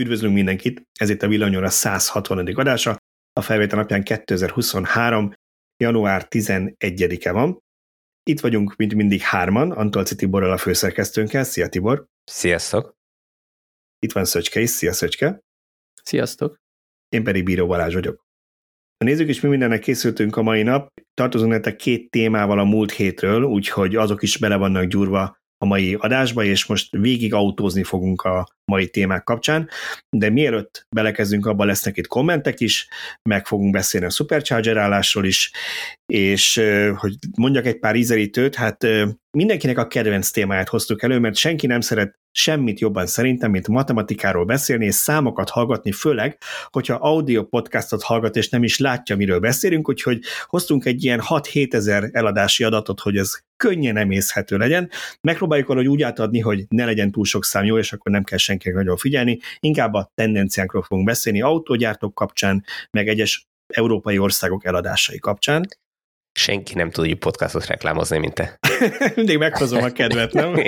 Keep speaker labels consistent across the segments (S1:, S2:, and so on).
S1: Üdvözlünk mindenkit, ez itt a Villanyóra 160. adása, a felvétel napján 2023. január 11-e van. Itt vagyunk, mint mindig, hárman, Antolci Tiborral a főszerkesztőnkkel. Szia Tibor!
S2: Sziasztok!
S1: Itt van Szöcske is, szia Szöcske!
S3: Sziasztok!
S1: Én pedig Bíró Balázs vagyok. Na nézzük is, mi mindennek készültünk a mai nap. Tartozunk nektek két témával a múlt hétről, úgyhogy azok is bele vannak gyúrva a mai adásba, és most végig autózni fogunk a mai témák kapcsán, de mielőtt belekezdünk, abban lesznek itt kommentek is, meg fogunk beszélni a Supercharger állásról is, és hogy mondjak egy pár ízelítőt, hát mindenkinek a kedvenc témáját hoztuk elő, mert senki nem szeret semmit jobban szerintem, mint matematikáról beszélni és számokat hallgatni, főleg, hogyha audio podcastot hallgat és nem is látja, miről beszélünk, úgyhogy hoztunk egy ilyen 6-7 ezer eladási adatot, hogy ez könnyen emészhető legyen. Megpróbáljuk valahogy úgy átadni, hogy ne legyen túl sok szám jó, és akkor nem kell senki mindenkinek nagyon figyelni, inkább a tendenciánkról fogunk beszélni autógyártók kapcsán, meg egyes európai országok eladásai kapcsán.
S2: Senki nem tud úgy podcastot reklámozni, mint te.
S1: Mindig meghozom a kedvet, nem?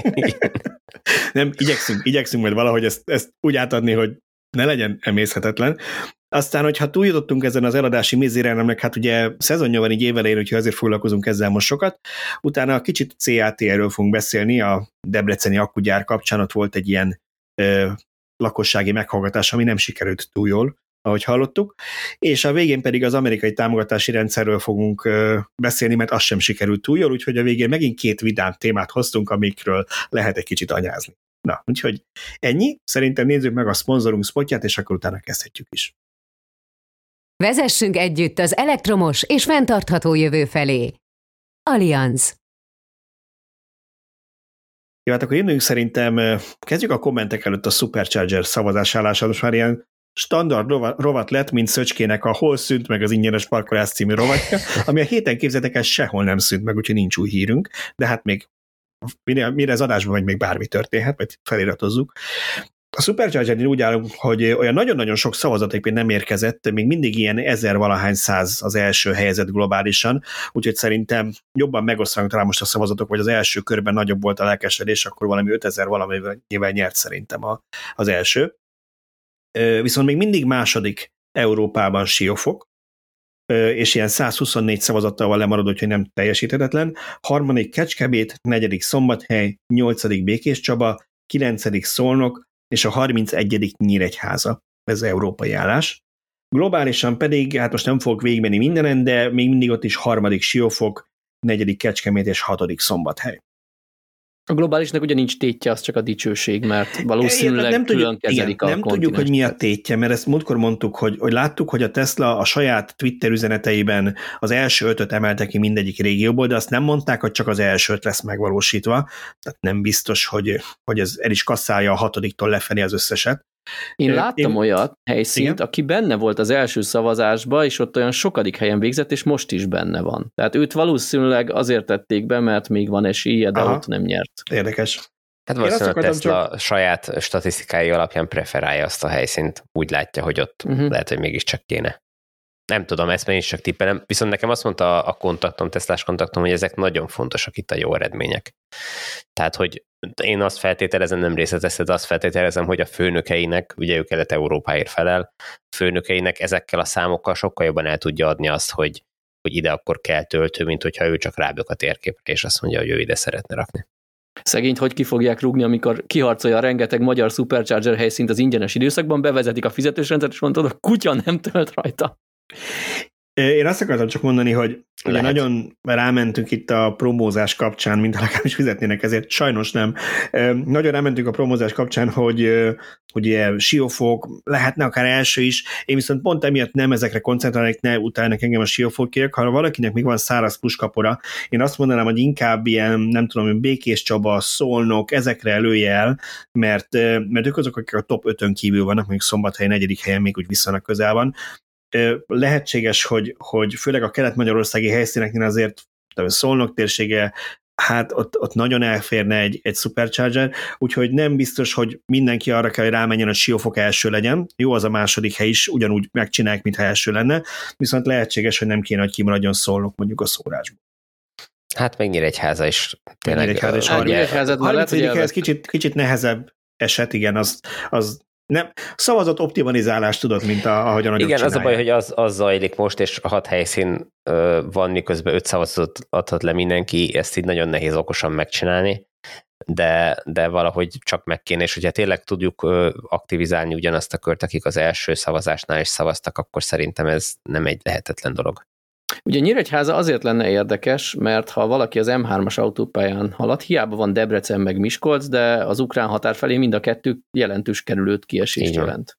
S1: nem, igyekszünk, igyekszünk majd valahogy ezt, ezt úgy átadni, hogy ne legyen emészhetetlen. Aztán, hogyha túljutottunk ezen az eladási mizérelemnek, hát ugye szezonja van így évelején, úgyhogy azért foglalkozunk ezzel most sokat. Utána a kicsit CAT-ről fogunk beszélni, a Debreceni akkugyár kapcsán ott volt egy ilyen lakossági meghallgatás, ami nem sikerült túl jól, ahogy hallottuk, és a végén pedig az amerikai támogatási rendszerről fogunk beszélni, mert az sem sikerült túl jól, úgyhogy a végén megint két vidám témát hoztunk, amikről lehet egy kicsit anyázni. Na, úgyhogy ennyi. Szerintem nézzük meg a szponzorunk spotját, és akkor utána kezdhetjük is.
S4: Vezessünk együtt az elektromos és fenntartható jövő felé. Allianz
S1: jó, hát akkor induljunk szerintem, kezdjük a kommentek előtt a Supercharger szavazás állása, most már ilyen standard rovat lett, mint Szöcskének a Hol szűnt meg az ingyenes parkolás című rovatja, ami a héten képzeltek el sehol nem szűnt meg, úgyhogy nincs új hírünk, de hát még mire, mire az adásban vagy még bármi történhet, vagy feliratozzuk. A Supercharger úgy állunk, hogy olyan nagyon-nagyon sok szavazaték még nem érkezett, még mindig ilyen ezer valahány száz az első helyzet globálisan, úgyhogy szerintem jobban megosztanak talán most a szavazatok, vagy az első körben nagyobb volt a lelkesedés, akkor valami 5000 valamivel nyert szerintem a, az első. Viszont még mindig második Európában siófok, és ilyen 124 szavazattal van lemaradó, hogy nem teljesíthetetlen. Harmadik Kecskebét, negyedik Szombathely, nyolcadik Békés Csaba, kilencedik Szolnok, és a 31. nyíregyháza. Ez európai állás. Globálisan pedig, hát most nem fogok végigmenni mindenen, de még mindig ott is harmadik Siófok, negyedik Kecskemét és hatodik Szombathely.
S3: A globálisnak ugye nincs tétje, az csak a dicsőség, mert valószínűleg nem tudjuk, külön kezelik igen,
S1: a Nem tudjuk, hogy mi a tétje, mert ezt múltkor mondtuk, hogy, hogy láttuk, hogy a Tesla a saját Twitter üzeneteiben az első ötöt emelte ki mindegyik régióból, de azt nem mondták, hogy csak az első öt lesz megvalósítva, tehát nem biztos, hogy, hogy ez el is kasszálja a hatodiktól lefelé az összeset.
S3: Én láttam én... olyat helyszínt, Igen? aki benne volt az első szavazásba, és ott olyan sokadik helyen végzett, és most is benne van. Tehát őt valószínűleg azért tették be, mert még van esélye, de Aha. ott nem nyert.
S1: Érdekes.
S2: Hát valószínűleg a Tesla csak... saját statisztikái alapján preferálja azt a helyszínt, úgy látja, hogy ott uh-huh. lehet, hogy mégiscsak kéne. Nem tudom, ezt én is csak tippelem. Viszont nekem azt mondta a kontaktom, teszlás kontaktom, hogy ezek nagyon fontosak itt a jó eredmények. Tehát, hogy én azt feltételezem, nem részletezted, azt feltételezem, hogy a főnökeinek, ugye ő Kelet-Európáért felel, a főnökeinek ezekkel a számokkal sokkal jobban el tudja adni azt, hogy, hogy ide akkor kell töltő, mint hogyha ő csak rábök a térképre, és azt mondja, hogy ő ide szeretne rakni.
S3: Szegényt hogy ki fogják rúgni, amikor kiharcolja a rengeteg magyar Supercharger helyszínt az ingyenes időszakban, bevezetik a fizetős rendszert, és mondod, a kutya nem tölt rajta.
S1: Én azt akartam csak mondani, hogy ugye nagyon rámentünk itt a promózás kapcsán, mint legalábbis fizetnének ezért, sajnos nem. Nagyon rámentünk a promózás kapcsán, hogy hogy ugye siófok, lehetne akár első is, én viszont pont emiatt nem ezekre koncentrálnék, ne utálnak engem a siófokiek, hanem valakinek még van száraz puskapora, én azt mondanám, hogy inkább ilyen, nem tudom, Békés Csaba, Szolnok, ezekre előjel, mert, mert ők azok, akik a top 5-ön kívül vannak, mondjuk Szombathelyen negyedik helyen még úgy viszonylag közel van, lehetséges, hogy, hogy főleg a kelet-magyarországi helyszíneknél azért de Szolnok térsége, hát ott, ott nagyon elférne egy, egy supercharger, úgyhogy nem biztos, hogy mindenki arra kell, hogy rámenjen, a Siófok első legyen. Jó, az a második hely is ugyanúgy megcsinálják, mintha első lenne, viszont lehetséges, hogy nem kéne, hogy kimaradjon Szolnok mondjuk a szórásból.
S2: Hát meg Nyíregyháza is.
S1: Tényleg, Nyíregyháza is. Hát, Nyíregyháza mellett, ugye, ez kicsit, kicsit nehezebb eset, igen, az, az nem, szavazat optimalizálást tudod, mint a, ahogy a
S2: Igen,
S1: csinálják.
S2: az a baj, hogy az, az zajlik most, és hat helyszín ö, van, miközben öt szavazatot adhat le mindenki, ezt így nagyon nehéz okosan megcsinálni, de, de valahogy csak meg kéne, és hogyha tényleg tudjuk ö, aktivizálni ugyanazt a kört, akik az első szavazásnál is szavaztak, akkor szerintem ez nem egy lehetetlen dolog.
S3: Ugye Nyíregyháza azért lenne érdekes, mert ha valaki az M3-as autópályán halad, hiába van Debrecen meg Miskolc, de az ukrán határ felé mind a kettő jelentős kerülőt kiesést jelent.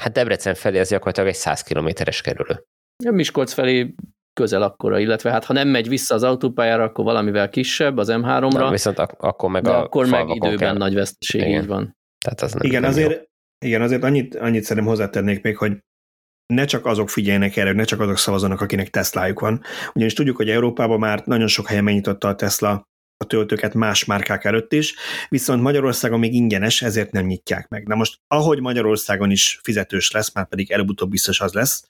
S2: Hát Debrecen felé ez gyakorlatilag egy 100 kilométeres kerülő.
S3: Miskolc felé közel akkora, illetve hát ha nem megy vissza az autópályára, akkor valamivel kisebb az M3-ra. Na,
S2: viszont ak- akkor meg
S3: de
S2: a
S3: akkor meg időben
S2: kell.
S3: nagy veszteség,
S2: Igen.
S3: így van.
S2: Tehát az nem,
S1: Igen,
S2: nem
S1: azért,
S2: jó.
S1: igen, azért annyit, annyit szerintem hozzátennék még, hogy ne csak azok figyeljenek erre, ne csak azok szavazanak, akinek Teslájuk van. Ugyanis tudjuk, hogy Európában már nagyon sok helyen megnyitotta a Tesla a töltőket más márkák előtt is, viszont Magyarországon még ingyenes, ezért nem nyitják meg. Na most, ahogy Magyarországon is fizetős lesz, már pedig előbb-utóbb biztos az lesz,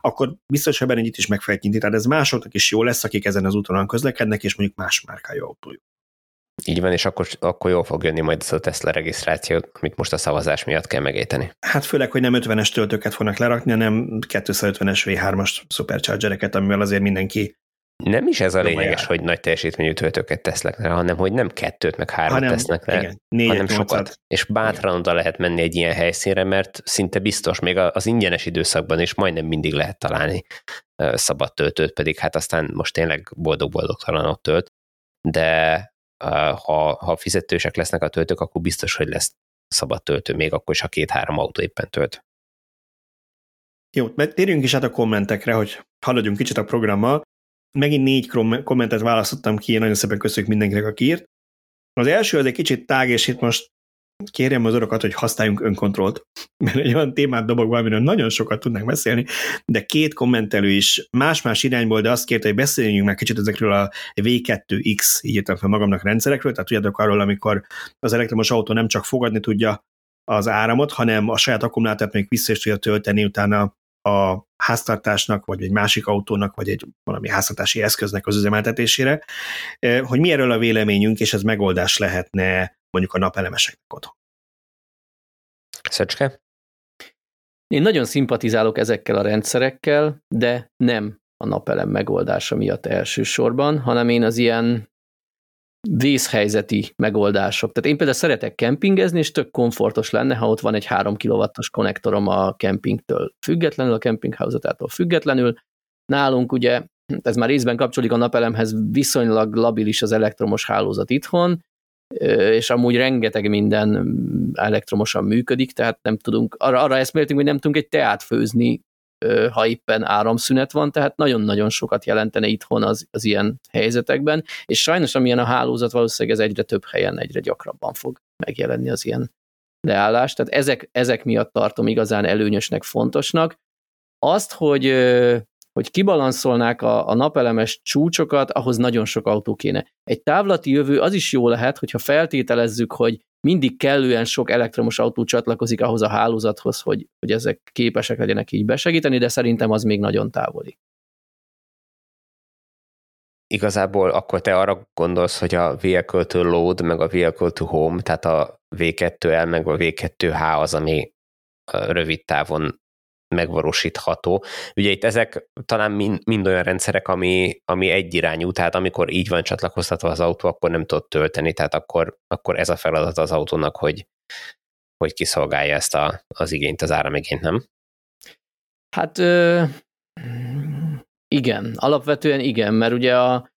S1: akkor biztos, hogy ebben itt is meg fogják nyitni. Tehát ez másoknak is jó lesz, akik ezen az úton közlekednek, és mondjuk más márkájú autójuk.
S2: Így van, és akkor, akkor jól fog jönni majd ez a Tesla regisztráció, amit most a szavazás miatt kell megejteni.
S1: Hát főleg, hogy nem 50-es töltőket fognak lerakni, hanem 250-es V3-as superchargereket, amivel azért mindenki
S2: Nem is ez a lényeges,
S1: jár.
S2: hogy nagy teljesítményű töltőket tesznek le, hanem hogy nem kettőt, meg hármat
S1: hanem,
S2: tesznek le,
S1: igen, négyet,
S2: hanem sokat. És bátran oda lehet menni egy ilyen helyszínre, mert szinte biztos, még az ingyenes időszakban is majdnem mindig lehet találni szabad töltőt, pedig hát aztán most tényleg boldog-boldogtalan ott tölt, de ha, ha fizetősek lesznek a töltők, akkor biztos, hogy lesz szabad töltő, még akkor is, ha két-három autó éppen tölt.
S1: Jó, térjünk is át a kommentekre, hogy haladjunk kicsit a programmal. Megint négy kommentet választottam ki, nagyon szépen köszönjük mindenkinek, aki írt. Az első az egy kicsit tág, és itt most kérjem az orokat, hogy használjunk önkontrollt, mert egy olyan témát dobok valamiről nagyon sokat tudnánk beszélni, de két kommentelő is más-más irányból, de azt kérte, hogy beszéljünk meg kicsit ezekről a V2X, így írtam fel magamnak rendszerekről, tehát tudjátok arról, amikor az elektromos autó nem csak fogadni tudja az áramot, hanem a saját akkumulátort még vissza is tudja tölteni utána a háztartásnak, vagy egy másik autónak, vagy egy valami háztartási eszköznek az üzemeltetésére, Eh, hogy mi erről a véleményünk, és ez megoldás lehetne mondjuk a napelemeseknek otthon.
S2: Szöcske?
S3: Én nagyon szimpatizálok ezekkel a rendszerekkel, de nem a napelem megoldása miatt elsősorban, hanem én az ilyen vészhelyzeti megoldások. Tehát én például szeretek kempingezni, és tök komfortos lenne, ha ott van egy 3 kW-os konnektorom a kempingtől függetlenül, a kempingházatától függetlenül. Nálunk ugye, ez már részben kapcsolódik a napelemhez, viszonylag labilis az elektromos hálózat itthon, és amúgy rengeteg minden elektromosan működik, tehát nem tudunk, arra, arra eszméltünk, hogy nem tudunk egy teát főzni, ha éppen áramszünet van, tehát nagyon-nagyon sokat jelentene itthon az, az ilyen helyzetekben, és sajnos amilyen a hálózat, valószínűleg ez egyre több helyen, egyre gyakrabban fog megjelenni az ilyen leállás, tehát ezek, ezek miatt tartom igazán előnyösnek, fontosnak. Azt, hogy hogy kibalanszolnák a, a napelemes csúcsokat, ahhoz nagyon sok autó kéne. Egy távlati jövő az is jó lehet, hogyha feltételezzük, hogy mindig kellően sok elektromos autó csatlakozik ahhoz a hálózathoz, hogy, hogy ezek képesek legyenek így besegíteni, de szerintem az még nagyon távoli.
S2: Igazából akkor te arra gondolsz, hogy a Vehicle to Load, meg a Vehicle to Home, tehát a V2L, meg a V2H az, ami rövid távon megvalósítható. Ugye itt ezek talán mind, mind olyan rendszerek, ami, ami egyirányú, tehát amikor így van csatlakoztatva az autó, akkor nem tud tölteni, tehát akkor, akkor ez a feladat az autónak, hogy, hogy kiszolgálja ezt a, az igényt, az áramigényt, nem?
S3: Hát ö, igen, alapvetően igen, mert ugye a,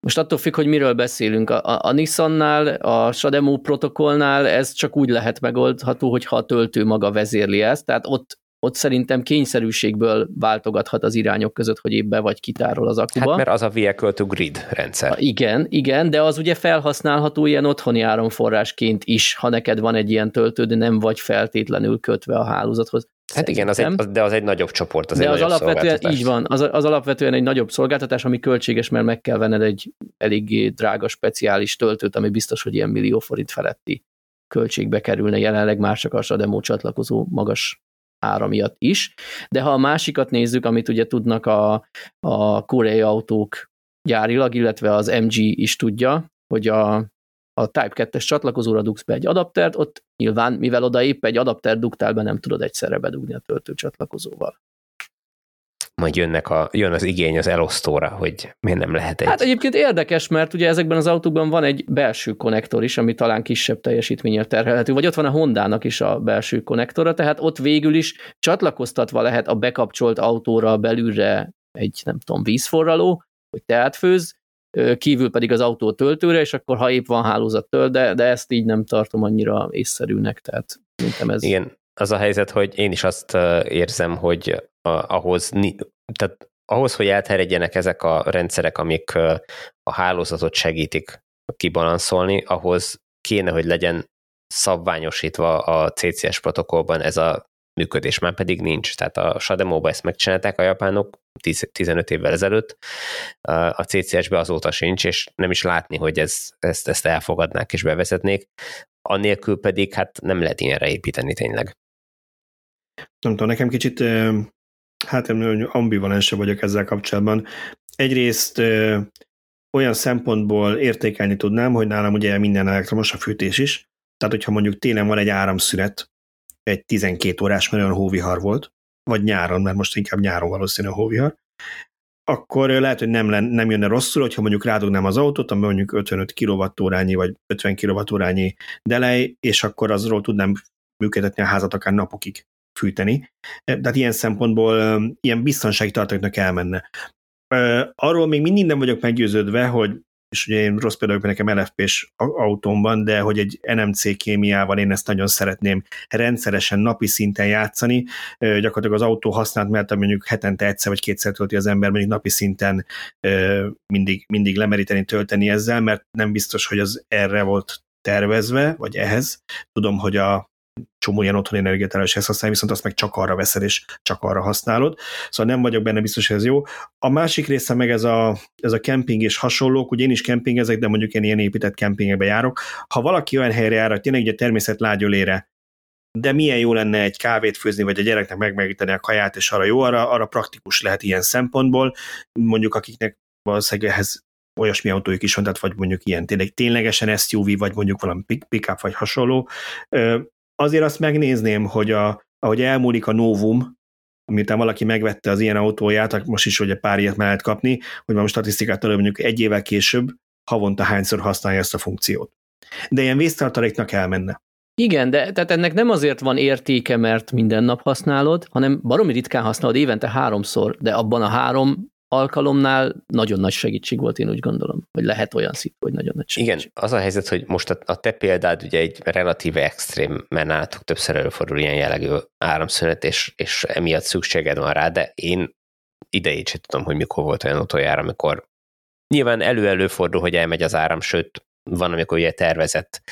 S3: most attól függ, hogy miről beszélünk. A, a, a Nissannál, a Shademo protokollnál ez csak úgy lehet megoldható, hogyha a töltő maga vezérli ezt, tehát ott ott szerintem kényszerűségből váltogathat az irányok között, hogy épp be vagy kitárol az akuba.
S2: Hát mert az a vehicle to grid rendszer.
S3: Igen, igen, de az ugye felhasználható ilyen otthoni áramforrásként is, ha neked van egy ilyen töltő, de nem vagy feltétlenül kötve a hálózathoz.
S2: Hát igen, az egy, de az egy nagyobb csoport, az
S3: de
S2: egy
S3: az alapvetően így van, az, az alapvetően egy nagyobb szolgáltatás, ami költséges, mert meg kell venned egy eléggé drága speciális töltőt, ami biztos, hogy ilyen millió forint feletti költségbe kerülne jelenleg már csak a demo csatlakozó magas ára miatt is, de ha a másikat nézzük, amit ugye tudnak a, a koreai autók gyárilag, illetve az MG is tudja, hogy a, a Type 2-es csatlakozóra dugsz be egy adaptert, ott nyilván, mivel oda épp egy adapter dugtál be, nem tudod egyszerre bedugni a töltő csatlakozóval
S2: majd jönnek a, jön az igény az elosztóra, hogy miért nem lehet egy...
S3: Hát egyébként érdekes, mert ugye ezekben az autókban van egy belső konnektor is, ami talán kisebb teljesítménnyel terhelhető, vagy ott van a Hondának is a belső konnektora, tehát ott végül is csatlakoztatva lehet a bekapcsolt autóra belülre egy, nem tudom, vízforraló, hogy teát főz, kívül pedig az autó töltőre, és akkor ha épp van hálózat tölt, de, de ezt így nem tartom annyira észszerűnek, tehát szerintem ez...
S2: Igen, az a helyzet, hogy én is azt érzem, hogy ahhoz, tehát ahhoz, hogy elterjedjenek ezek a rendszerek, amik a hálózatot segítik kibalanszolni, ahhoz kéne, hogy legyen szabványosítva a CCS protokollban ez a működés, már pedig nincs. Tehát a Shademo-ba ezt megcsinálták a japánok 10, 15 évvel ezelőtt, a CCS-be azóta sincs, és nem is látni, hogy ez, ezt, ezt elfogadnák és bevezetnék. Annélkül pedig hát nem lehet ilyenre építeni tényleg.
S1: Nem tudom, nekem kicsit hát ambivalens vagyok ezzel kapcsolatban. Egyrészt olyan szempontból értékelni tudnám, hogy nálam ugye minden elektromos a fűtés is, tehát hogyha mondjuk télen van egy áramszünet, egy 12 órás, mert olyan hóvihar volt, vagy nyáron, mert most inkább nyáron valószínű a hóvihar, akkor lehet, hogy nem, len, nem jönne rosszul, hogyha mondjuk rádugnám az autót, ami mondjuk 55 kWh vagy 50 kWh delej, és akkor azról tudnám működtetni a házat akár napokig fűteni. Tehát ilyen szempontból ilyen biztonsági tartaléknak elmenne. Arról még mindig nem vagyok meggyőződve, hogy és ugye én rossz például nekem LFP-s autómban, de hogy egy NMC kémiával én ezt nagyon szeretném rendszeresen napi szinten játszani. Gyakorlatilag az autó használt, mert mondjuk hetente egyszer vagy kétszer tölti az ember, mondjuk napi szinten mindig, mindig lemeríteni, tölteni ezzel, mert nem biztos, hogy az erre volt tervezve, vagy ehhez. Tudom, hogy a csomó ilyen otthoni energiatermeléshez használni, viszont azt meg csak arra veszed, és csak arra használod. Szóval nem vagyok benne biztos, hogy ez jó. A másik része meg ez a, ez a kemping és hasonlók, ugye én is kempingezek, de mondjuk én ilyen épített kempingekbe járok. Ha valaki olyan helyre jár, hogy tényleg ugye természet lágyölére, de milyen jó lenne egy kávét főzni, vagy a gyereknek megmegíteni a kaját, és arra jó, arra, arra praktikus lehet ilyen szempontból. Mondjuk akiknek valószínűleg ehhez olyasmi autójuk is van, tehát vagy mondjuk ilyen tényleg, ténylegesen SUV, vagy mondjuk valami pick-up, vagy hasonló azért azt megnézném, hogy a, ahogy elmúlik a Novum, miután valaki megvette az ilyen autóját, most is hogy pár ilyet mellett kapni, hogy van statisztikát előbb mondjuk egy évvel később havonta hányszor használja ezt a funkciót. De ilyen vésztartaléknak elmenne.
S3: Igen, de tehát ennek nem azért van értéke, mert minden nap használod, hanem baromi ritkán használod évente háromszor, de abban a három alkalomnál nagyon nagy segítség volt, én úgy gondolom, hogy lehet olyan szitu, hogy nagyon nagy segítség.
S2: Igen, az a helyzet, hogy most a, a te példád ugye egy relatíve extrém, mert nálatok többször előfordul ilyen jellegű áramszünet, és, és emiatt szükséged van rá, de én idejét sem tudom, hogy mikor volt olyan utoljára, amikor nyilván elő-előfordul, hogy elmegy az áram, sőt, van, amikor ugye tervezett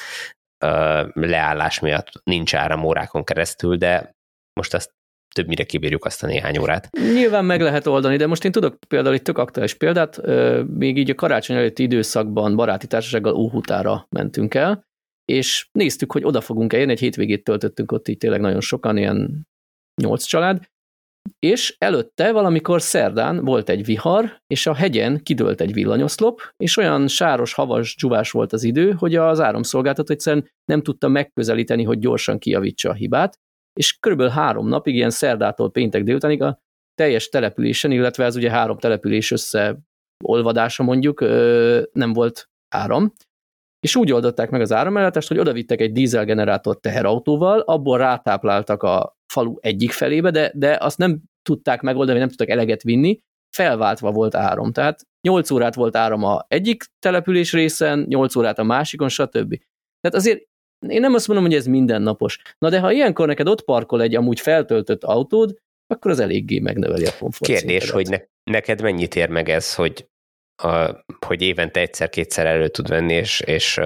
S2: uh, leállás miatt nincs áram órákon keresztül, de most azt többnyire kibírjuk azt a néhány órát.
S3: Nyilván meg lehet oldani, de most én tudok például egy tök aktuális példát, még így a karácsony előtti időszakban baráti társasággal Óhutára mentünk el, és néztük, hogy oda fogunk eljönni, egy hétvégét töltöttünk ott így tényleg nagyon sokan, ilyen nyolc család, és előtte valamikor szerdán volt egy vihar, és a hegyen kidőlt egy villanyoszlop, és olyan sáros, havas, dzsuvás volt az idő, hogy az áramszolgáltató egyszerűen nem tudta megközelíteni, hogy gyorsan kijavítsa a hibát, és körülbelül három napig, ilyen szerdától péntek délutánig a teljes településen, illetve ez ugye három település összeolvadása mondjuk, nem volt áram, és úgy oldották meg az áramellátást, hogy odavittek egy dízelgenerátor teherautóval, abból rátápláltak a falu egyik felébe, de, de azt nem tudták megoldani, nem tudtak eleget vinni, felváltva volt áram. Tehát 8 órát volt áram a egyik település részen, 8 órát a másikon, stb. Tehát azért én nem azt mondom, hogy ez mindennapos. Na de ha ilyenkor neked ott parkol egy amúgy feltöltött autód, akkor az eléggé megnöveli a komfort.
S2: Kérdés, hogy ne, neked mennyit ér meg ez, hogy, a, hogy évente egyszer-kétszer elő tud venni, és, és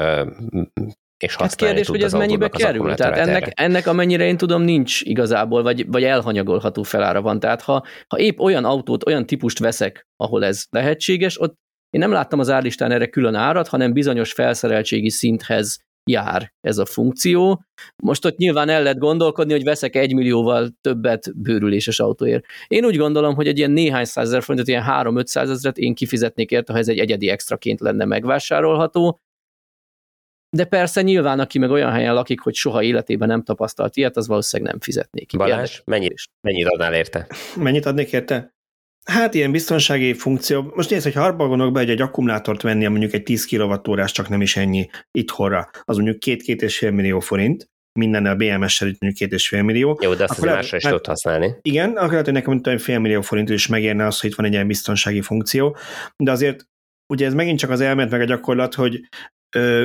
S2: és
S3: hát kérdés, hogy ez mennyibe kerül. Tehát ennek, ennek, amennyire én tudom, nincs igazából, vagy, vagy elhanyagolható felára van. Tehát ha, ha épp olyan autót, olyan típust veszek, ahol ez lehetséges, ott én nem láttam az árlistán erre külön árat, hanem bizonyos felszereltségi szinthez jár ez a funkció. Most ott nyilván el lehet gondolkodni, hogy veszek egy millióval többet bőrüléses autóért. Én úgy gondolom, hogy egy ilyen néhány százezer forintot, ilyen 3-500 ezeret én kifizetnék érte, ha ez egy egyedi extraként lenne megvásárolható. de persze nyilván, aki meg olyan helyen lakik, hogy soha életében nem tapasztalt ilyet, az valószínűleg nem fizetnék. ki.
S2: Balázs, mennyit, mennyit adnál érte?
S1: Mennyit adnék érte? Hát ilyen biztonsági funkció. Most nézd, hogy harba gondolok be, hogy egy akkumulátort venni, mondjuk egy 10 kWh csak nem is ennyi itthonra, az mondjuk két-két fél millió forint, minden a BMS-sel mondjuk két és fél millió.
S2: Jó, de azt az másra is tudod használni.
S1: Igen, akkor lehet, hogy nekem hogy fél millió forint is megérne az, hogy itt van egy ilyen biztonsági funkció, de azért ugye ez megint csak az elmélet meg a gyakorlat, hogy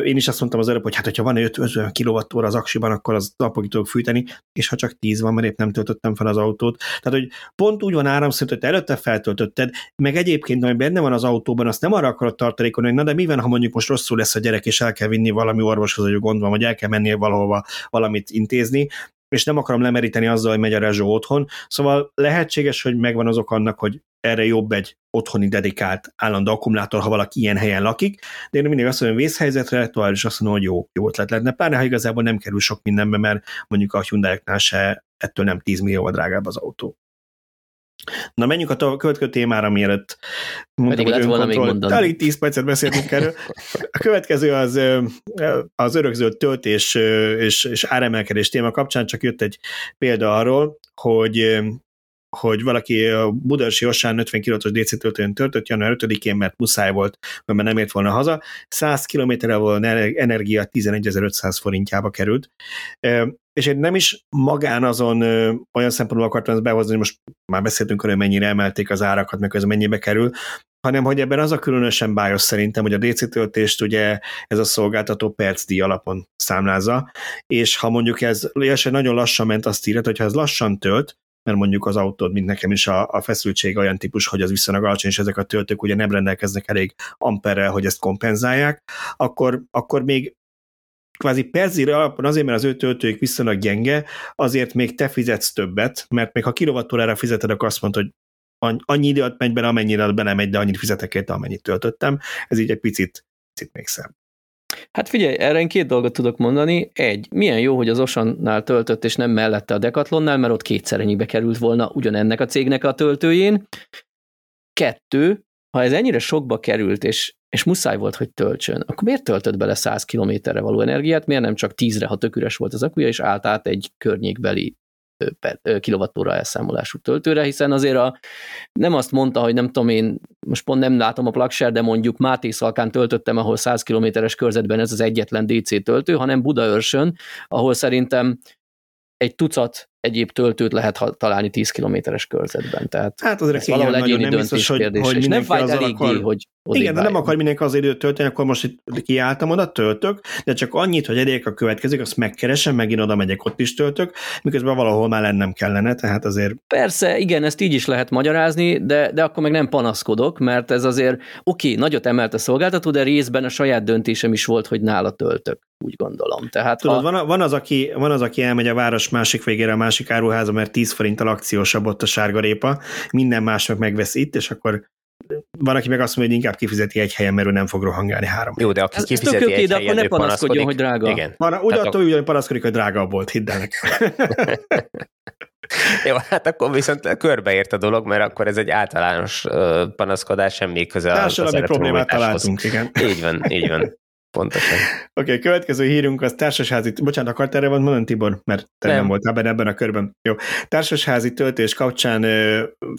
S1: én is azt mondtam az előbb, hogy hát, hogyha van egy 50 kWh az aksiban, akkor az napokig tudok fűteni, és ha csak 10 van, mert épp nem töltöttem fel az autót. Tehát, hogy pont úgy van áramszint, hogy te előtte feltöltötted, meg egyébként, ami benne van az autóban, azt nem arra akarod tartalékolni, hogy na de mi van, ha mondjuk most rosszul lesz a gyerek, és el kell vinni valami orvoshoz, hogy gond van, vagy el kell menni valahova valamit intézni, és nem akarom lemeríteni azzal, hogy megy a rezsó otthon. Szóval lehetséges, hogy megvan azok annak, hogy erre jobb egy otthoni dedikált állandó akkumulátor, ha valaki ilyen helyen lakik, de én mindig azt mondom, hogy vészhelyzetre, tovább is azt mondom, hogy jó, jó ötlet lenne, pláne ha igazából nem kerül sok mindenbe, mert mondjuk a hyundai se ettől nem 10 millióval drágább az autó. Na menjünk a következő témára, mielőtt
S3: mondtam, Pedig hogy volna még mondani.
S1: Alig 10 percet beszéltünk erről. A következő az, az örökzöld töltés és, és áremelkedés téma kapcsán csak jött egy példa arról, hogy hogy valaki a Budaörsi Osán 50 kW DC töltőn töltött január 5-én, mert muszáj volt, mert nem ért volna haza. 100 kilométerre volt energia 11.500 forintjába került. És én nem is magán azon olyan szempontból akartam ezt behozni, hogy most már beszéltünk arról, mennyire emelték az árakat, meg ez mennyibe kerül, hanem hogy ebben az a különösen bájos szerintem, hogy a DC töltést ugye ez a szolgáltató percdíj alapon számlázza, és ha mondjuk ez nagyon lassan ment, azt írja, hogy ha ez lassan tölt, mert mondjuk az autód, mint nekem is a, a feszültség olyan típus, hogy az viszonylag alacsony, és ezek a töltők ugye nem rendelkeznek elég amperrel, hogy ezt kompenzálják, akkor, akkor még kvázi perzire alapon azért, mert az ő töltőik viszonylag gyenge, azért még te fizetsz többet, mert még ha kilovattórára fizeted, akkor azt mondod, hogy annyi időt megy bele, amennyire belemegy, de annyit fizetek érte, amennyit töltöttem. Ez így egy picit, picit még szem.
S3: Hát figyelj, erre én két dolgot tudok mondani. Egy, milyen jó, hogy az Osannál töltött, és nem mellette a Decathlonnál, mert ott kétszer ennyibe került volna ugyanennek a cégnek a töltőjén. Kettő, ha ez ennyire sokba került, és, és muszáj volt, hogy töltsön, akkor miért töltött bele 100 kilométerre való energiát, miért nem csak 10-re, ha tök üres volt az akuja, és állt át egy környékbeli kilovattóra elszámolású töltőre, hiszen azért a, nem azt mondta, hogy nem tudom én, most pont nem látom a plugshare, de mondjuk Máté Szalkán töltöttem, ahol 100 kilométeres körzetben ez az egyetlen DC töltő, hanem Budaörsön, ahol szerintem egy tucat egyéb töltőt lehet találni 10 kilométeres körzetben. Tehát
S1: hát azért ez valahol egyéni nem biztos, hogy, kérdés, hogy
S3: nem fájt eléggé, akar... hogy
S1: Igen, de nem akar mindenki az időt tölteni, akkor most itt kiálltam oda, töltök, de csak annyit, hogy egyébként a következik, azt megkeresem, megint oda megyek, ott is töltök, miközben valahol már lennem kellene, tehát azért...
S3: Persze, igen, ezt így is lehet magyarázni, de, de akkor meg nem panaszkodok, mert ez azért, oké, okay, nagyot emelt a szolgáltató, de részben a saját döntésem is volt, hogy nála töltök úgy gondolom. Tehát
S1: Tudod, ha... van, van, az, aki, van az, aki elmegy a város másik végére a másik áruháza, mert 10 forinttal akciósabb ott a sárgarépa, minden más meg megvesz itt, és akkor van, aki meg azt mondja, hogy inkább kifizeti egy helyen, mert ő nem fog rohangálni három.
S2: Jó, de aki ez, kifizeti ez egy helyen,
S3: akkor ne panaszkodjon, hogy drága.
S2: Igen.
S1: Van, úgy attól, hogy panaszkodik, hogy drága volt, hidd el
S2: Jó, hát akkor viszont körbeért a dolog, mert akkor ez egy általános panaszkodás, semmi köze
S1: a Társadalmi problémát találtunk, igen.
S2: Így van, így van. Pontosan.
S1: Oké, okay, következő hírünk az társasházi, bocsánat, akart erre van mondani, Tibor, mert te nem, nem. voltál benne ebben a körben. Jó, társasházi töltés kapcsán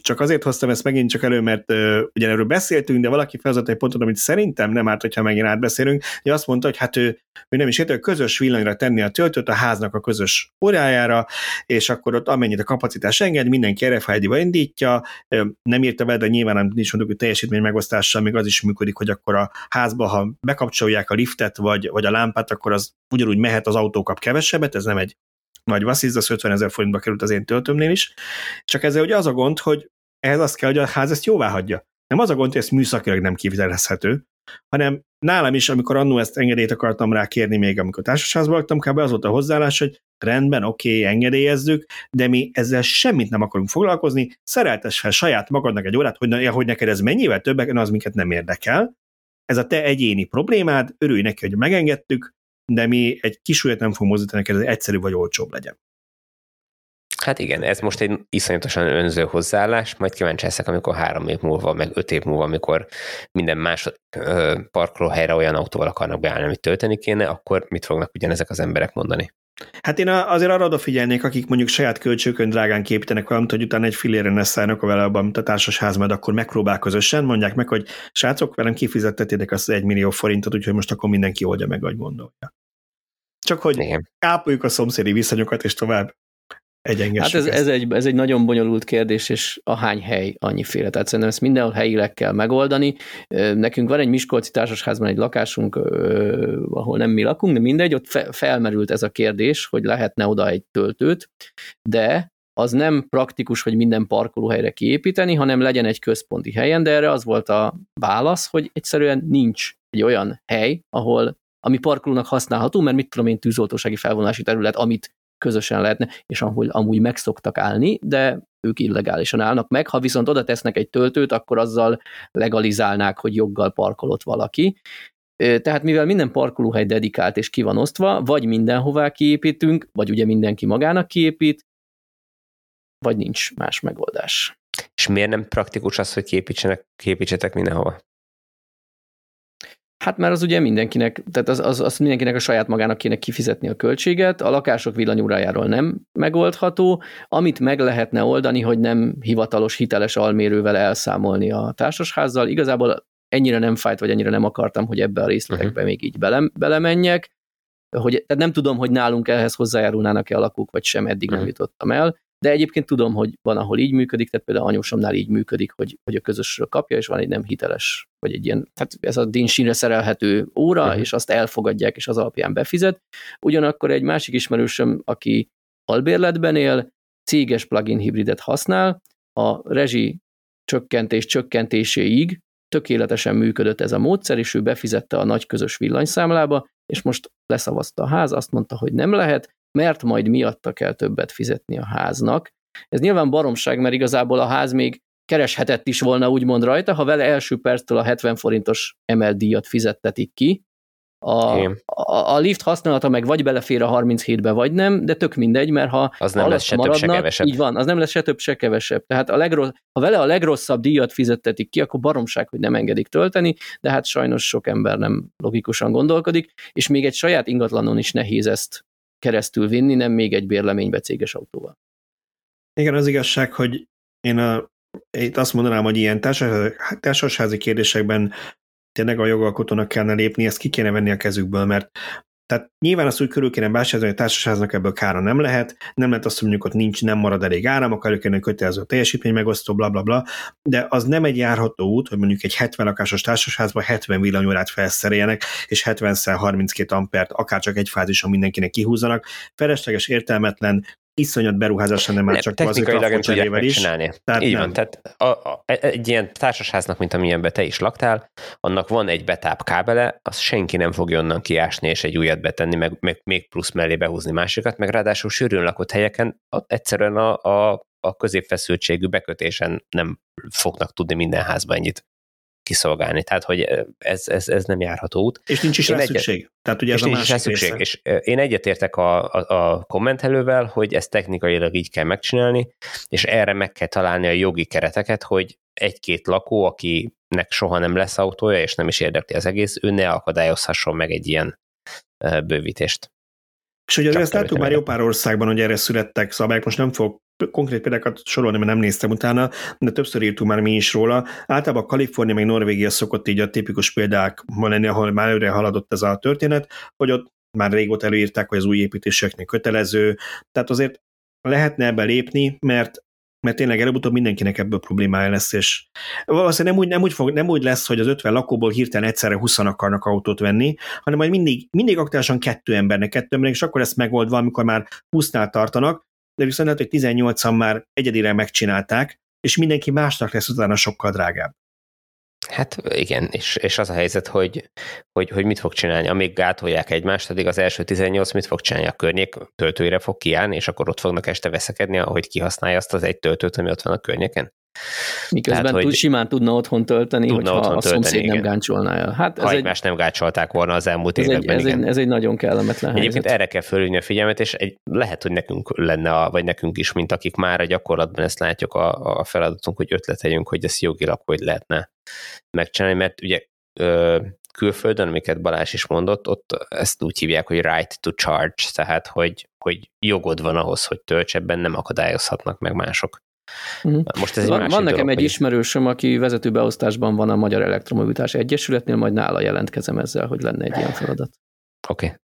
S1: csak azért hoztam ezt megint csak elő, mert ugye erről beszéltünk, de valaki felhozott egy pontot, amit szerintem nem árt, hogyha megint átbeszélünk, hogy azt mondta, hogy hát ő, ő nem is érte, hogy közös villanyra tenni a töltőt a háznak a közös órájára, és akkor ott amennyit a kapacitás enged, mindenki RFID-ba indítja, nem írta be, de nyilván nem is mondjuk, hogy teljesítmény megosztással még az is működik, hogy akkor a házba, ha bekapcsolják a liftet vagy, vagy a lámpát, akkor az ugyanúgy mehet az autó kap kevesebbet, ez nem egy nagy vassziz, az 50 ezer forintba került az én töltőmnél is. Csak ezzel ugye az a gond, hogy ehhez az kell, hogy a ház ezt jóvá hagyja. Nem az a gond, hogy ez műszakilag nem kivitelezhető, hanem nálam is, amikor annó ezt engedélyt akartam rá kérni még, amikor társaságban voltam, kb. az volt a hozzáállás, hogy rendben, oké, okay, engedélyezzük, de mi ezzel semmit nem akarunk foglalkozni, szereltes fel saját magadnak egy órát, hogy, hogy neked ez mennyivel többek, az minket nem érdekel, ez a te egyéni problémád, örülj neki, hogy megengedtük, de mi egy kis nem fogunk mozdítani, hogy ez egyszerű vagy olcsóbb legyen.
S2: Hát igen, ez most egy iszonyatosan önző hozzáállás, majd kíváncsi leszek, amikor három év múlva, meg öt év múlva, amikor minden másod parkolóhelyre olyan autóval akarnak beállni, amit tölteni kéne, akkor mit fognak ugyanezek az emberek mondani?
S1: Hát én azért arra odafigyelnék, akik mondjuk saját kölcsőkön drágán képítenek valamit, hogy utána egy filére ne szállnak a vele abban, mint a társasház, majd akkor megpróbál közösen, mondják meg, hogy srácok, velem kifizettetétek azt egy millió forintot, úgyhogy most akkor mindenki oldja meg, vagy gondolja. Csak hogy Igen. ápoljuk a szomszédi viszonyokat, és tovább
S3: Hát ez, ez, egy, ez egy nagyon bonyolult kérdés, és a hány hely annyiféle. Tehát szerintem ezt mindenhol helyileg kell megoldani. Nekünk van egy Miskolci társasházban egy lakásunk, ahol nem mi lakunk, de mindegy, ott felmerült ez a kérdés, hogy lehetne oda egy töltőt, de az nem praktikus, hogy minden parkolóhelyre kiépíteni, hanem legyen egy központi helyen, de erre az volt a válasz, hogy egyszerűen nincs egy olyan hely, ahol ami parkolónak használható, mert mit tudom én, tűzoltósági felvonási terület, amit közösen lehetne, és ahol amúgy meg szoktak állni, de ők illegálisan állnak meg. Ha viszont oda tesznek egy töltőt, akkor azzal legalizálnák, hogy joggal parkolott valaki. Tehát mivel minden parkolóhely dedikált és ki van osztva, vagy mindenhová kiépítünk, vagy ugye mindenki magának kiépít, vagy nincs más megoldás.
S2: És miért nem praktikus az, hogy kiépítsenek, kiépítsetek mindenhova?
S3: Hát mert az ugye mindenkinek, tehát az, az, az mindenkinek a saját magának kéne kifizetni a költséget, a lakások villanyórájáról nem megoldható, amit meg lehetne oldani, hogy nem hivatalos, hiteles almérővel elszámolni a társasházzal. Igazából ennyire nem fájt, vagy ennyire nem akartam, hogy ebbe a részletekbe uh-huh. még így bele, belemenjek, hogy, tehát nem tudom, hogy nálunk ehhez hozzájárulnának-e a lakók, vagy sem, eddig uh-huh. nem jutottam el. De egyébként tudom, hogy van, ahol így működik, tehát például anyósomnál így működik, hogy, hogy a közösről kapja, és van egy nem hiteles, vagy egy ilyen, tehát ez a dinsínre szerelhető óra, uh-huh. és azt elfogadják, és az alapján befizet. Ugyanakkor egy másik ismerősöm, aki albérletben él, céges plugin hibridet használ, a rezsi csökkentés csökkentéséig tökéletesen működött ez a módszer, és ő befizette a nagy közös villanyszámlába, és most leszavazta a ház, azt mondta, hogy nem lehet, mert majd miatta kell többet fizetni a háznak. Ez nyilván baromság, mert igazából a ház még kereshetett is volna úgymond rajta, ha vele első perctől a 70 forintos emeldíjat fizettetik ki, a, a, a lift használata meg vagy belefér a 37-be, vagy nem, de tök mindegy, mert ha
S2: az nem lesz se maradnak, több, se kevesebb.
S3: Így van, az nem lesz se több, se kevesebb. Tehát a legrossz, ha vele a legrosszabb díjat fizettetik ki, akkor baromság, hogy nem engedik tölteni, de hát sajnos sok ember nem logikusan gondolkodik, és még egy saját ingatlanon is nehéz ezt keresztül vinni, nem még egy bérleménybe céges autóval.
S1: Igen, az igazság, hogy én a, itt azt mondanám, hogy ilyen társasházi kérdésekben tényleg a jogalkotónak kellene lépni, ezt ki kéne venni a kezükből, mert tehát nyilván azt úgy körül kéne bástyázni, hogy a társaságnak ebből kára nem lehet, nem lehet azt, hogy mondjuk ott nincs, nem marad elég áram, akkor elő kéne kötelező teljesítmény megosztó, bla, bla, bla, de az nem egy járható út, hogy mondjuk egy 70 lakásos társasházban 70 villanyórát felszereljenek, és 70-32 ampert akár csak egy fázison mindenkinek kihúzzanak. Felesleges, értelmetlen, iszonyat beruházás lenne már csak
S2: technikailag nem tudják megcsinálni. Tehát Így nem. van, tehát a, a, egy ilyen társasháznak, mint amilyenbe te is laktál, annak van egy betáp kábele, az senki nem fogja onnan kiásni és egy újat betenni, meg, meg még plusz mellé behúzni másikat, meg ráadásul sűrűn lakott helyeken egyszerűen a, a, a középfeszültségű bekötésen nem fognak tudni minden házba ennyit kiszolgálni. Tehát, hogy ez, ez, ez nem járható út.
S1: És nincs is rá egyet... szükség. Tehát ugye ez
S2: és a nincs is rá szükség. És én egyetértek a, a, a kommentelővel, hogy ezt technikailag így kell megcsinálni, és erre meg kell találni a jogi kereteket, hogy egy-két lakó, akinek soha nem lesz autója, és nem is érdekli az egész, ő ne akadályozhasson meg egy ilyen bővítést.
S1: És ugye ezt láttuk már jó pár országban, hogy erre születtek szabályok, most nem fog konkrét példákat sorolni, mert nem néztem utána, de többször írtunk már mi is róla. Általában Kalifornia meg Norvégia szokott így a tipikus példák lenni, ahol már előre haladott ez a történet, hogy ott már régóta előírták, hogy az új építéseknél kötelező, tehát azért lehetne ebbe lépni, mert mert tényleg előbb-utóbb mindenkinek ebből problémája lesz, és valószínűleg nem úgy, nem úgy, fog, nem úgy lesz, hogy az 50 lakóból hirtelen egyszerre 20 akarnak autót venni, hanem majd mindig, mindig aktuálisan kettő embernek, kettő embernek, és akkor ezt megoldva, amikor már 20-nál tartanak, de viszont lehet, hogy 18-an már egyedire megcsinálták, és mindenki másnak lesz utána sokkal drágább.
S2: Hát igen, és, és az a helyzet, hogy, hogy, hogy mit fog csinálni. Amíg gátolják egymást, addig az első 18 mit fog csinálni? A környék töltőire fog kiállni, és akkor ott fognak este veszekedni, ahogy kihasználja azt az egy töltőt, ami ott van a környéken?
S3: Miközben Tehát, hogy simán tudna otthon tölteni, tudna hogyha otthon a tölteni, szomszéd igen. nem gáncsolná el.
S2: Hát ez ha egy, egymást nem gáncsolták volna az elmúlt ez években,
S3: egy, ez, igen. Egy, ez egy nagyon kellemetlen
S2: Egyébként helyzet. erre kell fölülni a figyelmet, és egy, lehet, hogy nekünk lenne, a, vagy nekünk is, mint akik már a gyakorlatban ezt látjuk a, a feladatunk, hogy ötleteljünk, hogy ezt jogilag hogy lehetne megcsinálni, mert ugye ö, külföldön, amiket Balázs is mondott, ott ezt úgy hívják, hogy right to charge, tehát hogy, hogy jogod van ahhoz, hogy tölts, ebben nem akadályozhatnak meg mások.
S3: Uh-huh. Most ez egy van, van nekem dolog, egy ismerősöm, aki vezetőbeosztásban van a Magyar Elektromobilitás Egyesületnél, majd nála jelentkezem ezzel, hogy lenne egy ilyen feladat.
S2: Oké. Okay.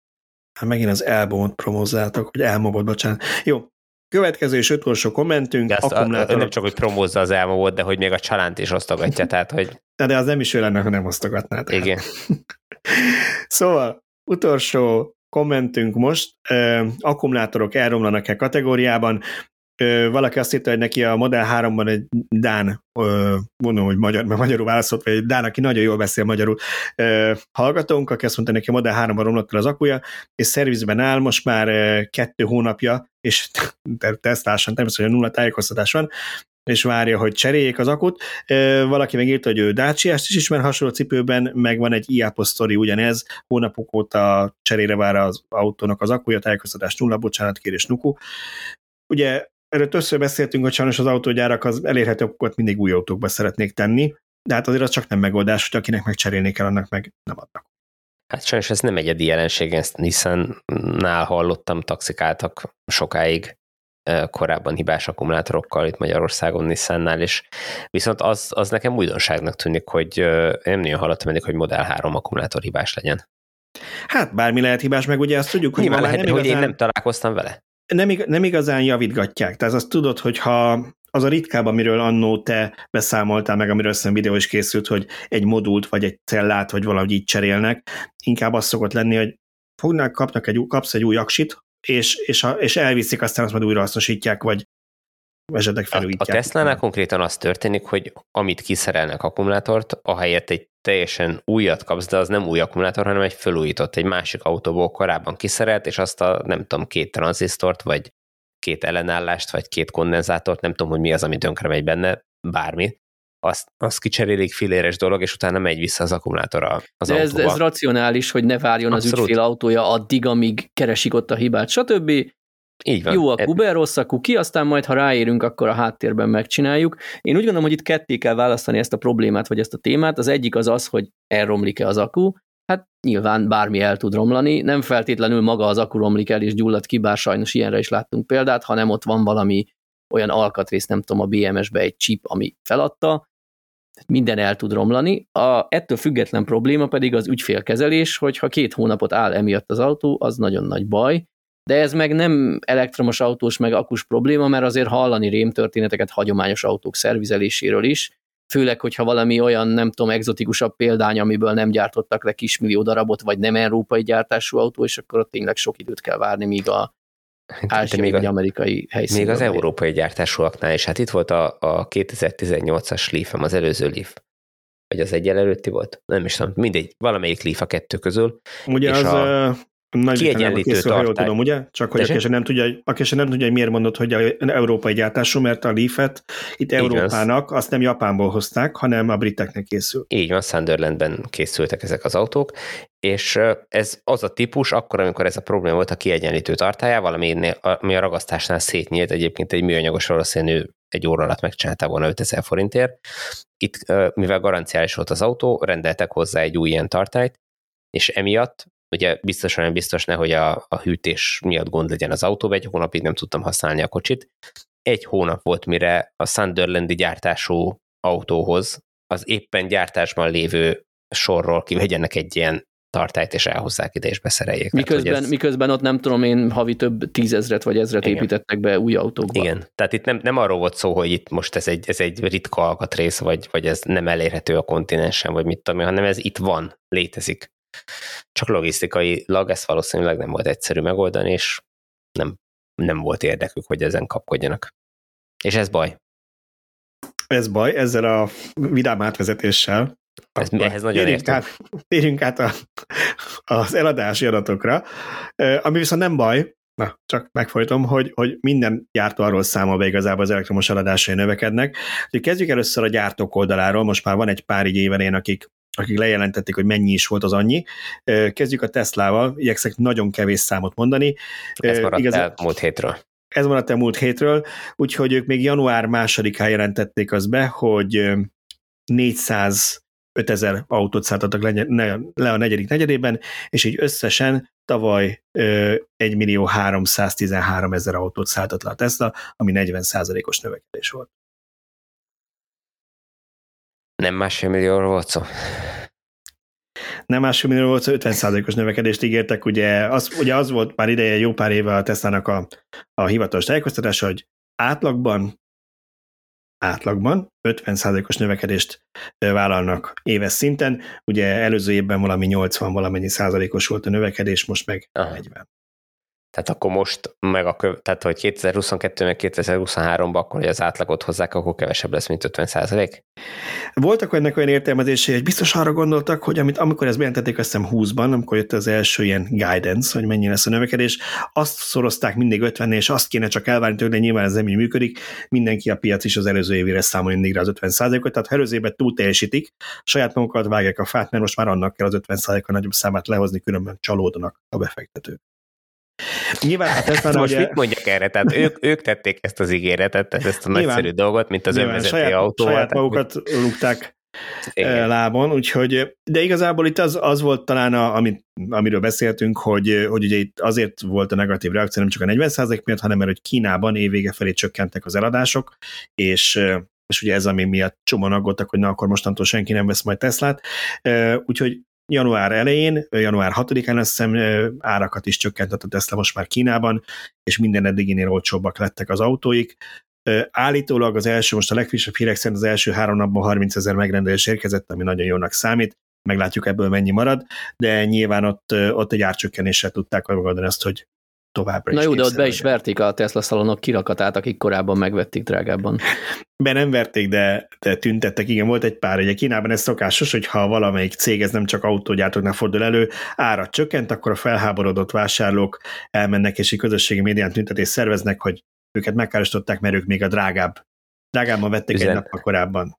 S1: Hát megint az elbomot promózáltak, hogy elmobot, bocsánat. Jó, Következő és utolsó kommentünk.
S2: Ezt akkumulátor... Nem csak, hogy promózza az elmobot, de hogy még a csalánt is osztogatja, tehát hogy...
S1: De, de az nem is ő lenne, ha nem osztogatná.
S2: Tehát. Igen.
S1: szóval, utolsó kommentünk most, akkumulátorok elromlanak-e kategóriában valaki azt írta, hogy neki a Model 3-ban egy Dán, mondom, hogy magyar, mert magyarul válaszolt, vagy egy Dán, aki nagyon jól beszél magyarul, hallgatónk, aki azt mondta, neki a Model 3-ban romlott el az akuja, és szervizben áll most már kettő hónapja, és tesztásan természetesen nulla tájékoztatás van, és várja, hogy cseréljék az akut. Valaki megírta, hogy ő Dacia-t is ismer hasonló cipőben, meg van egy iApostory ugyanez, hónapok óta cserére vár az autónak az akuja, tájékoztatás nulla, bocsánat, kérés nuku. Ugye erről többször beszéltünk, hogy sajnos az autógyárak az elérhető okokat mindig új autókba szeretnék tenni, de hát azért az csak nem megoldás, hogy akinek megcserélni kell, annak meg nem adnak.
S2: Hát sajnos ez nem egyedi jelenség, ezt Nissan-nál hallottam, taxikáltak sokáig korábban hibás akkumulátorokkal itt Magyarországon Nissannál, és viszont az, az nekem újdonságnak tűnik, hogy nem nagyon hallottam eddig, hogy Model 3 akkumulátor hibás legyen.
S1: Hát bármi lehet hibás, meg ugye azt tudjuk,
S2: hogy Nyilván lehet, nem hogy igazán... én nem találkoztam vele
S1: nem, nem igazán javítgatják. Tehát azt tudod, hogy ha az a ritkább, amiről annó te beszámoltál meg, amiről aztán videó is készült, hogy egy modult, vagy egy cellát, vagy valahogy így cserélnek, inkább az szokott lenni, hogy fognak, kapnak egy, kapsz egy új aksit, és, és, és elviszik, aztán azt majd újra hasznosítják, vagy esetleg felújítják.
S2: A, a Tesla-nál konkrétan az történik, hogy amit kiszerelnek akkumulátort, ahelyett egy teljesen újat kapsz, de az nem új akkumulátor, hanem egy felújított, egy másik autóból korábban kiszerelt, és azt a nem tudom, két tranzisztort, vagy két ellenállást, vagy két kondenzátort, nem tudom, hogy mi az, ami tönkre megy benne, bármi, azt, azt kicserélik filéres dolog, és utána megy vissza az akkumulátor az
S3: De ez, ez racionális, hogy ne várjon Abszolút. az ügyfél autója addig, amíg keresik ott a hibát, stb. Így van. Jó a Kuber, rossz a kuki, aztán majd, ha ráérünk, akkor a háttérben megcsináljuk. Én úgy gondolom, hogy itt ketté kell választani ezt a problémát, vagy ezt a témát. Az egyik az az, hogy elromlik-e az akku. Hát nyilván bármi el tud romlani, nem feltétlenül maga az akku romlik el és gyullad ki, bár sajnos ilyenre is láttunk példát, hanem ott van valami olyan alkatrész, nem tudom, a BMS-be egy chip, ami feladta, minden el tud romlani. A ettől független probléma pedig az ügyfélkezelés, hogy ha két hónapot áll emiatt az autó, az nagyon nagy baj, de ez meg nem elektromos autós meg akus probléma, mert azért hallani rémtörténeteket hagyományos autók szervizeléséről is, főleg, hogyha valami olyan, nem tudom, exotikusabb példány, amiből nem gyártottak le kismillió darabot, vagy nem európai gyártású autó, és akkor ott tényleg sok időt kell várni, míg a ázsiai még vagy amerikai helyszínen.
S2: Még az európai gyártásúaknál is. Hát itt volt a, a 2018-as leaf az előző Leaf. Vagy az egyel előtti volt? Nem is tudom, mindegy, valamelyik Leaf a kettő közül.
S1: Ugye az a nagy kiegyenlítő készül, tartály. tudom, ugye? Csak hogy aki nem tudja, aki nem tudja, hogy miért mondod, hogy európai gyártású, mert a Leaf-et itt Így Európának van. azt nem Japánból hozták, hanem a briteknek készül.
S2: Így van, Sunderlandben készültek ezek az autók, és ez az a típus, akkor, amikor ez a probléma volt a kiegyenlítő tartályával, ami, ami a ragasztásnál szétnyílt, egyébként egy műanyagos valószínű egy óra alatt megcsinálta volna 5000 forintért. Itt, mivel garanciális volt az autó, rendeltek hozzá egy új ilyen tartályt, és emiatt ugye biztosan nem biztos ne, hogy a, a hűtés miatt gond legyen az autóban, egy hónapig nem tudtam használni a kocsit. Egy hónap volt, mire a Sunderlandi gyártású autóhoz az éppen gyártásban lévő sorról kivegyenek egy ilyen tartályt, és elhozzák ide, és beszereljék.
S3: Miközben, ez... miközben ott nem tudom én, havi több tízezret vagy ezret Igen. építettek be új autókba.
S2: Igen, tehát itt nem, nem arról volt szó, hogy itt most ez egy, ez egy ritka alkatrész, vagy, vagy ez nem elérhető a kontinensen, vagy mit tudom én, hanem ez itt van, létezik. Csak logisztikailag ezt valószínűleg nem volt egyszerű megoldani, és nem, nem volt érdekük, hogy ezen kapkodjanak. És ez baj.
S1: Ez baj, ezzel a vidám átvezetéssel.
S2: Ez, ehhez nagyon térjünk
S1: át, térjünk át a, az eladási adatokra, ami viszont nem baj, na, csak megfojtom, hogy, hogy minden gyártó arról számol be igazából az elektromos eladásai növekednek. Úgyhogy kezdjük először a gyártók oldaláról, most már van egy pár így éven akik akik lejelentették, hogy mennyi is volt az annyi. Kezdjük a Teslával, igyekszek nagyon kevés számot mondani.
S2: Ez maradt Igaz, el múlt hétről.
S1: Ez maradt el múlt hétről, úgyhogy ők még január másodikán jelentették az be, hogy 400 5000 autót szálltattak le a negyedik negyedében, és így összesen tavaly 1 millió 313 ezer autót szálltott le a Tesla, ami 40 os növekedés volt.
S2: Nem másfél millióról volt szó?
S1: Nem másfél millió volt szó, 50% os növekedést ígértek, ugye az, ugye az volt már ideje, jó pár éve a Tesla-nak a, a hivatalos tájékoztatása, hogy átlagban átlagban 50%-os növekedést vállalnak éves szinten. Ugye előző évben valami 80 valamennyi százalékos volt a növekedés, most meg Aha. 40.
S2: Tehát akkor most, meg a köv, tehát hogy 2022 meg 2023-ban akkor, hogy az átlagot hozzák, akkor kevesebb lesz, mint 50 százalék?
S1: Voltak ennek olyan értelmezései, hogy biztos arra gondoltak, hogy amit, amikor ezt bejelentették, azt hiszem 20-ban, amikor jött az első ilyen guidance, hogy mennyi lesz a növekedés, azt szorozták mindig 50 és azt kéne csak elvárni tőle, nyilván ez nem így működik, mindenki a piac is az előző évére számol mindig az 50 százalékot, tehát ha előző évben túl teljesítik, saját magukat vágják a fát, mert most már annak kell az 50 százalékon nagyobb számát lehozni, különben csalódnak a befektetők.
S2: Nyilván hát ezt Most ugye... mit mondjak erre? Tehát ők, ők tették ezt az ígéretet, ezt a Nyilván, nagyszerű dolgot, mint az önvezető
S1: saját,
S2: autóval.
S1: Saját magukat rúgták igen. lábon, úgyhogy, de igazából itt az, az volt talán, a, amit, amiről beszéltünk, hogy, hogy ugye itt azért volt a negatív reakció, nem csak a 40% miatt, hanem mert hogy Kínában évvége felé csökkentek az eladások, és és ugye ez, ami miatt csomóan aggódtak, hogy na akkor mostantól senki nem vesz majd Teslát, úgyhogy január elején, január 6-án azt hiszem árakat is csökkentett a Tesla most már Kínában, és minden eddiginél olcsóbbak lettek az autóik. Állítólag az első, most a legfrissebb hírek szerint az első három napban 30 ezer megrendelés érkezett, ami nagyon jónak számít, meglátjuk ebből mennyi marad, de nyilván ott, ott egy árcsökkenéssel tudták megoldani azt, hogy továbbra
S3: Na jó, de ott be is verték a Tesla szalonok kirakatát, akik korábban megvették drágábban.
S1: Be nem verték, de, de tüntettek, igen, volt egy pár. Ugye Kínában ez szokásos, hogy ha valamelyik cég, ez nem csak autógyártóknál fordul elő, árat csökkent, akkor a felháborodott vásárlók elmennek és egy közösségi médián tüntetést szerveznek, hogy őket megkárosították, mert ők még a drágább, drágábban vették Üzen... egy nappal korábban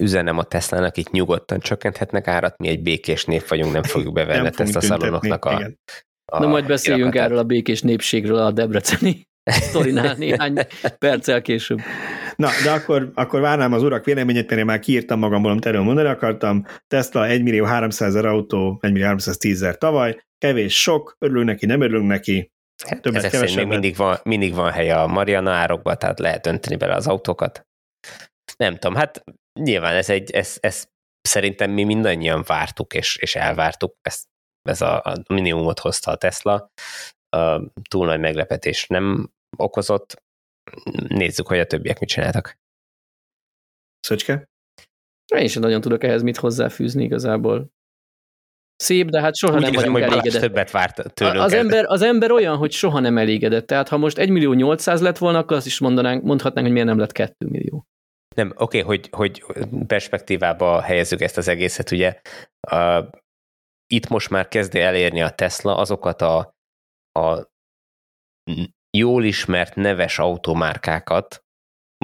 S2: üzenem a Tesla-nak, itt nyugodtan csökkenthetnek árat, mi egy békés nép vagyunk, nem fogjuk bevenni ezt a szalonoknak a, igen.
S3: Na majd beszéljünk kirakatát. erről a békés népségről a Debreceni sztorinál néhány perccel később.
S1: Na, de akkor, akkor várnám az urak véleményét, mert én már kiírtam magamból, amit erről mondani akartam. Tesla 1 millió 300 ezer autó, 1 millió 310 ezer tavaly, kevés sok, örülünk neki, nem örülünk neki,
S2: Hát Többet, ezek még mindig van, mindig van hely a Mariana árokba, tehát lehet önteni bele az autókat. Nem tudom, hát nyilván ez egy, ez, ez szerintem mi mindannyian vártuk és, és elvártuk, ezt ez a, a minimumot hozta a Tesla, a túl nagy meglepetés nem okozott. Nézzük, hogy a többiek mit csináltak.
S1: Szöcske?
S3: Én sem nagyon tudok ehhez mit hozzáfűzni igazából. Szép, de hát soha Úgy nem érzem, vagyunk elégedett.
S2: többet várt tőlünk.
S3: Az ember, az ember olyan, hogy soha nem elégedett. Tehát ha most 1 millió 800 lett volna, akkor azt is mondanánk, mondhatnánk, hogy miért nem lett 2 millió.
S2: Nem, oké, okay, hogy, hogy perspektívába helyezzük ezt az egészet, ugye itt most már kezdi elérni a Tesla azokat a, a jól ismert neves automárkákat,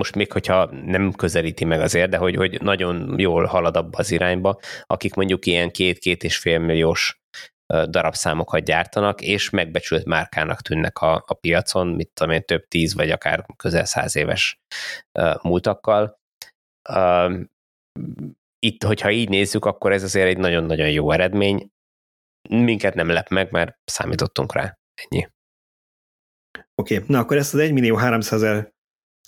S2: most még hogyha nem közelíti meg azért, de hogy, hogy nagyon jól halad abba az irányba, akik mondjuk ilyen két-két és fél milliós darabszámokat gyártanak, és megbecsült márkának tűnnek a, a piacon, mit tudom én, több tíz vagy akár közel száz éves múltakkal itt, hogyha így nézzük, akkor ez azért egy nagyon-nagyon jó eredmény. Minket nem lep meg, mert számítottunk rá. Ennyi.
S1: Oké, okay. na akkor ezt az 1 millió 300 ezer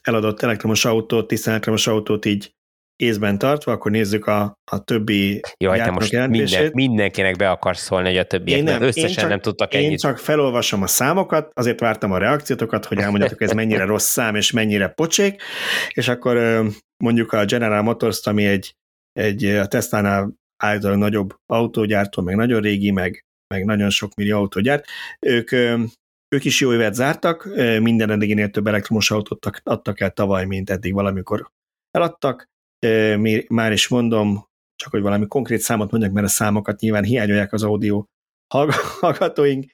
S1: eladott elektromos autót, tiszta elektromos autót így észben tartva, akkor nézzük a, a többi
S2: Jaj, te most minden, mindenkinek be akarsz szólni, hogy a többiek nem, összesen csak, nem tudtak ennyit.
S1: Én csak felolvasom a számokat, azért vártam a reakciótokat, hogy elmondjátok, ez mennyire rossz szám, és mennyire pocsék, és akkor mondjuk a General Motors, ami egy egy a Tesla-nál állítólag nagyobb autógyártó, meg nagyon régi, meg, meg nagyon sok millió autógyárt, ők, ők is jó évet zártak, minden eddiginél több elektromos autót adtak el tavaly, mint eddig valamikor eladtak. Már is mondom, csak hogy valami konkrét számot mondjak, mert a számokat nyilván hiányolják az audio hallgatóink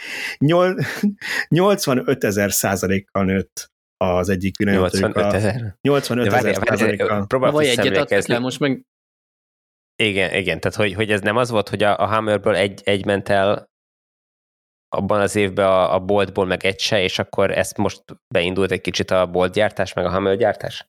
S1: 85 ezer százalékkal nőtt az egyik
S2: villanyamotorjuk. 85 ezer?
S1: 85 ezer százalékkal.
S3: Próbál Vagy egyet adtak le, most meg
S2: igen, igen, tehát hogy, hogy ez nem az volt, hogy a, a Hammerből egy, egy ment el abban az évben a, a boltból meg egy se, és akkor ezt most beindult egy kicsit a boltgyártás, meg a Hammer gyártás?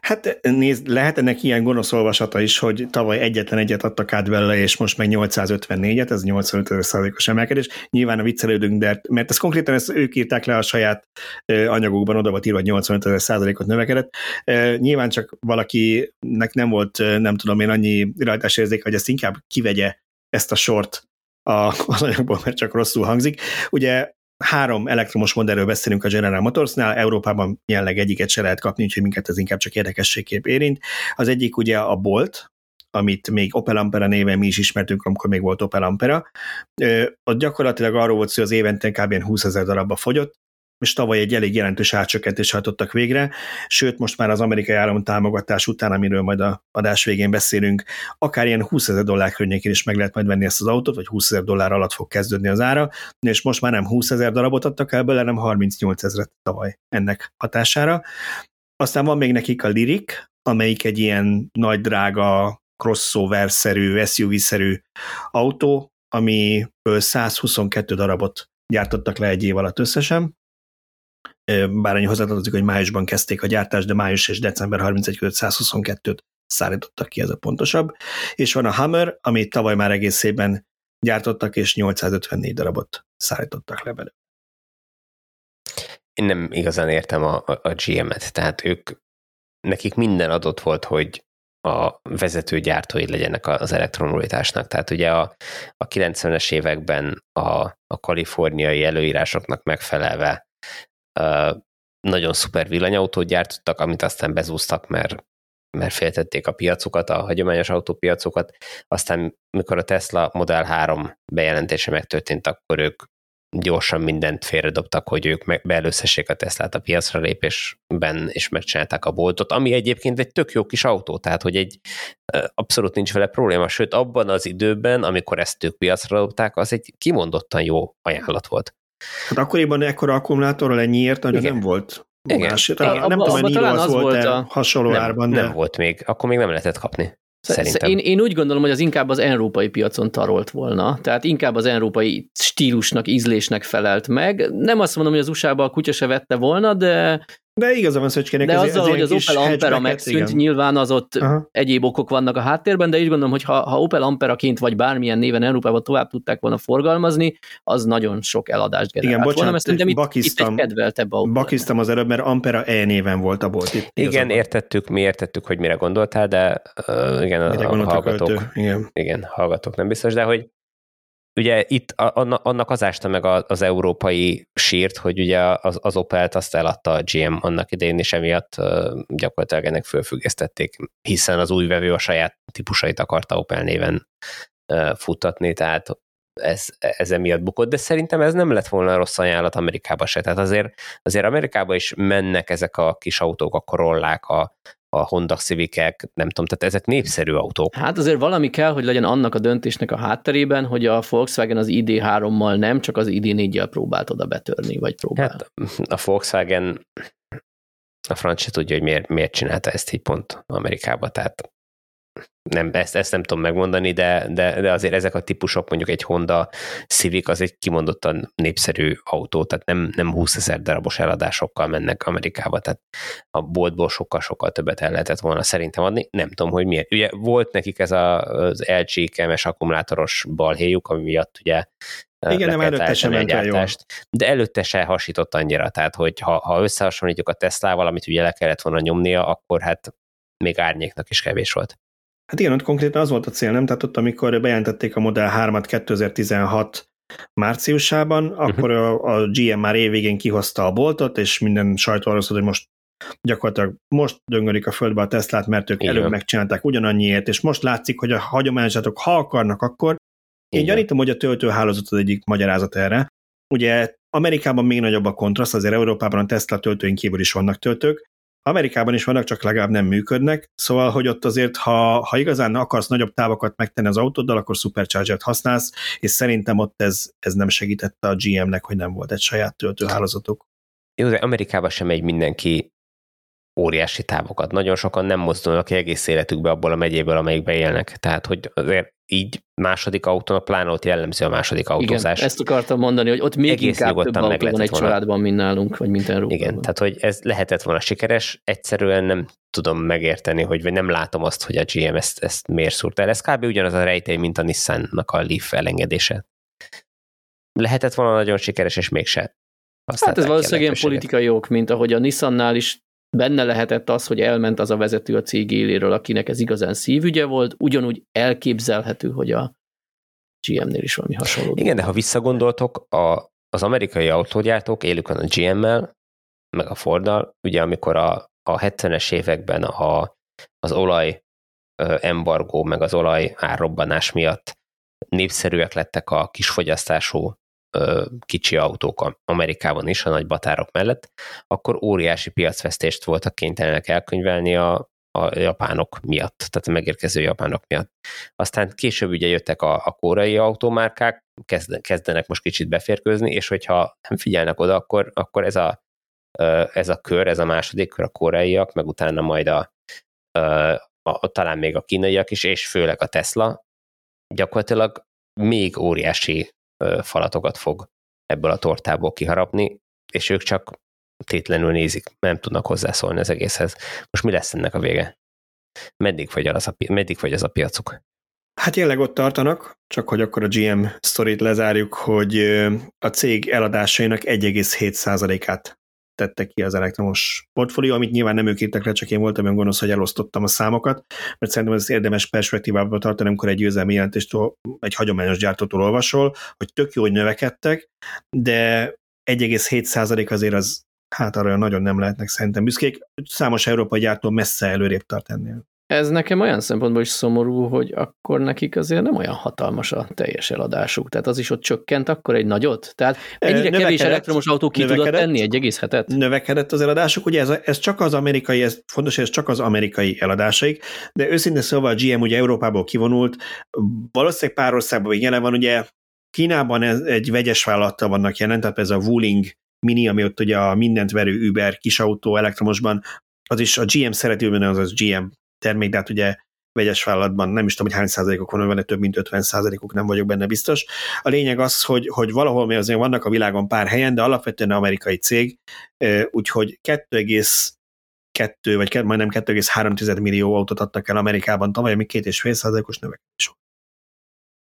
S1: Hát nézd, lehet ennek ilyen gonosz olvasata is, hogy tavaly egyetlen egyet adtak át vele, és most meg 854-et, ez 85 os emelkedés. Nyilván a viccelődünk, de mert ez konkrétan ezt ők írták le a saját anyagukban, oda volt írva, hogy 85 százalékot növekedett. Nyilván csak valakinek nem volt, nem tudom én, annyi rajtásérzék, hogy ezt inkább kivegye ezt a sort a, az anyagból, mert csak rosszul hangzik. Ugye három elektromos modellről beszélünk a General Motorsnál, Európában jelenleg egyiket se lehet kapni, úgyhogy minket ez inkább csak érdekességképp érint. Az egyik ugye a Bolt, amit még Opel Ampera néven mi is ismertünk, amikor még volt Opel Ampera. Ott gyakorlatilag arról volt szó, hogy az évente kb. 20 ezer darabba fogyott, és tavaly egy elég jelentős átcsökkentést hajtottak végre, sőt most már az amerikai állam támogatás után, amiről majd a adás végén beszélünk, akár ilyen 20 ezer dollár környékén is meg lehet majd venni ezt az autót, vagy 20 ezer dollár alatt fog kezdődni az ára, és most már nem 20 ezer darabot adtak el belőle, hanem 38 ezeret tavaly ennek hatására. Aztán van még nekik a Lyric, amelyik egy ilyen nagy drága crossover-szerű, SUV-szerű autó, amiből 122 darabot gyártottak le egy év alatt összesen, bár annyi hozzátartozik, hogy májusban kezdték a gyártást, de május és december 31 között 122-t szállítottak ki, ez a pontosabb. És van a Hammer, amit tavaly már egész évben gyártottak, és 854 darabot szállítottak le belőle.
S2: Én nem igazán értem a, a, a GM-et, tehát ők, nekik minden adott volt, hogy a vezető gyártói legyenek az elektromobilitásnak. Tehát ugye a, a 90-es években a, a kaliforniai előírásoknak megfelelve nagyon szuper villanyautót gyártottak, amit aztán bezúztak, mert, mert féltették a piacokat, a hagyományos autópiacokat. Aztán, mikor a Tesla Model 3 bejelentése megtörtént, akkor ők gyorsan mindent félredobtak, hogy ők beelőszessék a Teslát a piacra lépésben, és megcsinálták a boltot, ami egyébként egy tök jó kis autó, tehát hogy egy abszolút nincs vele probléma, sőt abban az időben, amikor ezt ők piacra dobták, az egy kimondottan jó ajánlat volt.
S1: Hát akkoriban ekkora akkumulátorral ennyiért nagyon nem volt.
S2: Igen.
S1: Igen. Nem tudom, hogy Niro az, az volt a... hasonló
S2: nem,
S1: árban,
S2: de... Nem volt még, akkor még nem lehetett kapni.
S3: Szerintem. Én, én úgy gondolom, hogy az inkább az európai piacon tarolt volna, tehát inkább az európai stílusnak, ízlésnek felelt meg. Nem azt mondom, hogy az USA-ba a kutya se vette volna, de
S1: de igaza van Szöcskének.
S3: De azzal, hogy az Opel Ampera megszűnt, igen. nyilván az ott Aha. egyéb okok vannak a háttérben, de így gondolom, hogy ha, ha Opel Amperaként vagy bármilyen néven Európában tovább tudták volna forgalmazni, az nagyon sok eladást generált igen, bocsánat, volna, mert itt, itt egy kedveltebb autó.
S1: Bakiztam az előbb, mert Ampera E néven volt a bolt itt.
S2: Igen, értettük, mi értettük, hogy mire gondoltál, de uh, igen, mire a, a hallgatók, igen. igen, hallgatók nem biztos, de hogy ugye itt annak az ásta meg az európai sírt, hogy ugye az, az Opelt azt eladta a GM annak idején, és emiatt gyakorlatilag ennek fölfüggesztették, hiszen az új vevő a saját típusait akarta Opel néven futtatni, tehát ez, ez emiatt bukott, de szerintem ez nem lett volna rossz ajánlat Amerikába se. Tehát azért, azért Amerikába is mennek ezek a kis autók, a korollák, a, a Honda civic nem tudom, tehát ezek népszerű autók.
S3: Hát azért valami kell, hogy legyen annak a döntésnek a hátterében, hogy a Volkswagen az ID3-mal nem, csak az ID4-jel próbált oda betörni, vagy próbál. Hát
S2: a Volkswagen a franc se tudja, hogy miért, miért csinálta ezt így pont Amerikába, tehát nem, ezt, ezt nem tudom megmondani, de, de, de azért ezek a típusok, mondjuk egy Honda Civic, az egy kimondottan népszerű autó, tehát nem, nem 20 ezer darabos eladásokkal mennek Amerikába, tehát a boltból sokkal-sokkal többet el lehetett volna szerintem adni, nem tudom, hogy miért. Ugye volt nekik ez a, az LG kemes akkumulátoros balhéjuk, ami miatt ugye
S1: igen, nem előtte sem ment jól.
S2: De előtte se hasított annyira, tehát hogy ha, ha összehasonlítjuk a Teslával, amit ugye le kellett volna nyomnia, akkor hát még árnyéknak is kevés volt.
S1: Hát igen, ott konkrétan az volt a cél, nem? Tehát ott, amikor bejelentették a Model 3-at 2016 márciusában, uh-huh. akkor a, a GM már évvégén kihozta a boltot, és minden sajtó arra hogy most gyakorlatilag most döngölik a földbe a Teslát, mert ők Igen. előbb megcsinálták ugyanannyiért, és most látszik, hogy a hagyományosatok, ha akarnak, akkor én gyanítom, hogy a töltőhálózat az egyik magyarázat erre. Ugye Amerikában még nagyobb a kontraszt, azért Európában a Tesla töltőink kívül is vannak töltők, Amerikában is vannak, csak legalább nem működnek, szóval, hogy ott azért, ha, ha igazán akarsz nagyobb távokat megtenni az autóddal, akkor Supercharger-t használsz, és szerintem ott ez, ez nem segítette a GM-nek, hogy nem volt egy saját töltőhálózatuk.
S2: Jó, de Amerikában sem megy mindenki óriási távokat. Nagyon sokan nem mozdulnak ki egész életükbe abból a megyéből, amelyikbe élnek. Tehát, hogy azért így második autón, pláne ott jellemző a második autózás.
S3: Igen, ezt akartam mondani, hogy ott még Egész inkább több autó van egy volna. családban, mint nálunk, vagy mint Európában.
S2: Igen, tehát hogy ez lehetett volna sikeres, egyszerűen nem tudom megérteni, hogy vagy nem látom azt, hogy a GM ezt, ezt miért szúrta el. Ez kb. ugyanaz a rejtély, mint a Nissan-nak a Leaf elengedése. Lehetett volna nagyon sikeres, és mégse.
S3: Hát ez valószínűleg ilyen politikai ok, mint ahogy a Nissannál is benne lehetett az, hogy elment az a vezető a cég éléről, akinek ez igazán szívügye volt, ugyanúgy elképzelhető, hogy a GM-nél is valami hasonló.
S2: Igen, de ha visszagondoltok, a, az amerikai autógyártók élükön a GM-mel, meg a Forddal, ugye amikor a, a 70-es években a, az olaj embargó, meg az olaj árrobbanás miatt népszerűek lettek a kisfogyasztású kicsi autók Amerikában is, a nagy batárok mellett, akkor óriási piacvesztést voltak kénytelenek elkönyvelni a, a japánok miatt, tehát a megérkező japánok miatt. Aztán később ugye jöttek a, a koreai automárkák, kezdenek most kicsit beférkőzni, és hogyha nem figyelnek oda, akkor, akkor ez, a, ez a kör, ez a második kör a koreaiak, meg utána majd a, a, a, talán még a kínaiak is, és főleg a Tesla, gyakorlatilag még óriási falatokat fog ebből a tortából kiharapni, és ők csak tétlenül nézik, nem tudnak hozzászólni az egészhez. Most mi lesz ennek a vége? Meddig fogy az a, meddig fogy az a piacuk?
S1: Hát jelenleg ott tartanak, csak hogy akkor a GM sztorit lezárjuk, hogy a cég eladásainak 1,7%-át tette ki az elektromos portfólió, amit nyilván nem ők írtak le, csak én voltam olyan gonosz, hogy elosztottam a számokat, mert szerintem ez érdemes perspektívába tartani, amikor egy győzelmi jelentést egy hagyományos gyártótól olvasol, hogy tök jó, hogy növekedtek, de 1,7% azért az hát arra nagyon nem lehetnek szerintem büszkék. Számos európai gyártó messze előrébb tart ennél.
S3: Ez nekem olyan szempontból is szomorú, hogy akkor nekik azért nem olyan hatalmas a teljes eladásuk. Tehát az is ott csökkent akkor egy nagyot? Tehát ennyire kevés elektromos autó ki tudott tenni egy egész hetet?
S1: Növekedett az eladásuk, ugye ez, ez csak az amerikai, ez fontos, ez csak az amerikai eladásaik, de őszintén szóval a GM ugye Európából kivonult, valószínűleg pár országban még jelen van, ugye Kínában ez egy vegyes vállalattal vannak jelen, tehát ez a Wuling Mini, ami ott ugye a mindent verő Uber kisautó elektromosban, az is a GM szereti, az az GM termék, de hát ugye vegyes vállalatban nem is tudom, hogy hány százalékok van, van több mint 50 százalékok, nem vagyok benne biztos. A lényeg az, hogy, hogy valahol még azért vannak a világon pár helyen, de alapvetően amerikai cég, úgyhogy 2,2 vagy majdnem 2,3 millió autót adtak el Amerikában tavaly, ami 2,5 százalékos növekedés volt.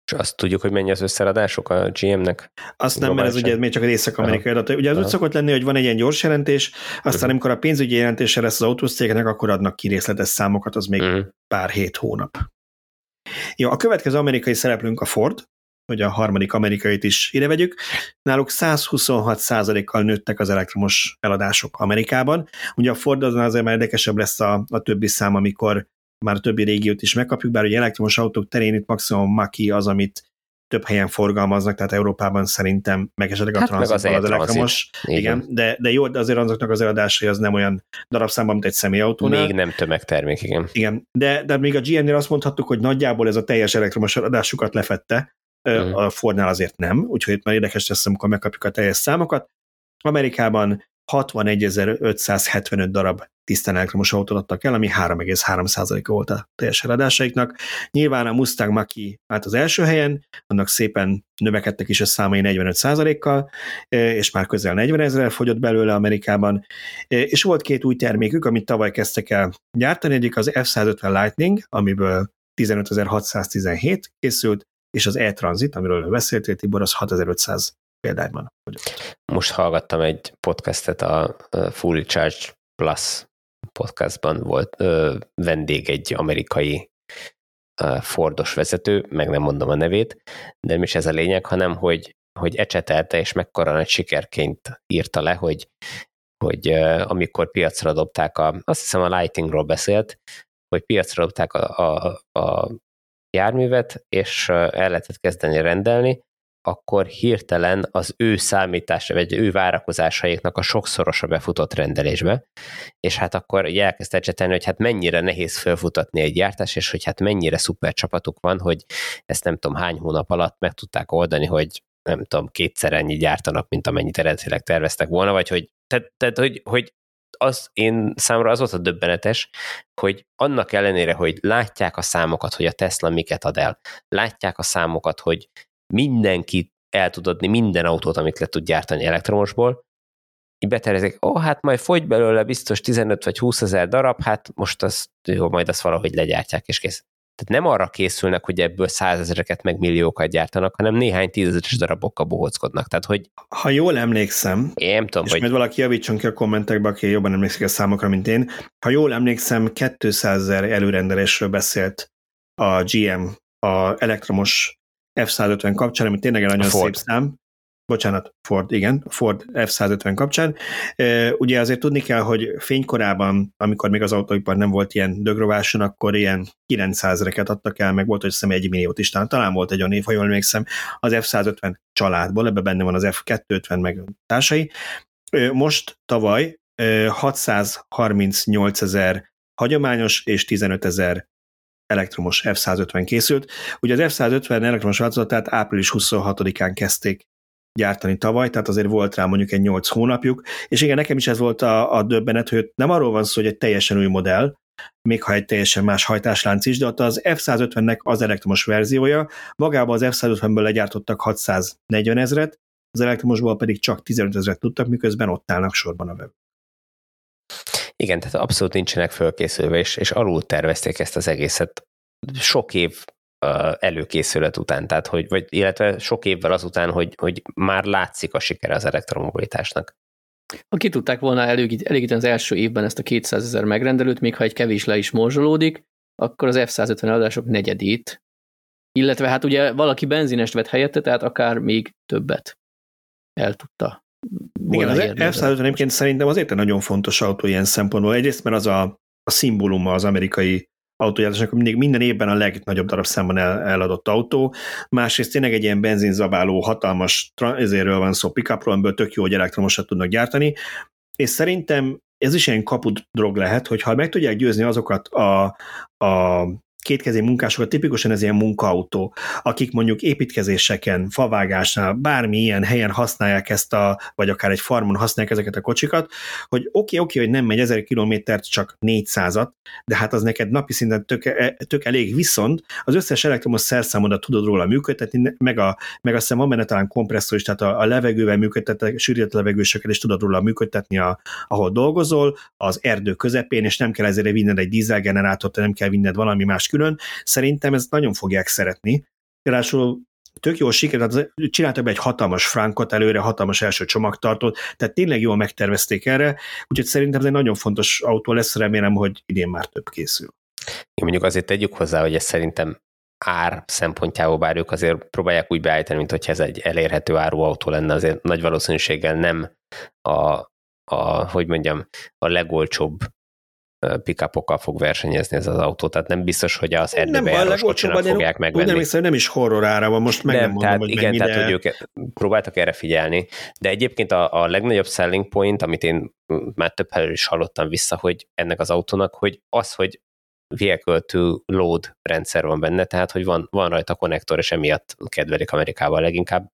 S2: És azt tudjuk, hogy mennyi az összeradások a GM-nek?
S1: Azt nem, mert ez ugye még csak az észak-amerikai adat. Ugye az Aha. úgy szokott lenni, hogy van egy ilyen gyors jelentés, aztán uh-huh. amikor a pénzügyi jelentése lesz az autócégnek, akkor adnak ki részletes számokat, az még uh-huh. pár hét hónap. Jó, a következő amerikai szereplőnk a Ford, hogy a harmadik amerikait is ide vegyük. Náluk 126 kal nőttek az elektromos eladások Amerikában. Ugye a Ford azon azért már érdekesebb lesz a, a többi szám, amikor már a többi régiót is megkapjuk, bár ugye elektromos autók terén itt maximum Maki az, amit több helyen forgalmaznak, tehát Európában szerintem meg esetleg a hát tranzit az, az elektromos. Igen, de, de jó, de azért azoknak az eladásai az nem olyan darabszámban, mint egy személyautó.
S2: Még nem tömegtermék, igen.
S1: Igen, de, de még a GM-nél azt mondhattuk, hogy nagyjából ez a teljes elektromos eladásukat lefette, uh-huh. a Fordnál azért nem, úgyhogy itt már érdekes lesz, amikor megkapjuk a teljes számokat. Amerikában 61.575 darab tisztán elektromos autót adtak el, ami 3,3%-a volt a teljes eladásaiknak. Nyilván a Mustang Maki állt az első helyen, annak szépen növekedtek is a számai 45%-kal, és már közel 40 ezerrel fogyott belőle Amerikában, és volt két új termékük, amit tavaly kezdtek el gyártani, egyik az F-150 Lightning, amiből 15.617 készült, és az e-transit, amiről beszéltél, Tibor, az 6500 példányban.
S2: Most hallgattam egy podcastet a Fully Charge Plus podcastban volt ö, vendég egy amerikai ö, Fordos vezető, meg nem mondom a nevét, de nem is ez a lényeg, hanem hogy, hogy ecsetelte, és mekkora nagy sikerként írta le, hogy, hogy ö, amikor piacra dobták, a, azt hiszem a Lightingról beszélt, hogy piacra dobták a, a, a járművet, és el lehetett kezdeni rendelni, akkor hirtelen az ő számítása, vagy ő várakozásaiknak a sokszorosa befutott rendelésbe, és hát akkor elkezdte csetelni, hogy hát mennyire nehéz felfutatni egy gyártás, és hogy hát mennyire szuper csapatuk van, hogy ezt nem tudom hány hónap alatt meg tudták oldani, hogy nem tudom, kétszer ennyi gyártanak, mint amennyit eredetileg terveztek volna, vagy hogy, tehát, tehát hogy, hogy az én számomra az volt a döbbenetes, hogy annak ellenére, hogy látják a számokat, hogy a Tesla miket ad el, látják a számokat, hogy mindenki el tud adni minden autót, amit le tud gyártani elektromosból, így betervezik, ó, oh, hát majd fogy belőle biztos 15 vagy 20 ezer darab, hát most az, jó, majd azt valahogy legyártják, és kész. Tehát nem arra készülnek, hogy ebből százezereket meg milliókat gyártanak, hanem néhány tízezeres darabokkal bohóckodnak. Tehát, hogy...
S1: Ha jól emlékszem,
S2: én nem tudom,
S1: és
S2: hogy...
S1: majd valaki javítson ki a kommentekbe, aki jobban emlékszik a számokra, mint én, ha jól emlékszem, 200 ezer előrendelésről beszélt a GM a elektromos F-150 kapcsán, ami tényleg egy nagyon szép szám bocsánat, Ford, igen, Ford F-150 kapcsán. Ugye azért tudni kell, hogy fénykorában, amikor még az autóipar nem volt ilyen dögrováson, akkor ilyen 900 reket adtak el, meg volt, hogy hiszem egy milliót is, talán volt egy olyan év, ha jól emlékszem, az F-150 családból, ebben benne van az F-250 meg társai. Most tavaly 638 ezer hagyományos és 15 ezer elektromos F-150 készült. Ugye az F-150 elektromos változatát április 26-án kezdték gyártani tavaly, tehát azért volt rá mondjuk egy 8 hónapjuk, és igen, nekem is ez volt a, a döbbenet, hogy nem arról van szó, hogy egy teljesen új modell, még ha egy teljesen más hajtáslánc is, de ott az F-150-nek az elektromos verziója, magában az F-150-ből legyártottak 640 ezret, az elektromosból pedig csak 15 ezret tudtak, miközben ott állnak sorban a web.
S2: Igen, tehát abszolút nincsenek fölkészülve, és, és alul tervezték ezt az egészet. Sok év előkészület után, tehát hogy, vagy, illetve sok évvel azután, hogy, hogy már látszik a sikere az elektromobilitásnak.
S3: Ha ki tudták volna elégíteni az első évben ezt a 200 ezer megrendelőt, még ha egy kevés le is morzsolódik, akkor az F-150 adások negyedét, illetve hát ugye valaki benzinest vett helyette, tehát akár még többet el tudta
S1: Igen, az F-150 egyébként szerintem azért egy nagyon fontos autó ilyen szempontból. Egyrészt, mert az a, a szimbóluma az amerikai autógyártásnak mindig minden évben a legnagyobb darabszámban el, eladott autó. Másrészt tényleg egy ilyen benzinzabáló, hatalmas ezéről van szó, pickupról, amiből tök jó, hogy elektromosat tudnak gyártani, és szerintem ez is ilyen kapud drog lehet, hogy ha meg tudják győzni azokat a, a kétkezi munkásokat, tipikusan ez ilyen munkaautó, akik mondjuk építkezéseken, favágásnál, bármi ilyen helyen használják ezt a, vagy akár egy farmon használják ezeket a kocsikat, hogy oké, okay, oké, okay, hogy nem megy 1000 kilométert, csak 400-at, de hát az neked napi szinten tök, e, tök elég, viszont az összes elektromos szerszámodat tudod róla működtetni, meg a, meg azt hiszem van benne talán kompresszor is, tehát a, a levegővel működtetett, sűrített levegősöket is tudod róla működtetni, a, ahol dolgozol, az erdő közepén, és nem kell ezért vinned egy dízelgenerátort, nem kell vinned valami más külön. Szerintem ezt nagyon fogják szeretni. Ráadásul tök jól sikerült, csináltak be egy hatalmas frankot előre, hatalmas első csomagtartót, tehát tényleg jól megtervezték erre, úgyhogy szerintem ez egy nagyon fontos autó lesz, remélem, hogy idén már több készül.
S2: Én mondjuk azért tegyük hozzá, hogy ez szerintem ár szempontjából, bár ők azért próbálják úgy beállítani, mint hogyha ez egy elérhető áru autó lenne, azért nagy valószínűséggel nem a, a hogy mondjam, a legolcsóbb pickupokkal fog versenyezni ez az autó, tehát nem biztos, hogy az erdőbe járós kocsinak fogják megvenni.
S1: Nem hiszem, nem is horror ára van, most meg nem, nem mondom,
S2: tehát,
S1: hogy
S2: Igen, tehát, hogy ők próbáltak erre figyelni, de egyébként a, a legnagyobb selling point, amit én már több helyről is hallottam vissza, hogy ennek az autónak, hogy az, hogy vehicle to load rendszer van benne, tehát hogy van, van rajta konnektor, és emiatt kedvelik Amerikával leginkább,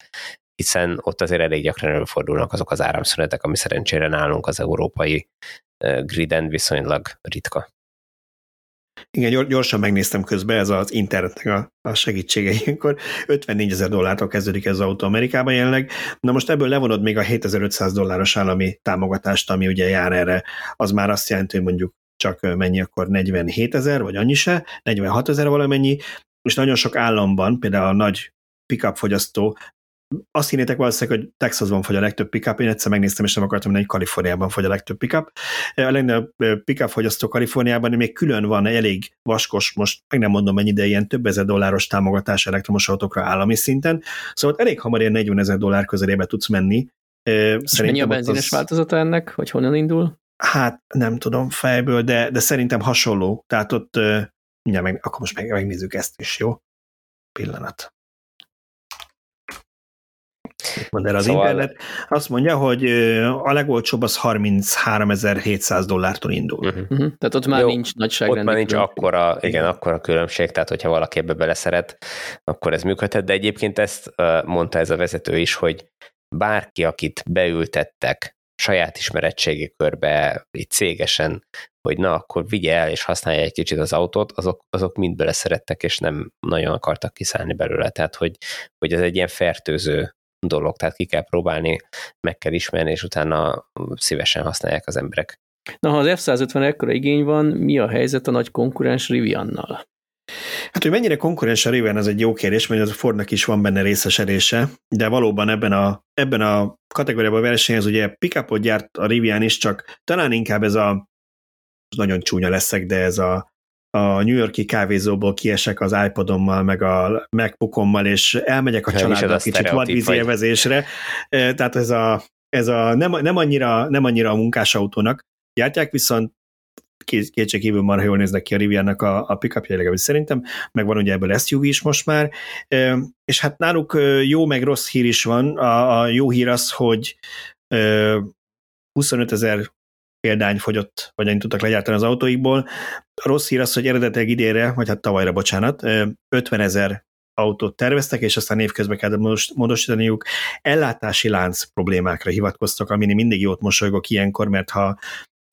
S2: hiszen ott azért elég gyakran előfordulnak azok az áramszünetek, ami szerencsére nálunk az európai griden viszonylag ritka.
S1: Igen, gyorsan megnéztem közben, ez az internetnek a, a segítsége ilyenkor. 54 ezer dollártól kezdődik ez az autó Amerikában jelenleg. Na most ebből levonod még a 7500 dolláros állami támogatást, ami ugye jár erre. Az már azt jelenti, hogy mondjuk csak mennyi akkor 47 ezer, vagy annyi se, 46 ezer valamennyi, és nagyon sok államban, például a nagy pickup fogyasztó azt hinnétek valószínűleg, hogy Texasban fogy a legtöbb pickup, én egyszer megnéztem, és nem akartam, hogy Kaliforniában fogy a legtöbb pickup. A legnagyobb pickup fogyasztó Kaliforniában még külön van elég vaskos, most meg nem mondom mennyi, de ilyen több ezer dolláros támogatás elektromos autókra állami szinten, szóval elég hamar ilyen 40 ezer dollár közelébe tudsz menni.
S3: És mennyi a benzines az... változata ennek, hogy honnan indul?
S1: Hát nem tudom fejből, de, de szerintem hasonló. Tehát ott, ja, meg, akkor most meg, megnézzük ezt is, jó? Pillanat. Mond el az szóval... internet. Azt mondja, hogy a legolcsóbb az 33.700 dollártól indul. Uh-huh.
S3: Uh-huh. Tehát ott már Jó, nincs nagyságrendi
S2: Ott már nincs akkora, igen, akkora különbség, tehát hogyha valaki ebbe beleszeret, akkor ez működhet, de egyébként ezt mondta ez a vezető is, hogy bárki, akit beültettek saját ismeretségi körbe, így cégesen, hogy na, akkor vigye el és használja egy kicsit az autót, azok, azok mind beleszerettek, és nem nagyon akartak kiszállni belőle. Tehát, hogy, hogy ez egy ilyen fertőző dolog, tehát ki kell próbálni, meg kell ismerni, és utána szívesen használják az emberek.
S3: Na, ha az F-150 ekkora igény van, mi a helyzet a nagy konkurens Riviannal?
S1: Hát, hogy mennyire konkurens a Rivian, ez egy jó kérdés, mert a Fordnak is van benne részesedése, de valóban ebben a, ebben a kategóriában versenyez, ugye pickupot gyárt a Rivian is, csak talán inkább ez a nagyon csúnya leszek, de ez a, a New Yorki kávézóból kiesek az iPodommal, meg a MacBookommal, és elmegyek a családdal kicsit vadvízi élvezésre. Tehát ez a, ez a nem, nem, annyira, nem annyira a munkásautónak gyártják, viszont kétségkívül már jól néznek ki a Riviannak a, a pickupja, legalábbis szerintem, meg van ugye ebből SUV is most már, és hát náluk jó meg rossz hír is van. A, a jó hír az, hogy 25 ezer példány fogyott, vagy annyit tudtak legyártani az autóikból. A rossz hír az, hogy eredetileg idénre, vagy hát tavalyra, bocsánat, 50 ezer autót terveztek, és aztán évközben kellett módosítaniuk. Ellátási lánc problémákra hivatkoztak, amin mindig jót mosolygok ilyenkor, mert ha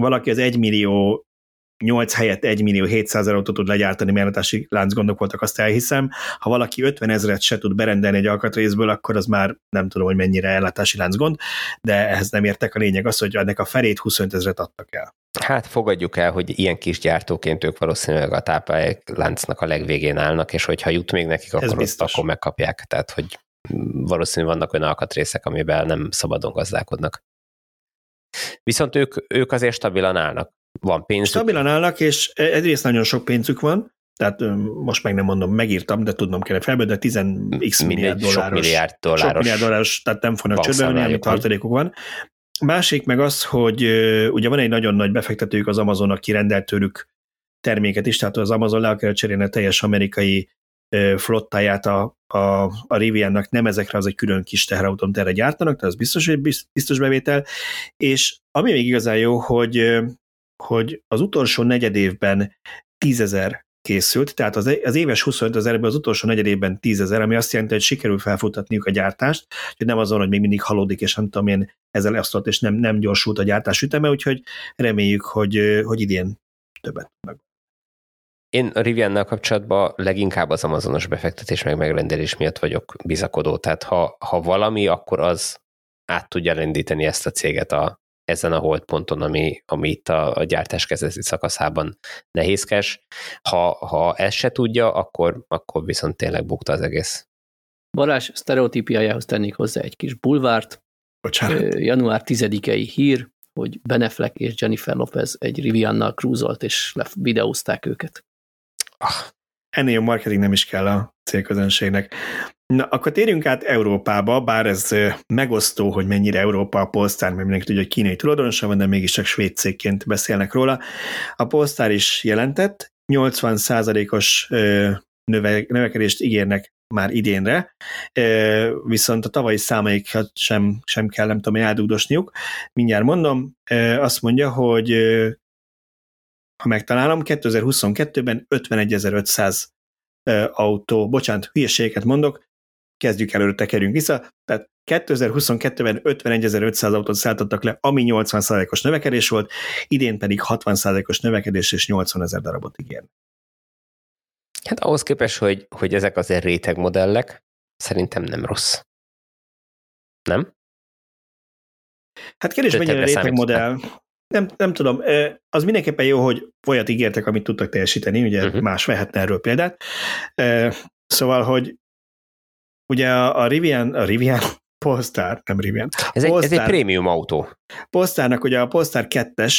S1: valaki az 1 millió 8 helyett 1 millió 700 autót tud legyártani, mert lánc gondok voltak, azt elhiszem. Ha valaki 50 ezeret se tud berendelni egy alkatrészből, akkor az már nem tudom, hogy mennyire ellátási lánc gond, de ehhez nem értek. A lényeg az, hogy ennek a felét 25 ezeret adtak el.
S2: Hát fogadjuk el, hogy ilyen kis gyártóként ők valószínűleg a táplálékláncnak a legvégén állnak, és hogyha jut még nekik, akkor, ott, akkor megkapják. Tehát, hogy valószínűleg vannak olyan alkatrészek, amiben nem szabadon gazdálkodnak. Viszont ők, ők azért stabilan állnak van pénzük.
S1: Stabilan állnak, és egyrészt nagyon sok pénzük van, tehát most meg nem mondom, megírtam, de tudnom kellene felből, de 10x milliárd dolláros. Sok
S2: milliárd dolláros. Sok
S1: milliárd dolláros, tehát nem fognak csődbe ami tartalékuk van. Másik meg az, hogy ugye van egy nagyon nagy befektetőjük az Amazon, aki rendelt tőlük terméket is, tehát az Amazon le akar cserélni a teljes amerikai flottáját a, a, a Riviannak, nem ezekre az egy külön kis teherautón erre gyártanak, tehát az biztos, hogy biztos bevétel, és ami még igazán jó, hogy hogy az utolsó negyed évben tízezer készült, tehát az, éves 25 ezerben az utolsó negyed évben tízezer, ami azt jelenti, hogy sikerül felfutatniuk a gyártást, hogy nem azon, hogy még mindig halódik, és nem tudom én ezzel ezt és nem, nem gyorsult a gyártás üteme, úgyhogy reméljük, hogy, hogy idén többet tudnak.
S2: Én a Riviannal kapcsolatban leginkább az Amazonos befektetés meg megrendelés miatt vagyok bizakodó. Tehát ha, ha valami, akkor az át tudja rendíteni ezt a céget a, ezen a holdponton, ami, ami itt a, a gyártás kezdeti szakaszában nehézkes. Ha, ha ezt se tudja, akkor, akkor viszont tényleg bukta az egész.
S3: Balázs sztereotípiájához tennék hozzá egy kis bulvárt.
S1: Bocsánat.
S3: Január 10-i hír, hogy Beneflek és Jennifer Lopez egy Riviannal krúzolt, és videózták őket.
S1: Ah, ennél a marketing nem is kell a célközönségnek. Na, akkor térjünk át Európába, bár ez megosztó, hogy mennyire Európa a Polestar, mert mindenki tudja, hogy kínai tulajdonosa van, de mégis csak svéd cégként beszélnek róla. A Polestar is jelentett, 80%-os növe, növekedést ígérnek már idénre, viszont a tavalyi számaikat sem, sem kell, nem tudom, eldugdosniuk. Mindjárt mondom, azt mondja, hogy ha megtalálom, 2022-ben 51.500 autó, bocsánat, hülyeségeket mondok, kezdjük előre, tekerjünk vissza, tehát 2022-ben 51.500 autót szálltottak le, ami 80%-os növekedés volt, idén pedig 60%-os növekedés és 80 ezer darabot ígérnek.
S2: Hát ahhoz képest, hogy, hogy ezek azért réteg modellek, szerintem nem rossz. Nem?
S1: Hát kérdés, mennyire réteg modell. Nem, nem tudom, az mindenképpen jó, hogy olyat ígértek, amit tudtak teljesíteni, ugye uh-huh. más vehetne erről példát. Szóval, hogy ugye a, a Rivian, a Rivian, Polestar, nem Rivian.
S2: Ez, Polestar, egy, ez egy prémium autó.
S1: Polestarnak ugye a Polestar 2-es,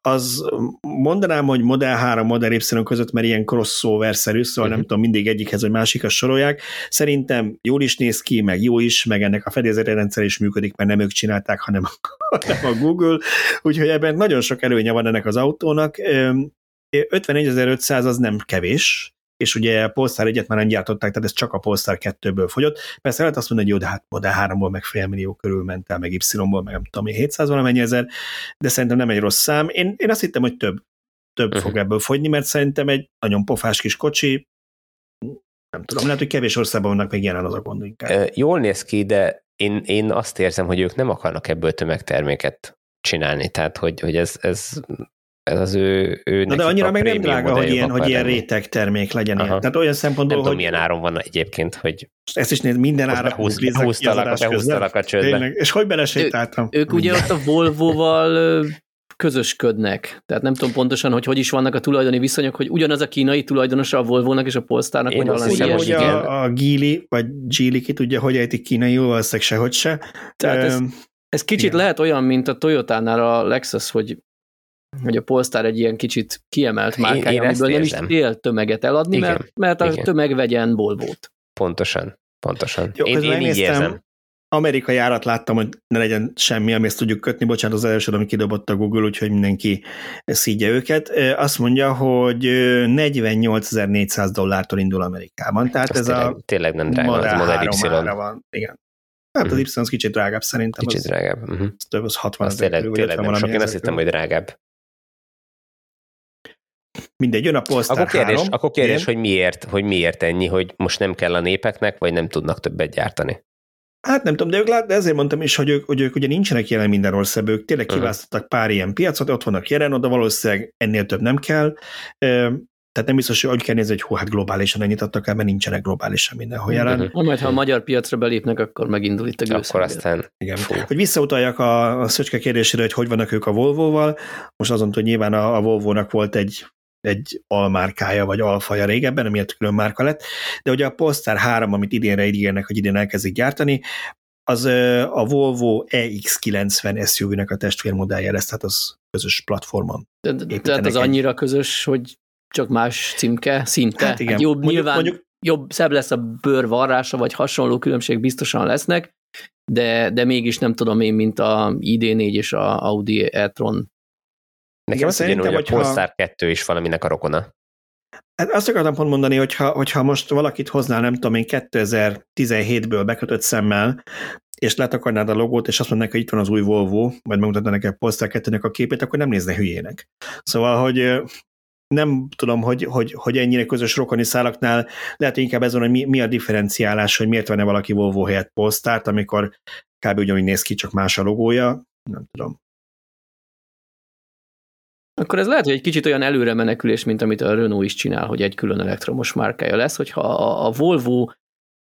S1: az mondanám, hogy Model 3, Model Y között, mert ilyen crossover-szerű, szóval uh-huh. nem tudom, mindig egyikhez vagy másikhoz sorolják. Szerintem jól is néz ki, meg jó is, meg ennek a fedélzeti rendszer is működik, mert nem ők csinálták, hanem, hanem a Google, úgyhogy ebben nagyon sok előnye van ennek az autónak. 51.500 az nem kevés, és ugye a Polestar egyet már nem gyártották, tehát ez csak a Polestar 2-ből fogyott. Persze lehet azt mondani, hogy jó, de hát Model 3-ból meg fél millió körül ment el, meg Y-ból, meg nem tudom, 700 valamennyi ezer, de szerintem nem egy rossz szám. Én, én azt hittem, hogy több, több uh-huh. fog ebből fogyni, mert szerintem egy nagyon pofás kis kocsi, nem tudom, lehet, hogy kevés országban vannak még jelen az a gond inkább.
S2: Jól néz ki, de én, én azt érzem, hogy ők nem akarnak ebből tömegterméket csinálni, tehát hogy, hogy ez, ez ez az ő, ő
S1: Na de annyira meg nem drága, hogy ilyen, hogy ilyen réteg termék legyen. Ilyen. Tehát olyan szempontból,
S2: nem hogy... tudom, milyen áron van egyébként, hogy...
S1: Ezt is néz, minden ára
S2: húztalak a csődbe.
S1: És hogy belesétáltam?
S3: Ő, ők ugye ott a Volvo-val közösködnek. Tehát nem tudom pontosan, hogy hogy is vannak a tulajdoni viszonyok, hogy ugyanaz a kínai tulajdonosa a Volvo-nak és a Polestarnak,
S1: vagy valami hiszem, hogy a, a Gili, vagy Gili ki tudja, hogy ejtik kínai, valószínűleg sehogy se.
S3: Tehát ez, ez kicsit igen. lehet olyan, mint a Toyota-nál a Lexus, hogy hogy a Polestar egy ilyen kicsit kiemelt márkája, amiből nem is fél tömeget eladni, Igen. mert, mert a Igen. tömeg vegyen Volvo-t.
S2: Pontosan, pontosan. Jó, én, én így érzem.
S1: Amerikai árat láttam, hogy ne legyen semmi, ami ezt tudjuk kötni. Bocsánat, az első, ami kidobott a Google, úgyhogy mindenki szígye őket. Azt mondja, hogy 48.400 dollártól indul Amerikában. Tehát ez
S2: tényleg,
S1: a
S2: tényleg nem drága,
S1: Model
S2: az
S1: Model Y. Van. Igen. Hát az uh-huh. Y az kicsit drágább szerintem.
S2: Kicsit az, drágább. Uh-huh. Az
S1: több, az 60
S2: az tényleg, tényleg nem sok. Én azt hittem, hogy drágább.
S1: Mindegy, jön a Polestar
S2: akkor kérdés,
S1: 3.
S2: Akkor kérdés, hogy miért, hogy miért ennyi, hogy most nem kell a népeknek, vagy nem tudnak többet gyártani?
S1: Hát nem tudom, de, ők lát, de ezért mondtam is, hogy ők, hogy ők ugye nincsenek jelen minden országban, ők tényleg mhm. kiválasztottak pár ilyen piacot, ott vannak jelen, oda valószínűleg ennél több nem kell. Tehát nem biztos, hogy úgy kell nézni, hogy hú, hát globálisan ennyit adtak el, mert nincsenek globálisan mindenhol jelen.
S3: Uh-huh. Majd, ha a magyar piacra belépnek, akkor megindul itt a
S2: gőzség. Akkor aztán...
S1: Igen. Fú. Hogy visszautaljak a, a Szöcske kérdésére, hogy hogy vannak ők a Volvo-val. Most azon, hogy nyilván a, a Volvo-nak volt egy egy almárkája vagy alfaja régebben, amiért külön márka lett, de ugye a Polestar 3, amit idénre ígérnek, hogy idén elkezdik gyártani, az a Volvo EX90 SUV-nek a testvérmodellje lesz, tehát az közös platformon.
S3: Tehát az annyira közös, hogy csak más címke, szinte. Hát igen. Hát jobb, mondjuk, nyilván mondjuk, jobb, szebb lesz a bőr varrása, vagy hasonló különbség biztosan lesznek, de, de mégis nem tudom én, mint a ID4 és a Audi e-tron
S2: Nekem azt ugyanúgy, hogy a Polestar 2 is valaminek a rokona.
S1: Hát azt akartam pont mondani, hogyha, hogyha most valakit hoznál, nem tudom én, 2017-ből bekötött szemmel, és letakarnád a logót, és azt mondanak, hogy itt van az új Volvo, majd megmutatnád neki a Polestar 2 a képét, akkor nem nézne hülyének. Szóval, hogy nem tudom, hogy, hogy, hogy ennyire közös rokoni szálaknál lehet, hogy inkább ez van, hogy mi, mi a differenciálás, hogy miért venne valaki Volvo helyett Polestart, amikor kb. ugyanúgy néz ki, csak más a logója, nem tudom.
S3: Akkor ez lehet, hogy egy kicsit olyan előre menekülés, mint amit a Renault is csinál, hogy egy külön elektromos márkája lesz, hogyha a Volvo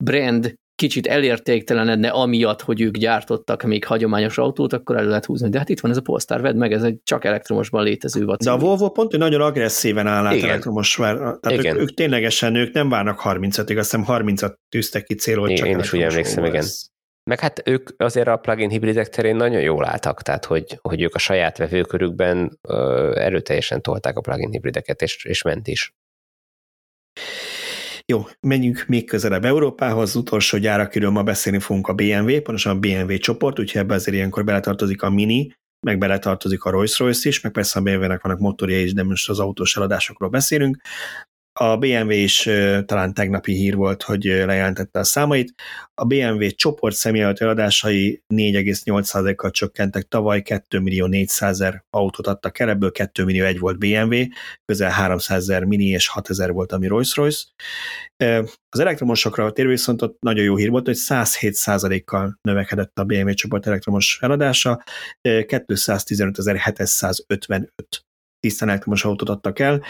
S3: brand kicsit elértéktelenedne amiatt, hogy ők gyártottak még hagyományos autót, akkor elő lehet húzni. De hát itt van ez a Polestar, vedd meg, ez egy csak elektromosban létező vacil.
S1: De a Volvo pont, hogy nagyon agresszíven áll át elektromos. Tehát igen. Ők, ők, ténylegesen, ők nem várnak 35-ig, azt hiszem 30-at tűztek ki célul, hogy
S2: csak Én is úgy emlékszem, igen. Meg hát ők azért a plugin hibridek terén nagyon jól álltak, tehát hogy, hogy ők a saját vevőkörükben erőteljesen tolták a plugin hibrideket, és, és ment is.
S1: Jó, menjünk még közelebb Európához. Utolsó gyár, akiről ma beszélni fogunk a BMW, pontosan a BMW csoport, úgyhogy ebbe azért ilyenkor beletartozik a Mini, meg beletartozik a Rolls-Royce is, meg persze a BMW-nek vannak motorja is, de most az autós eladásokról beszélünk. A BMW is talán tegnapi hír volt, hogy lejelentette a számait. A BMW csoport személyelőtt eladásai 4,8%-kal csökkentek tavaly, 2 millió 400 ezer autót adtak el, ebből 2 millió egy volt BMW, közel 300 ezer mini és 6 ezer volt, ami Rolls-Royce. Az elektromosokra térő viszont ott nagyon jó hír volt, hogy 107%-kal növekedett a BMW csoport elektromos eladása, 215.755 tisztán elektromos autót adtak el,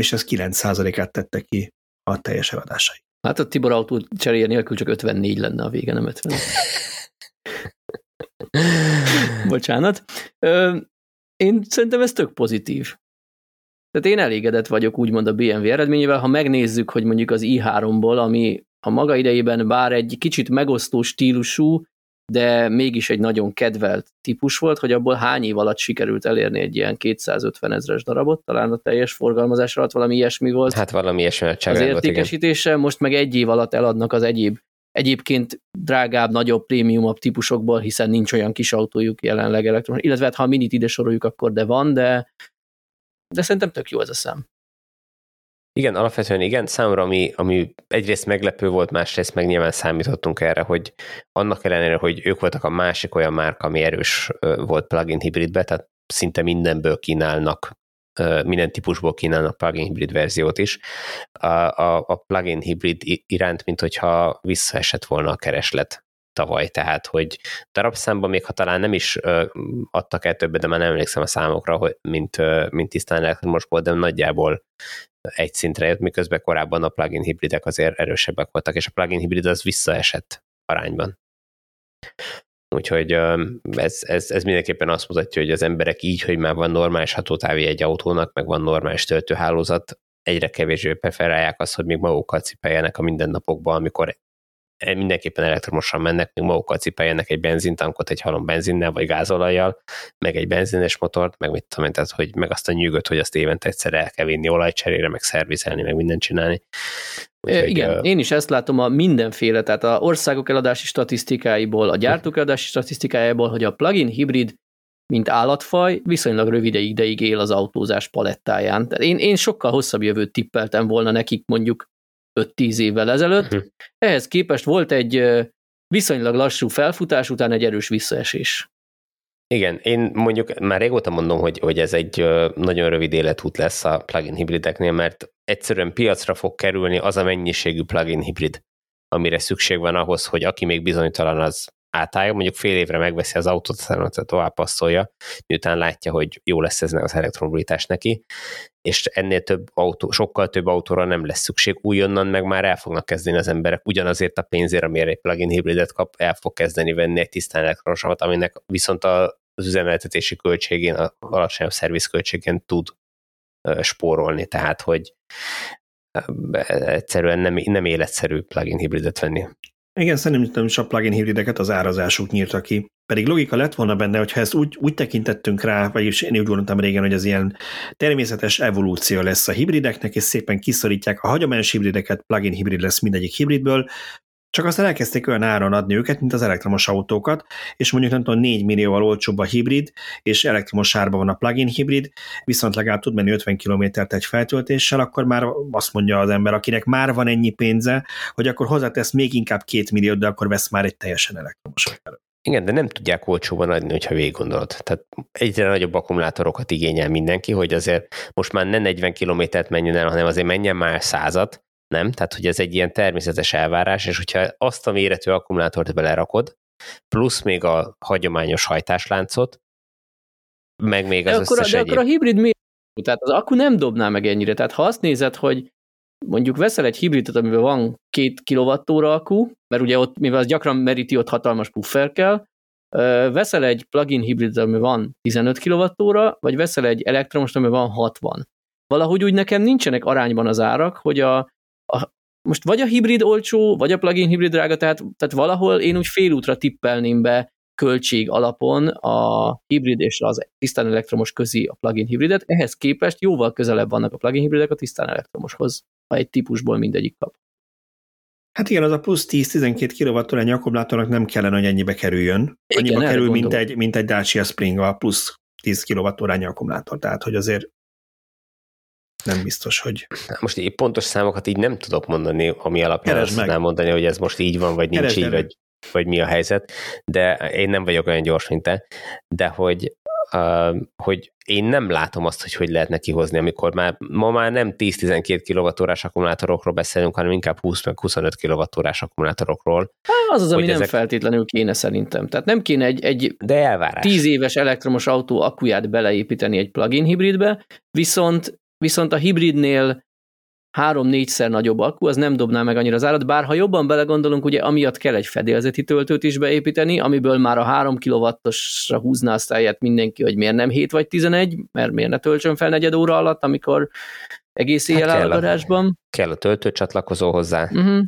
S1: és ez 9%-át tette ki a teljes eladásai.
S3: Hát a Tibor autó cseréje nélkül csak 54 lenne a vége, nem 50. Bocsánat. Én szerintem ez tök pozitív. Tehát én elégedett vagyok úgymond a BMW eredményével, ha megnézzük, hogy mondjuk az i3-ból, ami a maga idejében bár egy kicsit megosztó stílusú, de mégis egy nagyon kedvelt típus volt, hogy abból hány év alatt sikerült elérni egy ilyen 250 ezres darabot, talán a teljes forgalmazás alatt valami ilyesmi volt.
S2: Hát valami ilyesmi
S3: az értékesítése, igen. most meg egy év alatt eladnak az egyéb egyébként drágább, nagyobb, prémiumabb típusokból, hiszen nincs olyan kis autójuk jelenleg elektromos, illetve hát, ha a minit ide soroljuk, akkor de van, de, de szerintem tök jó ez a szám.
S2: Igen, alapvetően igen. Számomra, ami, ami egyrészt meglepő volt, másrészt meg nyilván számítottunk erre, hogy annak ellenére, hogy ők voltak a másik olyan márka, ami erős volt plugin hibridbe, tehát szinte mindenből kínálnak minden típusból kínálnak plugin hibrid verziót is. A, a, a plugin hibrid iránt, mint hogyha visszaesett volna a kereslet tavaly, tehát hogy darabszámban még ha talán nem is adtak el többet, de már nem emlékszem a számokra, hogy, mint, mint tisztán elektromosból, de nagyjából egy szintre jött, miközben korábban a plugin hibridek azért erősebbek voltak, és a plugin hibrid az visszaesett arányban. Úgyhogy ez, ez, ez mindenképpen azt mutatja, hogy az emberek így, hogy már van normális hatótávi egy autónak, meg van normális töltőhálózat, egyre kevésbé preferálják azt, hogy még magukkal cipeljenek a mindennapokban, amikor mindenképpen elektromosan mennek, még magukkal cipeljenek egy benzintankot egy halom benzinnel vagy gázolajjal, meg egy benzines motort, meg mit tudom én, tehát, hogy meg azt a nyűgöt, hogy azt évente egyszer el kell vinni olajcserére, meg szervizelni, meg mindent csinálni.
S3: Úgyhogy, Igen, uh, én is ezt látom a mindenféle, tehát a országok eladási statisztikáiból, a gyártók eladási statisztikájából, hogy a plug-in hibrid mint állatfaj, viszonylag rövid ideig él az autózás palettáján. Tehát én, én sokkal hosszabb jövőt tippeltem volna nekik mondjuk 5-10 évvel ezelőtt. Uh-huh. Ehhez képest volt egy viszonylag lassú felfutás, után egy erős visszaesés.
S2: Igen, én mondjuk már régóta mondom, hogy, hogy ez egy nagyon rövid életút lesz a plugin hibrideknél, mert egyszerűen piacra fog kerülni az a mennyiségű plugin hibrid, amire szükség van ahhoz, hogy aki még bizonytalan, az átállja, mondjuk fél évre megveszi az autót, aztán tovább passzolja, miután látja, hogy jó lesz ez az elektromobilitás neki, és ennél több autó, sokkal több autóra nem lesz szükség, újonnan meg már el fognak kezdeni az emberek ugyanazért a pénzért, amire egy plugin hibridet kap, el fog kezdeni venni egy tisztán elektronosamat, aminek viszont az üzemeltetési költségén, a alacsonyabb szervizköltségén tud spórolni, tehát hogy egyszerűen nem, nem életszerű plugin hibridet venni.
S1: Igen, szerintem is a plugin hibrideket az árazásuk nyírta ki. Pedig logika lett volna benne, hogyha ezt úgy, úgy tekintettünk rá, vagyis én úgy gondoltam régen, hogy az ilyen természetes evolúció lesz a hibrideknek, és szépen kiszorítják a hagyományos hibrideket, plugin hibrid lesz mindegyik hibridből, csak aztán elkezdték olyan áron adni őket, mint az elektromos autókat, és mondjuk nem tudom, 4 millióval olcsóbb a hibrid, és elektromos árban van a plug-in hibrid, viszont legalább tud menni 50 kilométert egy feltöltéssel, akkor már azt mondja az ember, akinek már van ennyi pénze, hogy akkor hozzátesz még inkább 2 milliót, de akkor vesz már egy teljesen elektromos
S2: előtt. Igen, de nem tudják olcsóban adni, hogyha végig gondolod. Tehát egyre nagyobb akkumulátorokat igényel mindenki, hogy azért most már ne 40 kilométert menjen el, hanem azért menjen már százat, nem? Tehát, hogy ez egy ilyen természetes elvárás, és hogyha azt a méretű akkumulátort belerakod, plusz még a hagyományos hajtásláncot, meg még az de
S3: akkor,
S2: összes
S3: De egyéb... akkor a hibrid miért? Tehát az akku nem dobná meg ennyire. Tehát ha azt nézed, hogy mondjuk veszel egy hibridot, amiben van két kWh akku, mert ugye ott, mivel az gyakran meríti, ott hatalmas puffer kell, veszel egy plug-in hibridot, amiben van 15 kWh, vagy veszel egy elektromos, amiben van 60. Valahogy úgy nekem nincsenek arányban az árak, hogy a, a, most vagy a hibrid olcsó, vagy a plugin hibrid drága, tehát, tehát valahol én úgy félútra tippelném be költség alapon a hibrid és az tisztán elektromos közé a plugin hibridet, ehhez képest jóval közelebb vannak a plugin hibridek a tisztán elektromoshoz, ha egy típusból mindegyik kap.
S1: Hát igen, az a plusz 10-12 kWh akkumulátornak nem kellene, hogy ennyibe kerüljön. Annyiba igen, kerül, mint egy, mint egy Dacia Spring a plusz 10 kWh akkumulátor, tehát hogy azért nem biztos, hogy...
S2: Most így pontos számokat így nem tudok mondani, ami alapján Keresd azt tudnám mondani, hogy ez most így van, vagy nincs Keresd így, vagy, vagy mi a helyzet, de én nem vagyok olyan gyors, mint te, de hogy Uh, hogy én nem látom azt, hogy hogy lehetne kihozni, amikor már ma már nem 10-12 kWh akkumulátorokról beszélünk, hanem inkább 20 meg 25 kWh akkumulátorokról.
S3: Há, az az, ami nem ezek... feltétlenül kéne szerintem. Tehát nem kéne egy, egy De elvárás. 10 éves elektromos autó akuját beleépíteni egy plug-in hibridbe, viszont Viszont a hibridnél három-négyszer nagyobb akku, az nem dobná meg annyira az árat, bár ha jobban belegondolunk, ugye amiatt kell egy fedélzeti töltőt is beépíteni, amiből már a 3 kW-osra húzná azt eljött mindenki, hogy miért nem 7 vagy 11, mert miért ne töltsön fel negyed óra alatt, amikor egész éjjel hát áll a garázsban.
S2: Kell a töltő csatlakozó hozzá. Uh-huh.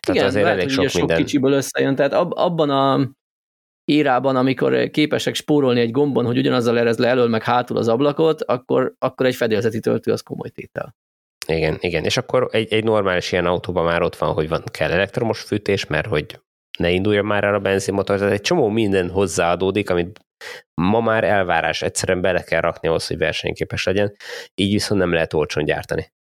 S3: Tehát Igen, azért lehet, elég sok, minden. sok kicsiből összejön, tehát ab, abban a érában, amikor képesek spórolni egy gombon, hogy ugyanazzal erez le elől meg hátul az ablakot, akkor, akkor egy fedélzeti töltő az komoly tétel.
S2: Igen, igen. És akkor egy, egy normális ilyen autóban már ott van, hogy van, kell elektromos fűtés, mert hogy ne induljon már el a benzinmotor, tehát egy csomó minden hozzáadódik, amit ma már elvárás, egyszerűen bele kell rakni ahhoz, hogy versenyképes legyen, így viszont nem lehet olcsón gyártani.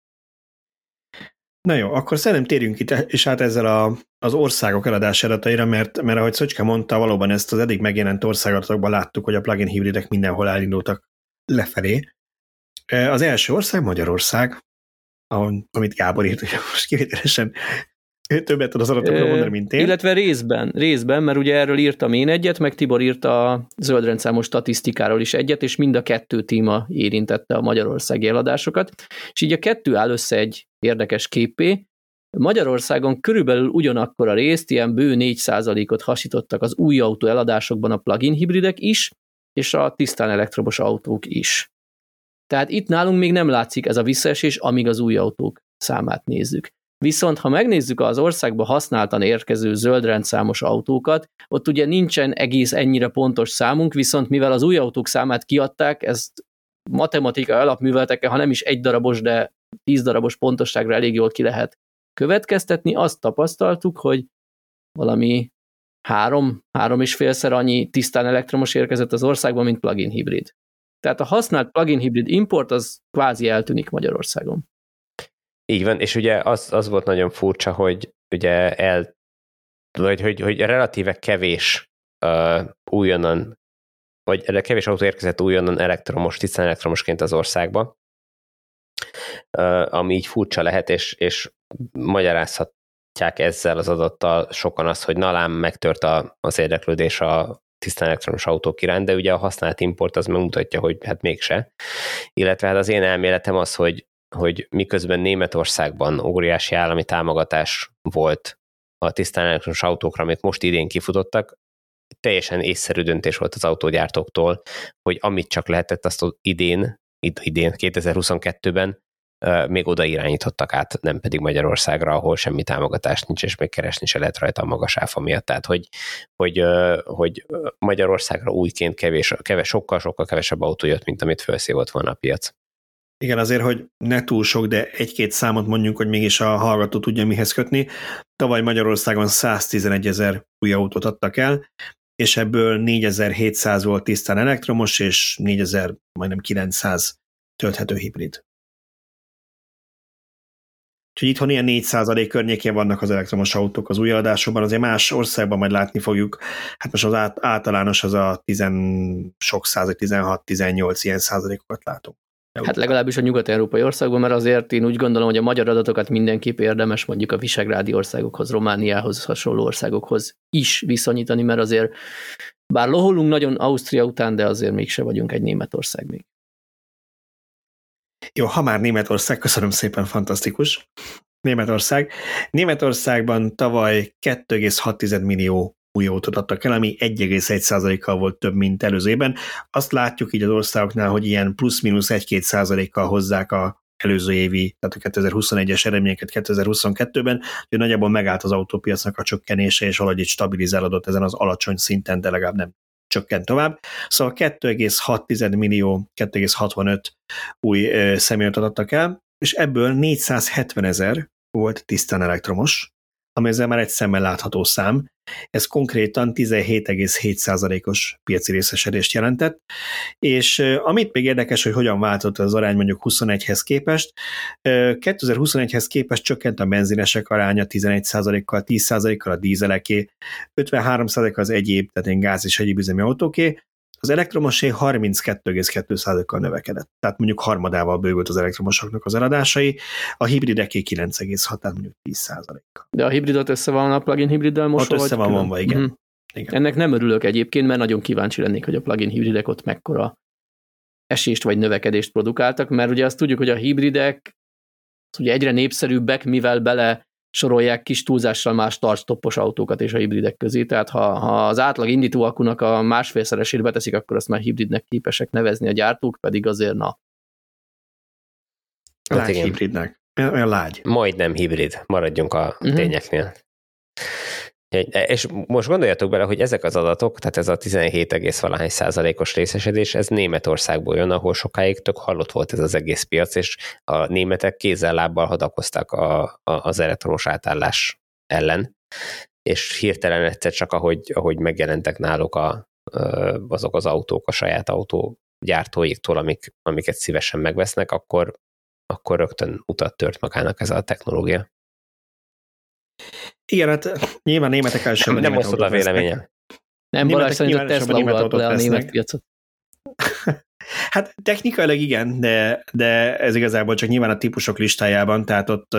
S1: Na jó, akkor szerintem térjünk itt és át ezzel a, az országok eladás adataira, mert, mert ahogy Szöcske mondta, valóban ezt az eddig megjelent országatokban láttuk, hogy a plugin hibridek mindenhol elindultak lefelé. Az első ország Magyarország, amit Gábor írt, hogy most kivételesen többet tud az adatokról mondani, mint én.
S3: Illetve részben, részben, mert ugye erről írtam én egyet, meg Tibor írta a zöldrendszámos statisztikáról is egyet, és mind a kettő téma érintette a magyarországi eladásokat, és így a kettő áll össze egy érdekes képé. Magyarországon körülbelül ugyanakkor a részt, ilyen bő 4%-ot hasítottak az új autó eladásokban a plug-in hibridek is, és a tisztán elektromos autók is. Tehát itt nálunk még nem látszik ez a visszaesés, amíg az új autók számát nézzük. Viszont ha megnézzük az országba használtan érkező zöldrendszámos autókat, ott ugye nincsen egész ennyire pontos számunk, viszont mivel az új autók számát kiadták, ezt matematikai alapműveletekkel, ha nem is egy darabos, de tíz darabos pontosságra elég jól ki lehet következtetni, azt tapasztaltuk, hogy valami három, három és félszer annyi tisztán elektromos érkezett az országban, mint plug-in hibrid. Tehát a használt plug-in hibrid import az kvázi eltűnik Magyarországon.
S2: Így van, és ugye az, az volt nagyon furcsa, hogy ugye el, vagy hogy, hogy relatíve kevés uh, újonnan, vagy kevés autó érkezett újonnan elektromos, tisztán elektromosként az országba, uh, ami így furcsa lehet, és, és magyarázhatják ezzel az adattal sokan azt, hogy nalám megtört a, az érdeklődés a tisztán elektromos autók iránt, de ugye a használt import az megmutatja, hogy hát mégse. Illetve hát az én elméletem az, hogy hogy miközben Németországban óriási állami támogatás volt a tisztán elektromos autókra, amit most idén kifutottak, teljesen észszerű döntés volt az autógyártóktól, hogy amit csak lehetett, azt idén, idén 2022-ben még oda irányítottak át, nem pedig Magyarországra, ahol semmi támogatás nincs, és még keresni se lehet rajta a magas áfa miatt. Tehát, hogy, hogy, hogy Magyarországra újként kevés, kevés, sokkal, sokkal kevesebb autó jött, mint amit felszívott volna a piac.
S1: Igen, azért, hogy ne túl sok, de egy-két számot mondjuk, hogy mégis a hallgató tudja mihez kötni. Tavaly Magyarországon 111 ezer új autót adtak el, és ebből 4700 volt tisztán elektromos, és 4000, majdnem 900 tölthető hibrid. Úgyhogy itthon ilyen 4% környékén vannak az elektromos autók az új adásokban, azért más országban majd látni fogjuk, hát most az általános az a 10 sok százalék, 16-18 ilyen százalékokat látunk.
S3: Hát legalábbis a nyugat-európai országban, mert azért én úgy gondolom, hogy a magyar adatokat mindenképp érdemes mondjuk a visegrádi országokhoz, Romániához, hasonló országokhoz is viszonyítani, mert azért bár loholunk nagyon Ausztria után, de azért mégse vagyunk egy Németország még.
S1: Jó, ha már Németország, köszönöm szépen, fantasztikus. Németország. Németországban tavaly 2,6 millió új autót adtak el, ami 1,1%-kal volt több, mint előzőben. Azt látjuk így az országoknál, hogy ilyen plusz-minusz 1-2%-kal hozzák a előző évi, tehát a 2021-es eredményeket 2022-ben, hogy nagyjából megállt az autópiacnak a csökkenése, és valahogy stabilizálódott ezen az alacsony szinten, de legalább nem csökkent tovább. Szóval 2,6 millió, 2,65 új személyautót adtak el, és ebből 470 ezer volt tisztán elektromos, ami ezzel már egy szemmel látható szám. Ez konkrétan 17,7%-os piaci részesedést jelentett, és amit még érdekes, hogy hogyan változott az arány mondjuk 21-hez képest, 2021-hez képest csökkent a benzinesek aránya 11%-kal, 10%-kal a dízeleké, 53% az egyéb, tehát gáz és egyéb üzemi autóké, az elektromosé 32,2%-kal növekedett, tehát mondjuk harmadával bővült az elektromosoknak az eladásai, a hibrideké 9,6, tehát mondjuk 10%-kal.
S3: De a hibridot össze van a plugin hibriddel most?
S1: Ott össze van vonva, igen. Mm.
S3: igen. Ennek nem örülök egyébként, mert nagyon kíváncsi lennék, hogy a plugin hibridek ott mekkora esést vagy növekedést produkáltak, mert ugye azt tudjuk, hogy a hibridek ugye egyre népszerűbbek, mivel bele sorolják kis túlzással más startstoppos autókat és a hibridek közé, tehát ha, ha az átlag indító akunak a másfélszeresét beteszik, akkor azt már hibridnek képesek nevezni a gyártók, pedig azért na.
S1: Lágy hát igen. hibridnek. Olyan lágy.
S2: Majdnem hibrid, maradjunk a uh-huh. tényeknél. És most gondoljatok bele, hogy ezek az adatok, tehát ez a 17, valahány százalékos részesedés, ez Németországból jön, ahol sokáig tök hallott volt ez az egész piac, és a németek kézzel-lábbal hadakoztak a, a, az elektromos átállás ellen, és hirtelen egyszer csak, ahogy, ahogy megjelentek náluk a, azok az autók a saját autó gyártóiktól, amik, amiket szívesen megvesznek, akkor, akkor rögtön utat tört magának ez a technológia.
S1: Igen, hát nyilván németek elsőben
S2: Nem, nem osztod a véleményem.
S3: Nem, Balázs szerint a Tesla uralt le a német piacot.
S1: Hát technikailag igen, de, de ez igazából csak nyilván a típusok listájában, tehát ott,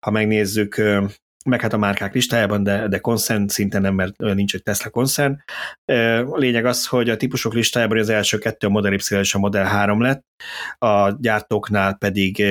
S1: ha megnézzük, meg hát a márkák listájában, de, de koncern szinten nem, mert nincs egy Tesla koncern. A lényeg az, hogy a típusok listájában az első kettő a Model Y és a Model 3 lett, a gyártóknál pedig,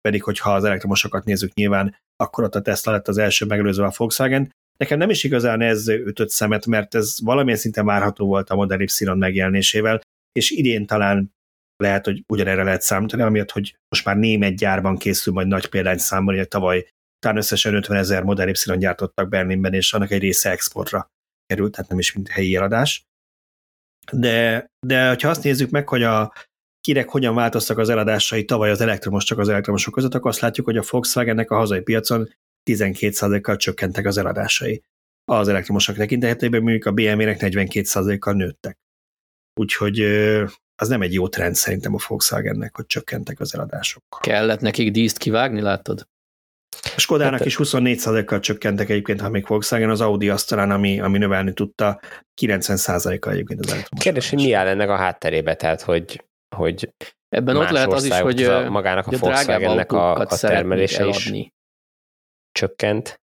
S1: pedig hogyha az elektromosokat nézzük nyilván, akkor ott a Tesla lett az első megelőzve a Volkswagen. Nekem nem is igazán ez ütött szemet, mert ez valamilyen szinten várható volt a Model Y megjelenésével, és idén talán lehet, hogy ugyanerre lehet számítani, amiatt, hogy most már német gyárban készül majd nagy számban, hogy tavaly talán összesen 50 ezer Model Y gyártottak Berlinben, és annak egy része exportra került, tehát nem is mint helyi eladás. De, de ha azt nézzük meg, hogy a kirek hogyan változtak az eladásai tavaly az elektromos csak az elektromosok között, akkor azt látjuk, hogy a Volkswagennek a hazai piacon 12%-kal csökkentek az eladásai. Az elektromosok tekintetében mondjuk a BMW-nek 42%-kal nőttek. Úgyhogy az nem egy jó trend szerintem a Volkswagennek, hogy csökkentek az eladások.
S3: Kellett nekik díszt kivágni, látod?
S1: A Skodának hát, is 24%-kal csökkentek egyébként, ha még Volkswagen, az Audi azt talán, ami, ami növelni tudta, 90%-kal egyébként az elektromos.
S2: Kérdés, hogy mi áll ennek a hátterébe, tehát hogy, hogy
S3: Ebben ott lehet az is, hogy
S2: a, magának a, a Volkswagennek a, a termelése is csökkent.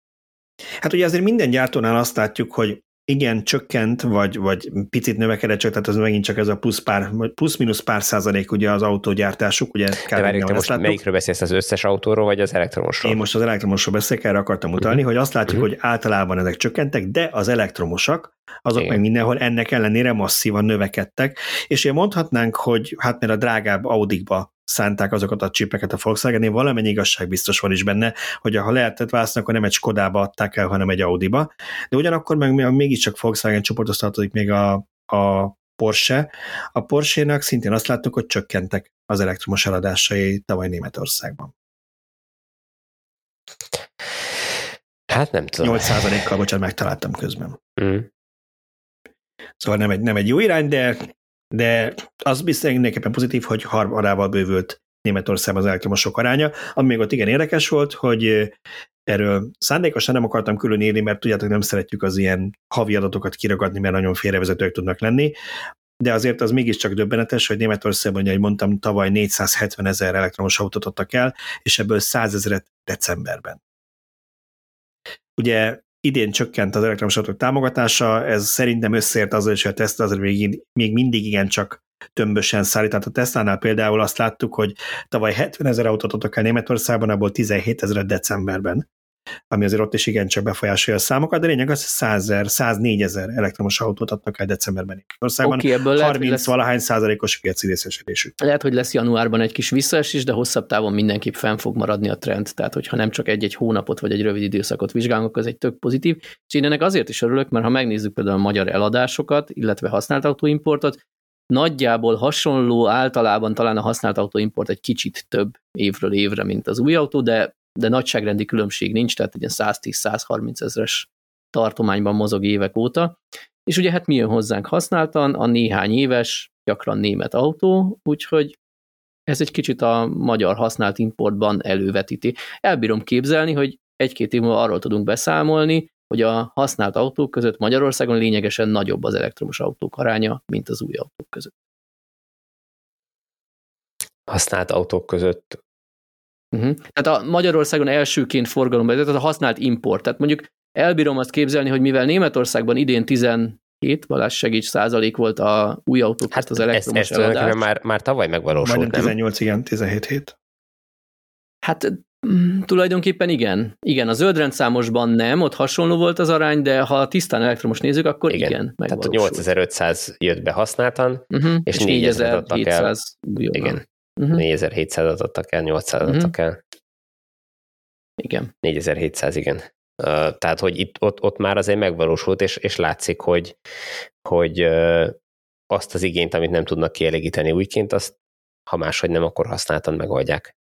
S1: Hát ugye azért minden gyártónál azt látjuk, hogy igen, csökkent, vagy, vagy picit növekedett, csak tehát ez megint csak ez a plusz pár, plusz-minusz pár százalék ugye az autógyártásuk, ugye
S2: De várjuk, te most melyikről beszélsz, az összes autóról, vagy az elektromosról?
S1: Én most az elektromosról beszélek, erre akartam utalni, uh-huh. hogy azt látjuk, uh-huh. hogy általában ezek csökkentek, de az elektromosak, azok Igen. meg mindenhol ennek ellenére masszívan növekedtek, és én mondhatnánk, hogy hát mert a drágább Audikba szánták azokat a csipeket a Volkswagen, valamennyi igazság biztos van is benne, hogy ha lehetett választani, akkor nem egy Skodába adták el, hanem egy Audiba, de ugyanakkor meg mégiscsak Volkswagen csoporthoz tartozik még a, a Porsche. A Porsche-nak szintén azt láttuk, hogy csökkentek az elektromos eladásai tavaly Németországban.
S2: Hát nem tudom.
S1: 8%-kal, bocsánat, megtaláltam közben. Mm. Szóval nem egy, nem egy jó irány, de de az biztos mindenképpen pozitív, hogy harmadával bővült Németországban az elektromosok aránya, ami még ott igen érdekes volt, hogy erről szándékosan nem akartam külön írni, mert tudjátok, nem szeretjük az ilyen havi adatokat kiragadni, mert nagyon félrevezetőek tudnak lenni, de azért az mégiscsak döbbenetes, hogy Németországban, ahogy mondtam, tavaly 470 ezer elektromos autót adtak el, és ebből 100 ezeret decemberben. Ugye idén csökkent az elektromos autók támogatása, ez szerintem összeért azzal is, hogy a Tesla azért még, még mindig igen csak tömbösen szállít. Tehát a Tesla-nál például azt láttuk, hogy tavaly 70 ezer autót adtak el Németországban, abból 17 ezer decemberben ami azért ott is igencsak befolyásolja a számokat, de lényeg az, hogy 100 ezer, 104 ezer elektromos autót adtak el decemberben Országban. Okay, ebből 30 lesz, valahány százalékos piaci részesedésük.
S3: Lehet, hogy lesz januárban egy kis visszaesés, de hosszabb távon mindenképp fenn fog maradni a trend. Tehát, hogyha nem csak egy-egy hónapot vagy egy rövid időszakot vizsgálunk, az egy tök pozitív. És én ennek azért is örülök, mert ha megnézzük például a magyar eladásokat, illetve használt autóimportot, nagyjából hasonló, általában talán a használt autóimport egy kicsit több évről évre, mint az új autó, de de nagyságrendi különbség nincs, tehát egy 110-130 ezres tartományban mozog évek óta. És ugye hát mi jön hozzánk használtan, a néhány éves, gyakran német autó, úgyhogy ez egy kicsit a magyar használt importban elővetíti. Elbírom képzelni, hogy egy-két év múlva arról tudunk beszámolni, hogy a használt autók között Magyarországon lényegesen nagyobb az elektromos autók aránya, mint az új autók között.
S2: Használt autók között
S3: Uh-huh. Tehát a Magyarországon elsőként forgalomba, tehát a használt import. Tehát mondjuk elbírom azt képzelni, hogy mivel Németországban idén 17 Balázs segíts százalék volt a új autók hát az elektromos
S2: ez, ez már, már tavaly megvalósult,
S1: Majdnem 18, nem? igen, 17 hét.
S3: Hát mm, tulajdonképpen igen. Igen, a zöldrendszámosban nem, ott hasonló volt az arány, de ha tisztán elektromos nézzük, akkor igen. igen
S2: Tehát 8500 jött be használtan, uh-huh. és, és 4000 adtak el. Igen uh-huh. 4700 adtak el, 800 uh-huh. adtak el.
S3: Igen.
S2: 4700, igen. Tehát, hogy itt, ott, ott már azért megvalósult, és, és látszik, hogy, hogy azt az igényt, amit nem tudnak kielégíteni újként, azt ha máshogy nem, akkor használtan megoldják.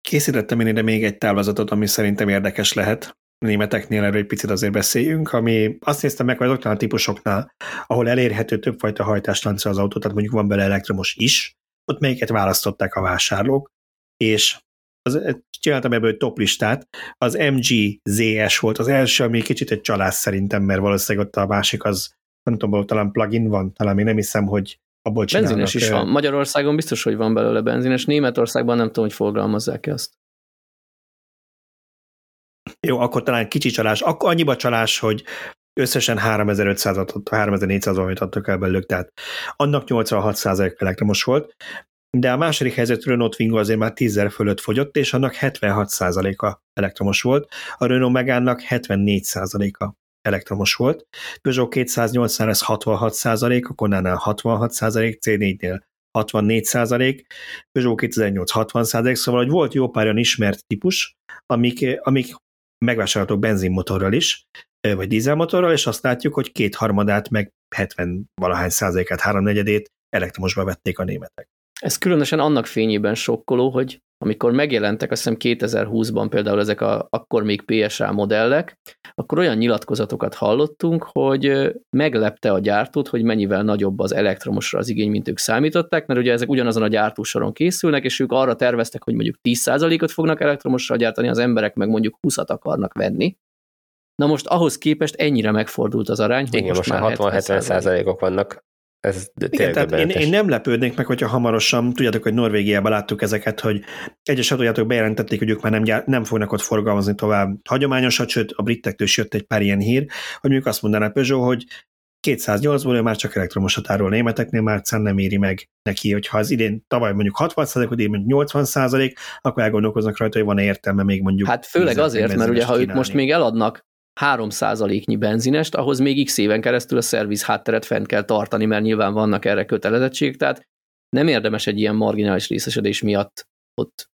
S1: Készítettem én ide még egy táblázatot, ami szerintem érdekes lehet. A németeknél erről egy picit azért beszéljünk, ami azt néztem meg, hogy azoknál a típusoknál, ahol elérhető többfajta hajtástánca az autó, tehát mondjuk van bele elektromos is, ott melyiket választották a vásárlók, és az, csináltam ebből egy top listát, az MGZS volt az első, ami kicsit egy csalás szerintem, mert valószínűleg ott a másik az, nem tudom, talán plugin van, talán én nem hiszem, hogy abból
S3: csinálnak. Benzines is van. Magyarországon biztos, hogy van belőle benzines. Németországban nem tudom, hogy forgalmazzák ezt.
S1: Jó, akkor talán kicsi csalás. Akkor annyiba csalás, hogy összesen 3500-at, 3400 valamit adtak el belőlük, tehát annak 86% elektromos volt, de a második helyzet Renault Twingo azért már 10 fölött fogyott, és annak 76%-a elektromos volt, a Renault Megane-nak 74%-a elektromos volt, Peugeot 208 ez 66% a Konánál 66 C4-nél 64% Peugeot 2008 60 szóval hogy volt jó pár olyan ismert típus, amik, amik megvásárolhatók benzinmotorral is, vagy dízelmotorral, és azt látjuk, hogy kétharmadát, meg 70 valahány százalékát, háromnegyedét elektromosba vették a németek.
S3: Ez különösen annak fényében sokkoló, hogy amikor megjelentek, azt hiszem 2020-ban például ezek a akkor még PSA modellek, akkor olyan nyilatkozatokat hallottunk, hogy meglepte a gyártót, hogy mennyivel nagyobb az elektromosra az igény, mint ők számították, mert ugye ezek ugyanazon a gyártósoron készülnek, és ők arra terveztek, hogy mondjuk 10%-ot fognak elektromosra gyártani, az emberek meg mondjuk 20-at akarnak venni. Na most ahhoz képest ennyire megfordult az arány,
S2: hogy Igen, most, most már 60-70 százalékok vannak. Ez
S1: Igen, tehát én, én, nem lepődnék meg, hogyha hamarosan, tudjátok, hogy Norvégiában láttuk ezeket, hogy egyes autójátok bejelentették, hogy ők már nem, gyár, nem fognak ott forgalmazni tovább hagyományosat, sőt a britektől is jött egy pár ilyen hír, hogy mondjuk azt mondaná Peugeot, hogy 208-ból már csak elektromosat árul németeknél, már egyszerűen nem éri meg neki, hogyha az idén tavaly mondjuk 60 százalék, idén mondjuk 80 százalék, akkor elgondolkoznak rajta, hogy van-e értelme még mondjuk.
S3: Hát főleg azért, mert ugye ha ők most még eladnak 3%-nyi benzinest, ahhoz még x éven keresztül a szerviz hátteret fent kell tartani, mert nyilván vannak erre kötelezettség, tehát nem érdemes egy ilyen marginális részesedés miatt ott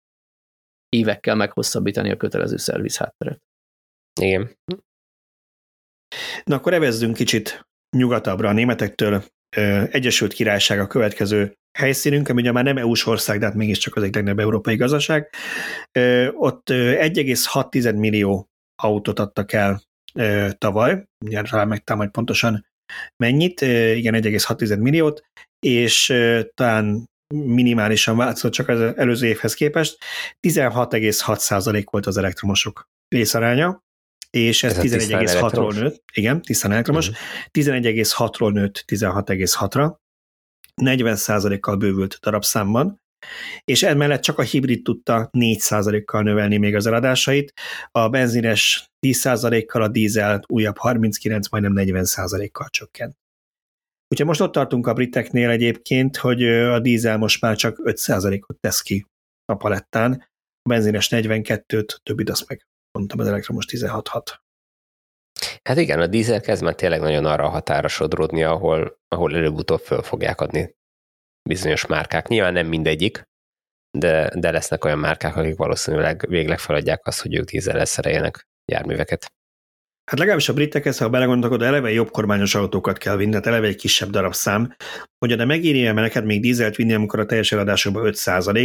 S3: évekkel meghosszabbítani a kötelező szerviz hátteret.
S2: Igen.
S1: Na akkor evezzünk kicsit nyugatabbra a németektől. Egyesült Királyság a következő helyszínünk, ami ugye már nem EU-s ország, de hát mégiscsak az egy legnagyobb európai gazdaság. Ott 1,6 millió autót adtak el tavaly, ugye rá megtámad pontosan mennyit, igen, 1,6 milliót, és talán minimálisan változott csak az előző évhez képest, 16,6% volt az elektromosok részaránya, és ez, ez 11,6-ról nőtt, igen, tisztán elektromos, uh-huh. 11,6-ról nőtt 16,6-ra, 40%-kal bővült darabszámban, és emellett csak a hibrid tudta 4%-kal növelni még az eladásait, a benzines 10%-kal, a dízel újabb 39, majdnem 40%-kal csökkent. Úgyhogy most ott tartunk a briteknél egyébként, hogy a dízel most már csak 5%-ot tesz ki a palettán, a benzines 42-t, többit azt meg mondtam, az elektromos 16-6.
S2: Hát igen, a dízel kezd már tényleg nagyon arra a határa sodródni, ahol, ahol előbb-utóbb föl fogják adni bizonyos márkák. Nyilván nem mindegyik, de, de lesznek olyan márkák, akik valószínűleg végleg feladják azt, hogy ők dízzel szereljenek járműveket.
S1: Hát legalábbis a britek ezt, ha belegondolok, oda eleve jobb kormányos autókat kell vinni, tehát eleve egy kisebb darabszám, hogy de megéri mert neked még dízelt vinni, amikor a teljes eladásokban 5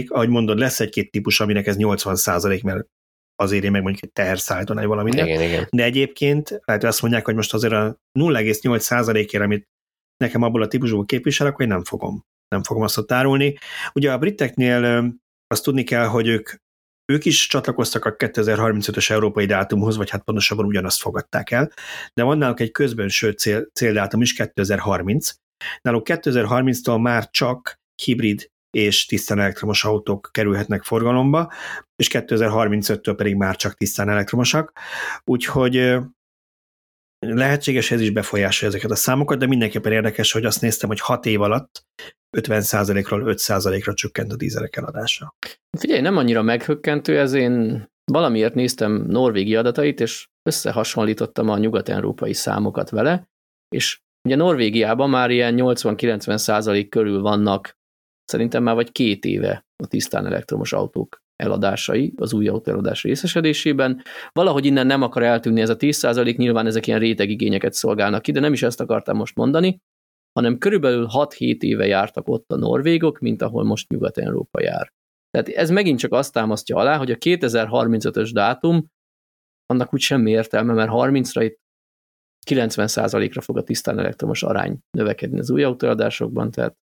S1: ahogy mondod, lesz egy-két típus, aminek ez 80% mert az éri meg mondjuk egy teherszállítón, vagy valami.
S2: Igen, igen.
S1: De egyébként lehet, hogy azt mondják, hogy most azért a 0,8% ért amit nekem abból a típusból képvisel, akkor én nem fogom nem fogom azt ott árulni. Ugye a briteknél azt tudni kell, hogy ők, ők is csatlakoztak a 2035-ös európai dátumhoz, vagy hát pontosabban ugyanazt fogadták el, de van náluk egy közbenső cél, céldátum is 2030. Náluk 2030-tól már csak hibrid és tisztán elektromos autók kerülhetnek forgalomba, és 2035-től pedig már csak tisztán elektromosak. Úgyhogy lehetséges ez is befolyásolja ezeket a számokat, de mindenképpen érdekes, hogy azt néztem, hogy 6 év alatt 50%-ról 5%-ra csökkent a dízelek eladása.
S3: Figyelj, nem annyira meghökkentő, ez én valamiért néztem Norvégi adatait, és összehasonlítottam a nyugat-európai számokat vele, és ugye Norvégiában már ilyen 80-90 százalék körül vannak, szerintem már vagy két éve a tisztán elektromos autók eladásai, az új autó eladás részesedésében. Valahogy innen nem akar eltűnni ez a 10%, nyilván ezek ilyen rétegigényeket szolgálnak ki, de nem is ezt akartam most mondani, hanem körülbelül 6-7 éve jártak ott a norvégok, mint ahol most Nyugat-Európa jár. Tehát ez megint csak azt támasztja alá, hogy a 2035-ös dátum, annak úgy semmi értelme, mert 30-ra itt 90%-ra fog a tisztán elektromos arány növekedni az új autóadásokban, tehát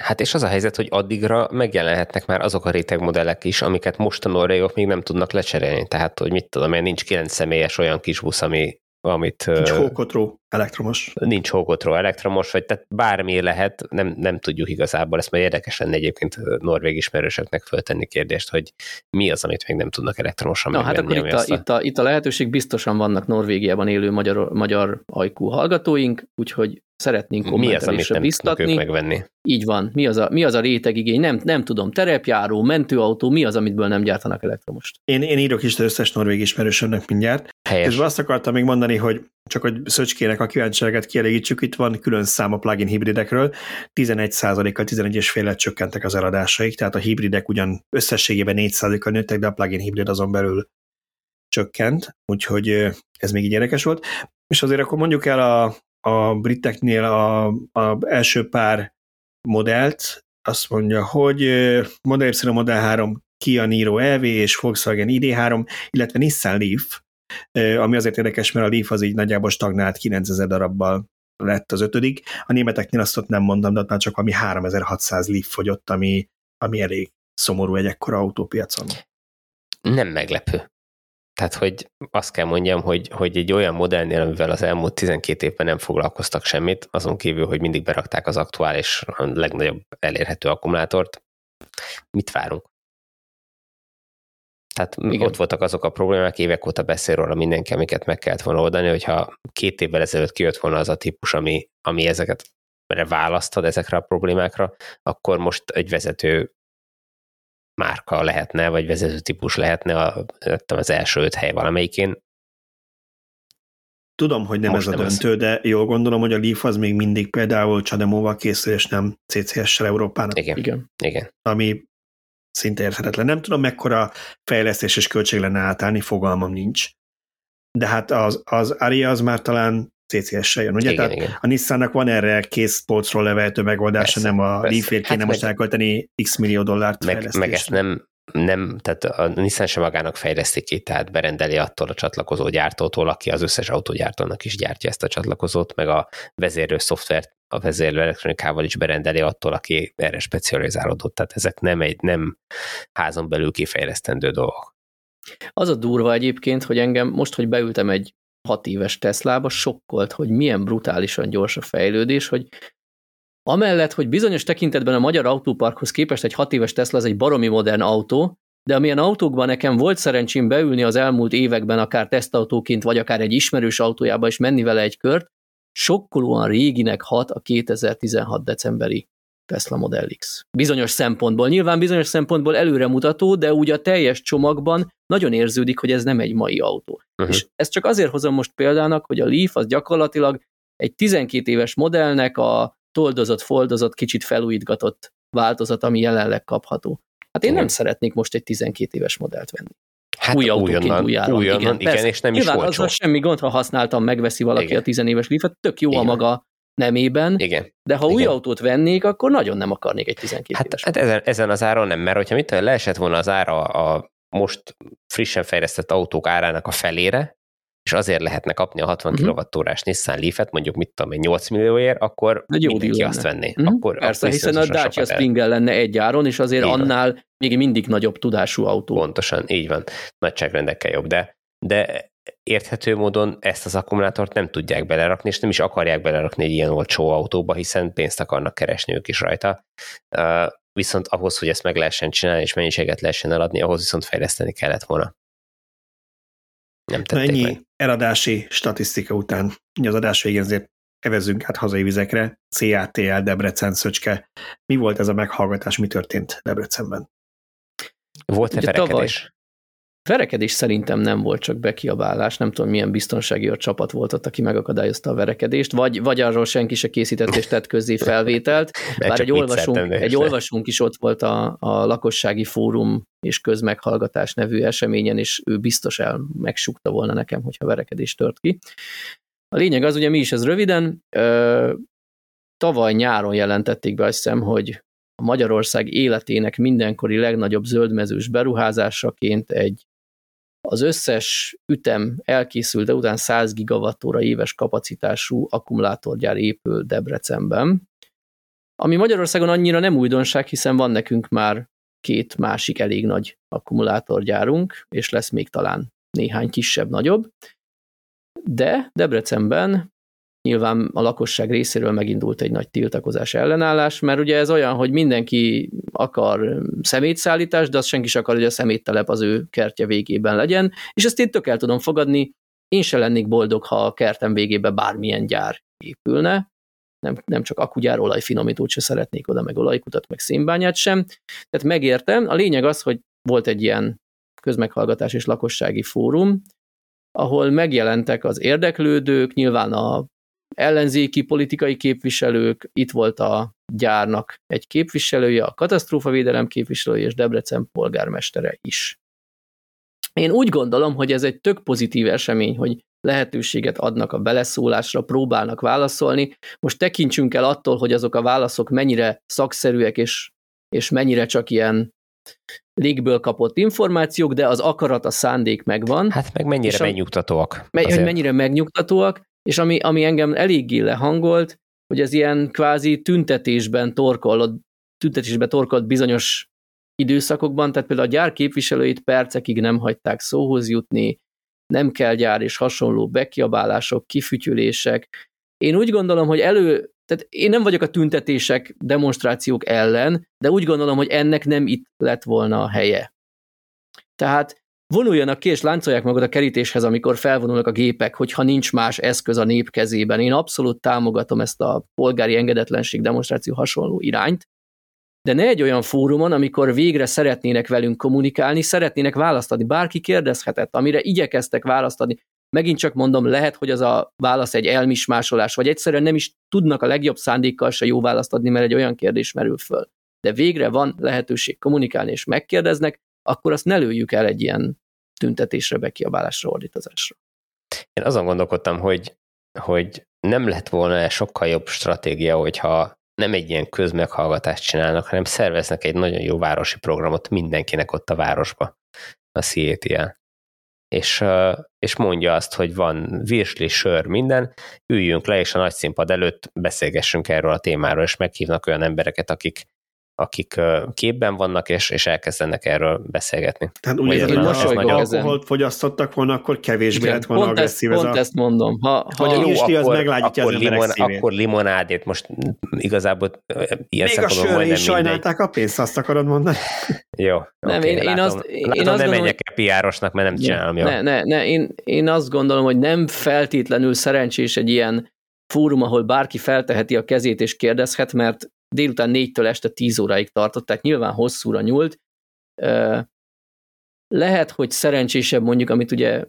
S2: Hát és az a helyzet, hogy addigra megjelenhetnek már azok a rétegmodellek is, amiket most a norvégok még nem tudnak lecserélni. Tehát, hogy mit tudom én, nincs kilenc személyes olyan kis busz, ami amit...
S1: Nincs hókotró elektromos.
S2: Nincs hókotró elektromos, vagy tehát bármi lehet, nem, nem tudjuk igazából, ezt majd érdekes lenne egyébként norvég ismerősöknek föltenni kérdést, hogy mi az, amit még nem tudnak elektromosan
S3: Na hát akkor itt a, a... Itt, a, itt a lehetőség biztosan vannak Norvégiában élő magyar, magyar ajkú hallgatóink, úgyhogy szeretnénk kommentelésre biztatni.
S2: megvenni?
S3: Így van. Mi az a, mi az a rétegigény? Nem, nem tudom, terepjáró, mentőautó, mi az, amitből nem gyártanak elektromost?
S1: Én, én írok is az összes norvég ismerősömnek mindjárt. Helyes. És azt akartam még mondani, hogy csak hogy Szöcskének a kíváncsiságet kielégítsük, itt van külön szám a plugin hibridekről, 11%-kal, 11,5 csökkentek az eladásaik, tehát a hibridek ugyan összességében 4%-kal nőttek, de a plugin hibrid azon belül csökkent, úgyhogy ez még így érdekes volt. És azért akkor mondjuk el a, a briteknél a, a első pár modellt, azt mondja, hogy Model Y, Model 3, Kia Niro EV és Volkswagen ID3, illetve Nissan Leaf, ami azért érdekes, mert a Leaf az így nagyjából stagnált 9000 darabbal lett az ötödik. A németeknél azt ott nem mondom, de ott már csak ami 3600 Leaf fogyott, ami, ami elég szomorú egy ekkora autópiacon.
S2: Nem meglepő. Tehát, hogy azt kell mondjam, hogy, hogy egy olyan modellnél, amivel az elmúlt 12 évben nem foglalkoztak semmit, azon kívül, hogy mindig berakták az aktuális, a legnagyobb elérhető akkumulátort, mit várunk? Tehát Igen. ott voltak azok a problémák, évek óta beszél róla mindenki, amiket meg kellett volna oldani, hogyha két évvel ezelőtt kijött volna az a típus, ami, ami ezeket választad ezekre a problémákra, akkor most egy vezető márka lehetne, vagy vezető típus lehetne a, az első öt hely valamelyikén.
S1: Tudom, hogy nem Most ez a döntő, az... de jól gondolom, hogy a Leaf az még mindig például Csademóval készül, és nem CCS-sel Európának.
S2: Igen. Igen. Igen.
S1: Ami szinte érthetetlen. Nem tudom, mekkora fejlesztés és költség lenne átállni, fogalmam nincs. De hát az, az Aria az már talán CCS-sel jön, ugye? Igen, Tehát igen. a Nissannak van erre kész polcról levehető megoldása, persze, nem a Leaf-ért kéne hát most meg, elkölteni x millió dollárt
S2: meg, meg ezt nem, nem, tehát a Nissan sem magának fejleszti ki, tehát berendeli attól a csatlakozó gyártótól, aki az összes autógyártónak is gyártja ezt a csatlakozót, meg a vezérlő szoftvert, a vezérlő elektronikával is berendeli attól, aki erre specializálódott. Tehát ezek nem egy nem házon belül kifejlesztendő dolgok.
S3: Az a durva egyébként, hogy engem most, hogy beültem egy hat éves Teslába, sokkolt, hogy milyen brutálisan gyors a fejlődés, hogy amellett, hogy bizonyos tekintetben a magyar autóparkhoz képest egy hat éves Tesla az egy baromi modern autó, de amilyen autókban nekem volt szerencsém beülni az elmúlt években, akár tesztautóként, vagy akár egy ismerős autójába is menni vele egy kört, sokkolóan réginek hat a 2016 decemberi Tesla Model X. Bizonyos szempontból, nyilván bizonyos szempontból előremutató, de úgy a teljes csomagban nagyon érződik, hogy ez nem egy mai autó. Uh-huh. És ezt csak azért hozom most példának, hogy a Leaf az gyakorlatilag egy 12 éves modellnek a toldozott, foldozott, kicsit felújítgatott változat, ami jelenleg kapható. Hát én Igen. nem szeretnék most egy 12 éves modellt venni.
S2: Hát új autóként, új áron. Újonnan, igen, igen és nem Nyilván is
S3: azzal semmi gond, ha használtam, megveszi valaki igen. a 10 éves Leaf-et, tök jó igen. a maga nemében,
S2: Igen.
S3: de ha
S2: Igen.
S3: új autót vennék, akkor nagyon nem akarnék egy 12
S2: hát, éves. Hát ezen, ezen az áron nem, mert hogyha mit leesett volna az ára a most frissen fejlesztett autók árának a felére, és azért lehetne kapni a 60 uh-huh. kWh Nissan Leaf-et, mondjuk mit tudom én, 8 millióért, akkor Egy jó mindenki lenne. azt venné. Uh-huh. Akkor,
S3: Persze, akkor hiszen a Dacia Springer lenne egy áron, és azért így annál van. még mindig nagyobb tudású autó.
S2: Pontosan, így van. Nagyságrendekkel jobb, de, de érthető módon ezt az akkumulátort nem tudják belerakni, és nem is akarják belerakni egy ilyen olcsó autóba, hiszen pénzt akarnak keresni ők is rajta. Viszont ahhoz, hogy ezt meg lehessen csinálni, és mennyiséget lehessen eladni, ahhoz viszont fejleszteni kellett volna.
S1: Nem tették Ennyi meg. eladási statisztika után, az adás végén azért evezünk át hazai vizekre, CATL, Debrecen, Szöcske. Mi volt ez a meghallgatás, mi történt Debrecenben?
S2: Volt-e verekedés?
S3: Verekedés szerintem nem volt csak bekiabálás, nem tudom milyen biztonsági a csapat volt ott, aki megakadályozta a verekedést, vagy, vagy arról senki se készített és tett közzé felvételt, bár egy olvasónk, egy olvasónk is ott volt a, a lakossági fórum és közmeghallgatás nevű eseményen, és ő biztos el megsukta volna nekem, hogyha verekedés tört ki. A lényeg az, ugye mi is ez röviden, ö, tavaly nyáron jelentették be azt hiszem, hogy a Magyarország életének mindenkori legnagyobb zöldmezős beruházásaként egy az összes ütem elkészült, de után 100 gigawattóra éves kapacitású akkumulátorgyár épül Debrecenben, ami Magyarországon annyira nem újdonság, hiszen van nekünk már két másik elég nagy akkumulátorgyárunk, és lesz még talán néhány kisebb-nagyobb. De Debrecenben nyilván a lakosság részéről megindult egy nagy tiltakozás ellenállás, mert ugye ez olyan, hogy mindenki akar szemétszállítást, de azt senki sem akar, hogy a szeméttelep az ő kertje végében legyen, és ezt én tök el tudom fogadni, én se lennék boldog, ha a kertem végében bármilyen gyár épülne, nem, nem csak akugyár, olajfinomítót se szeretnék oda, meg olajkutat, meg szénbányát sem. Tehát megértem. A lényeg az, hogy volt egy ilyen közmeghallgatás és lakossági fórum, ahol megjelentek az érdeklődők, nyilván a ellenzéki politikai képviselők, itt volt a gyárnak egy képviselője, a katasztrófavédelem képviselője és Debrecen polgármestere is. Én úgy gondolom, hogy ez egy tök pozitív esemény, hogy lehetőséget adnak a beleszólásra, próbálnak válaszolni. Most tekintsünk el attól, hogy azok a válaszok mennyire szakszerűek, és, és mennyire csak ilyen légből kapott információk, de az akarat, a szándék megvan.
S2: Hát meg mennyire a, megnyugtatóak.
S3: Me, hogy mennyire megnyugtatóak, és ami, ami engem eléggé lehangolt, hogy ez ilyen kvázi tüntetésben torkolott, tüntetésben torkolt bizonyos időszakokban, tehát például a gyár képviselőit percekig nem hagyták szóhoz jutni, nem kell gyár és hasonló bekiabálások, kifütyülések. Én úgy gondolom, hogy elő, tehát én nem vagyok a tüntetések, demonstrációk ellen, de úgy gondolom, hogy ennek nem itt lett volna a helye. Tehát vonuljanak ki és láncolják magad a kerítéshez, amikor felvonulnak a gépek, hogyha nincs más eszköz a nép kezében. Én abszolút támogatom ezt a polgári engedetlenség demonstráció hasonló irányt, de ne egy olyan fórumon, amikor végre szeretnének velünk kommunikálni, szeretnének választani. Bárki kérdezhetett, amire igyekeztek választani. Megint csak mondom, lehet, hogy az a válasz egy elmismásolás, vagy egyszerűen nem is tudnak a legjobb szándékkal se jó választ adni, mert egy olyan kérdés merül föl. De végre van lehetőség kommunikálni, és megkérdeznek, akkor azt ne lőjük el egy ilyen tüntetésre, bekiabálásra, ordítozásra.
S2: Én azon gondolkodtam, hogy, hogy nem lett volna sokkal jobb stratégia, hogyha nem egy ilyen közmeghallgatást csinálnak, hanem szerveznek egy nagyon jó városi programot mindenkinek ott a városba, a CATL. És, és mondja azt, hogy van virsli, sör, minden, üljünk le, és a nagy színpad előtt beszélgessünk erről a témáról, és meghívnak olyan embereket, akik, akik képben vannak, és, és elkezdenek erről beszélgetni.
S1: Tehát úgy értem, hogy ha alkoholt fogyasztottak volna, akkor kevésbé lett volna pont agresszív
S3: ezt, ez Pont a... ezt mondom. Ha,
S1: ha hogy a nyüsti az meglágyítja
S2: akkor, az limon, akkor limonádét, most igazából ilyen
S1: Még a sörre is sajnálták a pénzt, azt akarod mondani?
S2: Jó. Nem, okay, én, én látom, azt, én látom, azt nem menjek el piárosnak, mert nem csinálom
S3: jól. Ne, ne, ne, én, én azt gondolom, hogy nem feltétlenül szerencsés egy ilyen fórum, ahol bárki felteheti a kezét és kérdezhet, mert délután négytől este tíz óráig tartott, tehát nyilván hosszúra nyúlt. Lehet, hogy szerencsésebb mondjuk, amit ugye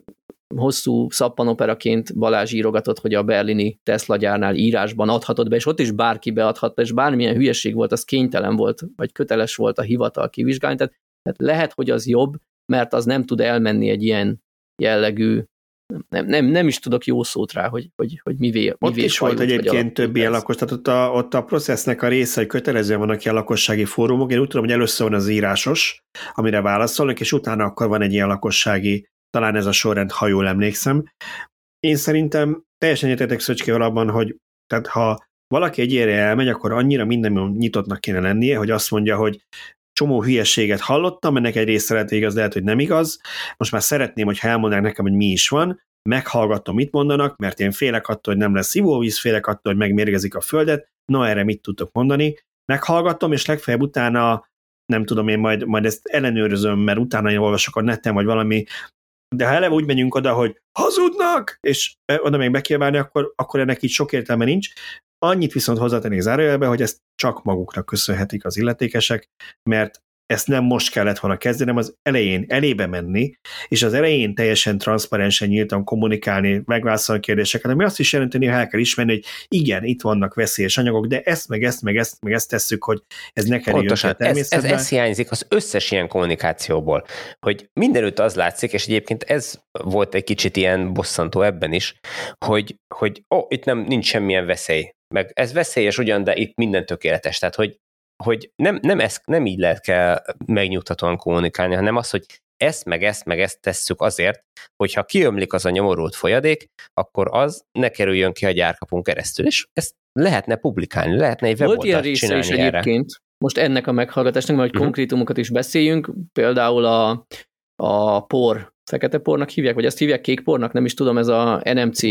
S3: hosszú szappanoperaként Balázs írogatott, hogy a berlini Tesla gyárnál írásban adhatott be, és ott is bárki beadhatta, és bármilyen hülyeség volt, az kénytelen volt, vagy köteles volt a hivatal kivizsgálni, tehát, tehát lehet, hogy az jobb, mert az nem tud elmenni egy ilyen jellegű nem, nem, nem is tudok jó szót rá, hogy, hogy, hogy mivé,
S1: Ott is volt egyébként több ilyen lakos, tehát ott a, ott a processznek a része, hogy kötelezően vannak ilyen lakossági fórumok. Én úgy tudom, hogy először van az írásos, amire válaszolnak, és utána akkor van egy ilyen lakossági, talán ez a sorrend, ha jól emlékszem. Én szerintem teljesen egyetetek Szöcskével abban, hogy tehát ha valaki egy ilyenre elmegy, akkor annyira minden nyitottnak kéne lennie, hogy azt mondja, hogy csomó hülyeséget hallottam, ennek egy része lehet igaz, lehet, hogy nem igaz. Most már szeretném, hogy elmondanák nekem, hogy mi is van, meghallgatom, mit mondanak, mert én félek attól, hogy nem lesz ivóvíz, félek attól, hogy megmérgezik a földet, na erre mit tudtok mondani. Meghallgatom, és legfeljebb utána nem tudom én, majd, majd ezt ellenőrözöm, mert utána én olvasok a neten, vagy valami, de ha eleve úgy megyünk oda, hogy hazudnak, és oda még bekiabálni, akkor, akkor ennek így sok értelme nincs. Annyit viszont hozzátennék zárójelbe, hogy ezt csak maguknak köszönhetik az illetékesek, mert ezt nem most kellett volna kezdeni, hanem az elején elébe menni, és az elején teljesen transzparensen nyíltan kommunikálni, megválaszolni kérdéseket, ami azt is jelenteni, hogy el kell ismerni, hogy igen, itt vannak veszélyes anyagok, de ezt, meg ezt, meg ezt, meg ezt tesszük, hogy ez ne kerüljön
S2: Pontosan, ez, ez, ez hiányzik az összes ilyen kommunikációból, hogy mindenütt az látszik, és egyébként ez volt egy kicsit ilyen bosszantó ebben is, hogy, hogy ó, itt nem, nincs semmilyen veszély, meg ez veszélyes ugyan, de itt minden tökéletes. Tehát, hogy hogy nem, nem, ezt, nem így lehet kell megnyugtatóan kommunikálni, hanem az, hogy ezt, meg ezt, meg ezt tesszük azért, hogyha kiömlik az a nyomorult folyadék, akkor az ne kerüljön ki a gyárkapunk keresztül, és ezt lehetne publikálni, lehetne egy
S3: Volt ilyen része is erre. egyébként, most ennek a meghallgatásnak, hogy uh-huh. konkrétumokat is beszéljünk, például a, a por, fekete pornak hívják, vagy ezt hívják kék pornak, nem is tudom, ez a NMC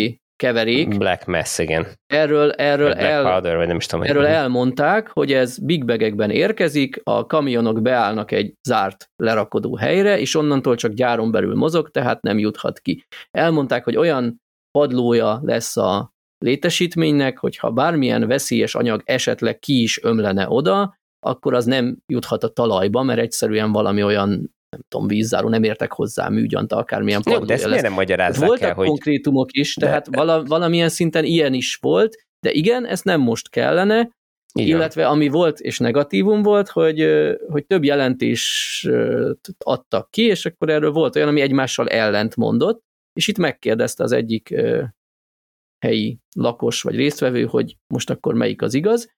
S3: keverék.
S2: Black Mass, igen.
S3: Erről, erről, el, powder, vagy nem is tudom, erről elmondták, hogy ez big bagekben érkezik, a kamionok beállnak egy zárt lerakodó helyre, és onnantól csak gyáron belül mozog, tehát nem juthat ki. Elmondták, hogy olyan padlója lesz a létesítménynek, hogyha bármilyen veszélyes anyag esetleg ki is ömlene oda, akkor az nem juthat a talajba, mert egyszerűen valami olyan nem tudom, vízzáró, nem értek hozzá műgyanta, akármilyen
S2: Jó, de ezt miért nem magyarázzák
S3: Voltak
S2: el, hogy...
S3: konkrétumok is, tehát de... vala, valamilyen szinten ilyen is volt, de igen, ezt nem most kellene, igen. illetve ami volt és negatívum volt, hogy, hogy több jelentést adtak ki, és akkor erről volt olyan, ami egymással ellent mondott, és itt megkérdezte az egyik helyi lakos vagy résztvevő, hogy most akkor melyik az igaz,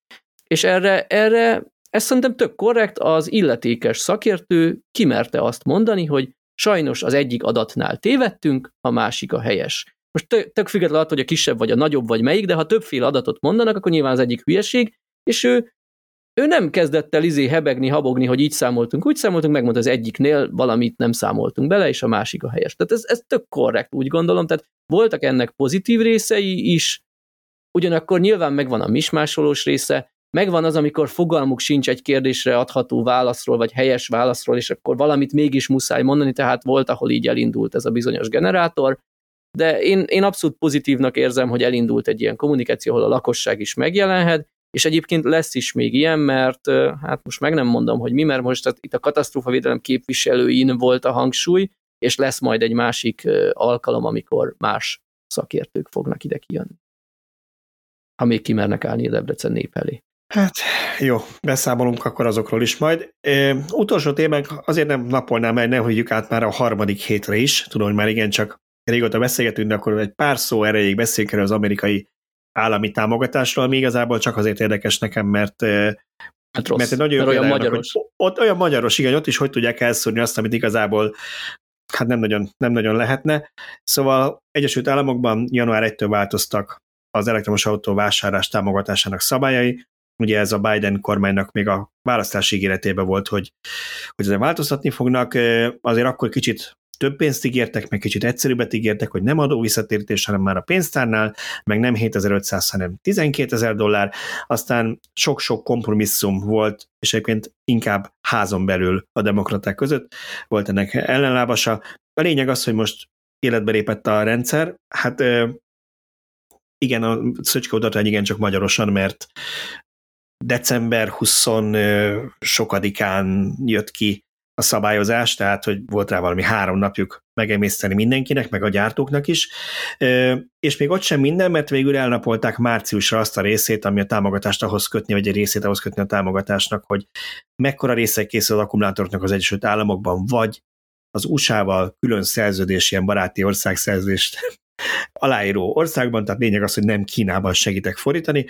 S3: és erre, erre ez szerintem tök korrekt, az illetékes szakértő kimerte azt mondani, hogy sajnos az egyik adatnál tévedtünk, a másik a helyes. Most tök, tök függetlenül attól, hogy a kisebb vagy a nagyobb vagy melyik, de ha többféle adatot mondanak, akkor nyilván az egyik hülyeség, és ő, ő nem kezdett el izé hebegni, habogni, hogy így számoltunk, úgy számoltunk, megmondta az egyiknél valamit nem számoltunk bele, és a másik a helyes. Tehát ez, ez tök korrekt, úgy gondolom, tehát voltak ennek pozitív részei is, ugyanakkor nyilván megvan a mismásolós része, megvan az, amikor fogalmuk sincs egy kérdésre adható válaszról, vagy helyes válaszról, és akkor valamit mégis muszáj mondani, tehát volt, ahol így elindult ez a bizonyos generátor, de én, én abszolút pozitívnak érzem, hogy elindult egy ilyen kommunikáció, ahol a lakosság is megjelenhet, és egyébként lesz is még ilyen, mert hát most meg nem mondom, hogy mi, mert most tehát itt a katasztrófavédelem képviselőin volt a hangsúly, és lesz majd egy másik alkalom, amikor más szakértők fognak ide kijönni. Ha még kimernek állni a Debrecen nép elé.
S1: Hát jó, beszámolunk akkor azokról is majd. E, utolsó témánk azért nem napolnám el, ne hagyjuk át már a harmadik hétre is. Tudom, hogy már igen, csak régóta beszélgetünk, de akkor egy pár szó erejéig beszéljünk erről az amerikai állami támogatásról, ami igazából csak azért érdekes nekem, mert
S3: Hát rossz, mert egy nagyon olyan magyaros.
S1: Hogy ott olyan magyaros, igen, ott is hogy tudják elszúrni azt, amit igazából hát nem nagyon, nem nagyon lehetne. Szóval Egyesült Államokban január 1-től változtak az elektromos autó vásárlás támogatásának szabályai, ugye ez a Biden kormánynak még a választási ígéretében volt, hogy, hogy ezzel változtatni fognak, azért akkor kicsit több pénzt ígértek, meg kicsit egyszerűbbet ígértek, hogy nem adó visszatérítés, hanem már a pénztárnál, meg nem 7500, hanem 12000 dollár, aztán sok-sok kompromisszum volt, és egyébként inkább házon belül a demokraták között volt ennek ellenlábasa. A lényeg az, hogy most életbe lépett a rendszer, hát igen, a Szöcske utatrány igen csak magyarosan, mert december 20 sokadikán jött ki a szabályozás, tehát hogy volt rá valami három napjuk megemészteni mindenkinek, meg a gyártóknak is, és még ott sem minden, mert végül elnapolták márciusra azt a részét, ami a támogatást ahhoz kötni, vagy egy részét ahhoz kötni a támogatásnak, hogy mekkora részek készül az akkumulátoroknak az Egyesült Államokban, vagy az USA-val külön szerződés, ilyen baráti országszerződést aláíró országban, tehát lényeg az, hogy nem Kínában segítek fordítani,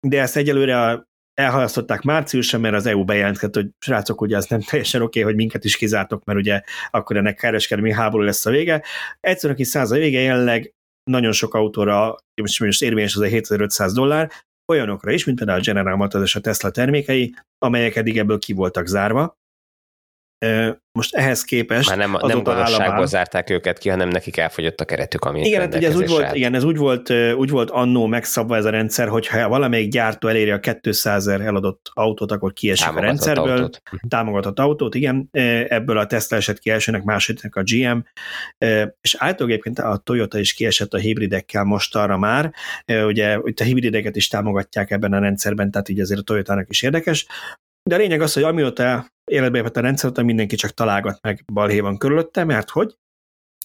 S1: de ezt egyelőre elhalasztották márciusra, mert az EU bejelentett, hogy srácok, ugye ez nem teljesen oké, okay, hogy minket is kizártok, mert ugye akkor ennek kereskedelmi háború lesz a vége. Egyszerűen kis száz a vége, jelenleg nagyon sok autóra, most, most érvényes az a 7500 dollár, olyanokra is, mint például a General Motors és a Tesla termékei, amelyek eddig ebből ki voltak zárva, most ehhez képest...
S2: Már nem, nem gazdaságból zárták őket ki, hanem nekik elfogyott a keretük, ami
S1: igen, hát ugye ez úgy volt, igen, ez úgy volt, úgy volt annó megszabva ez a rendszer, hogy ha valamelyik gyártó eléri a 200 ezer eladott autót, akkor kiesik a rendszerből. Autót. Támogatott autót, igen. Ebből a Tesla esett ki elsőnek, másodiknak a GM, és általában egyébként a Toyota is kiesett a hibridekkel most arra már. Ugye itt a hibrideket is támogatják ebben a rendszerben, tehát így azért a Toyotának is érdekes. De a lényeg az, hogy amióta életbe a rendszer, mindenki csak találgat meg balhévan körülötte, mert hogy?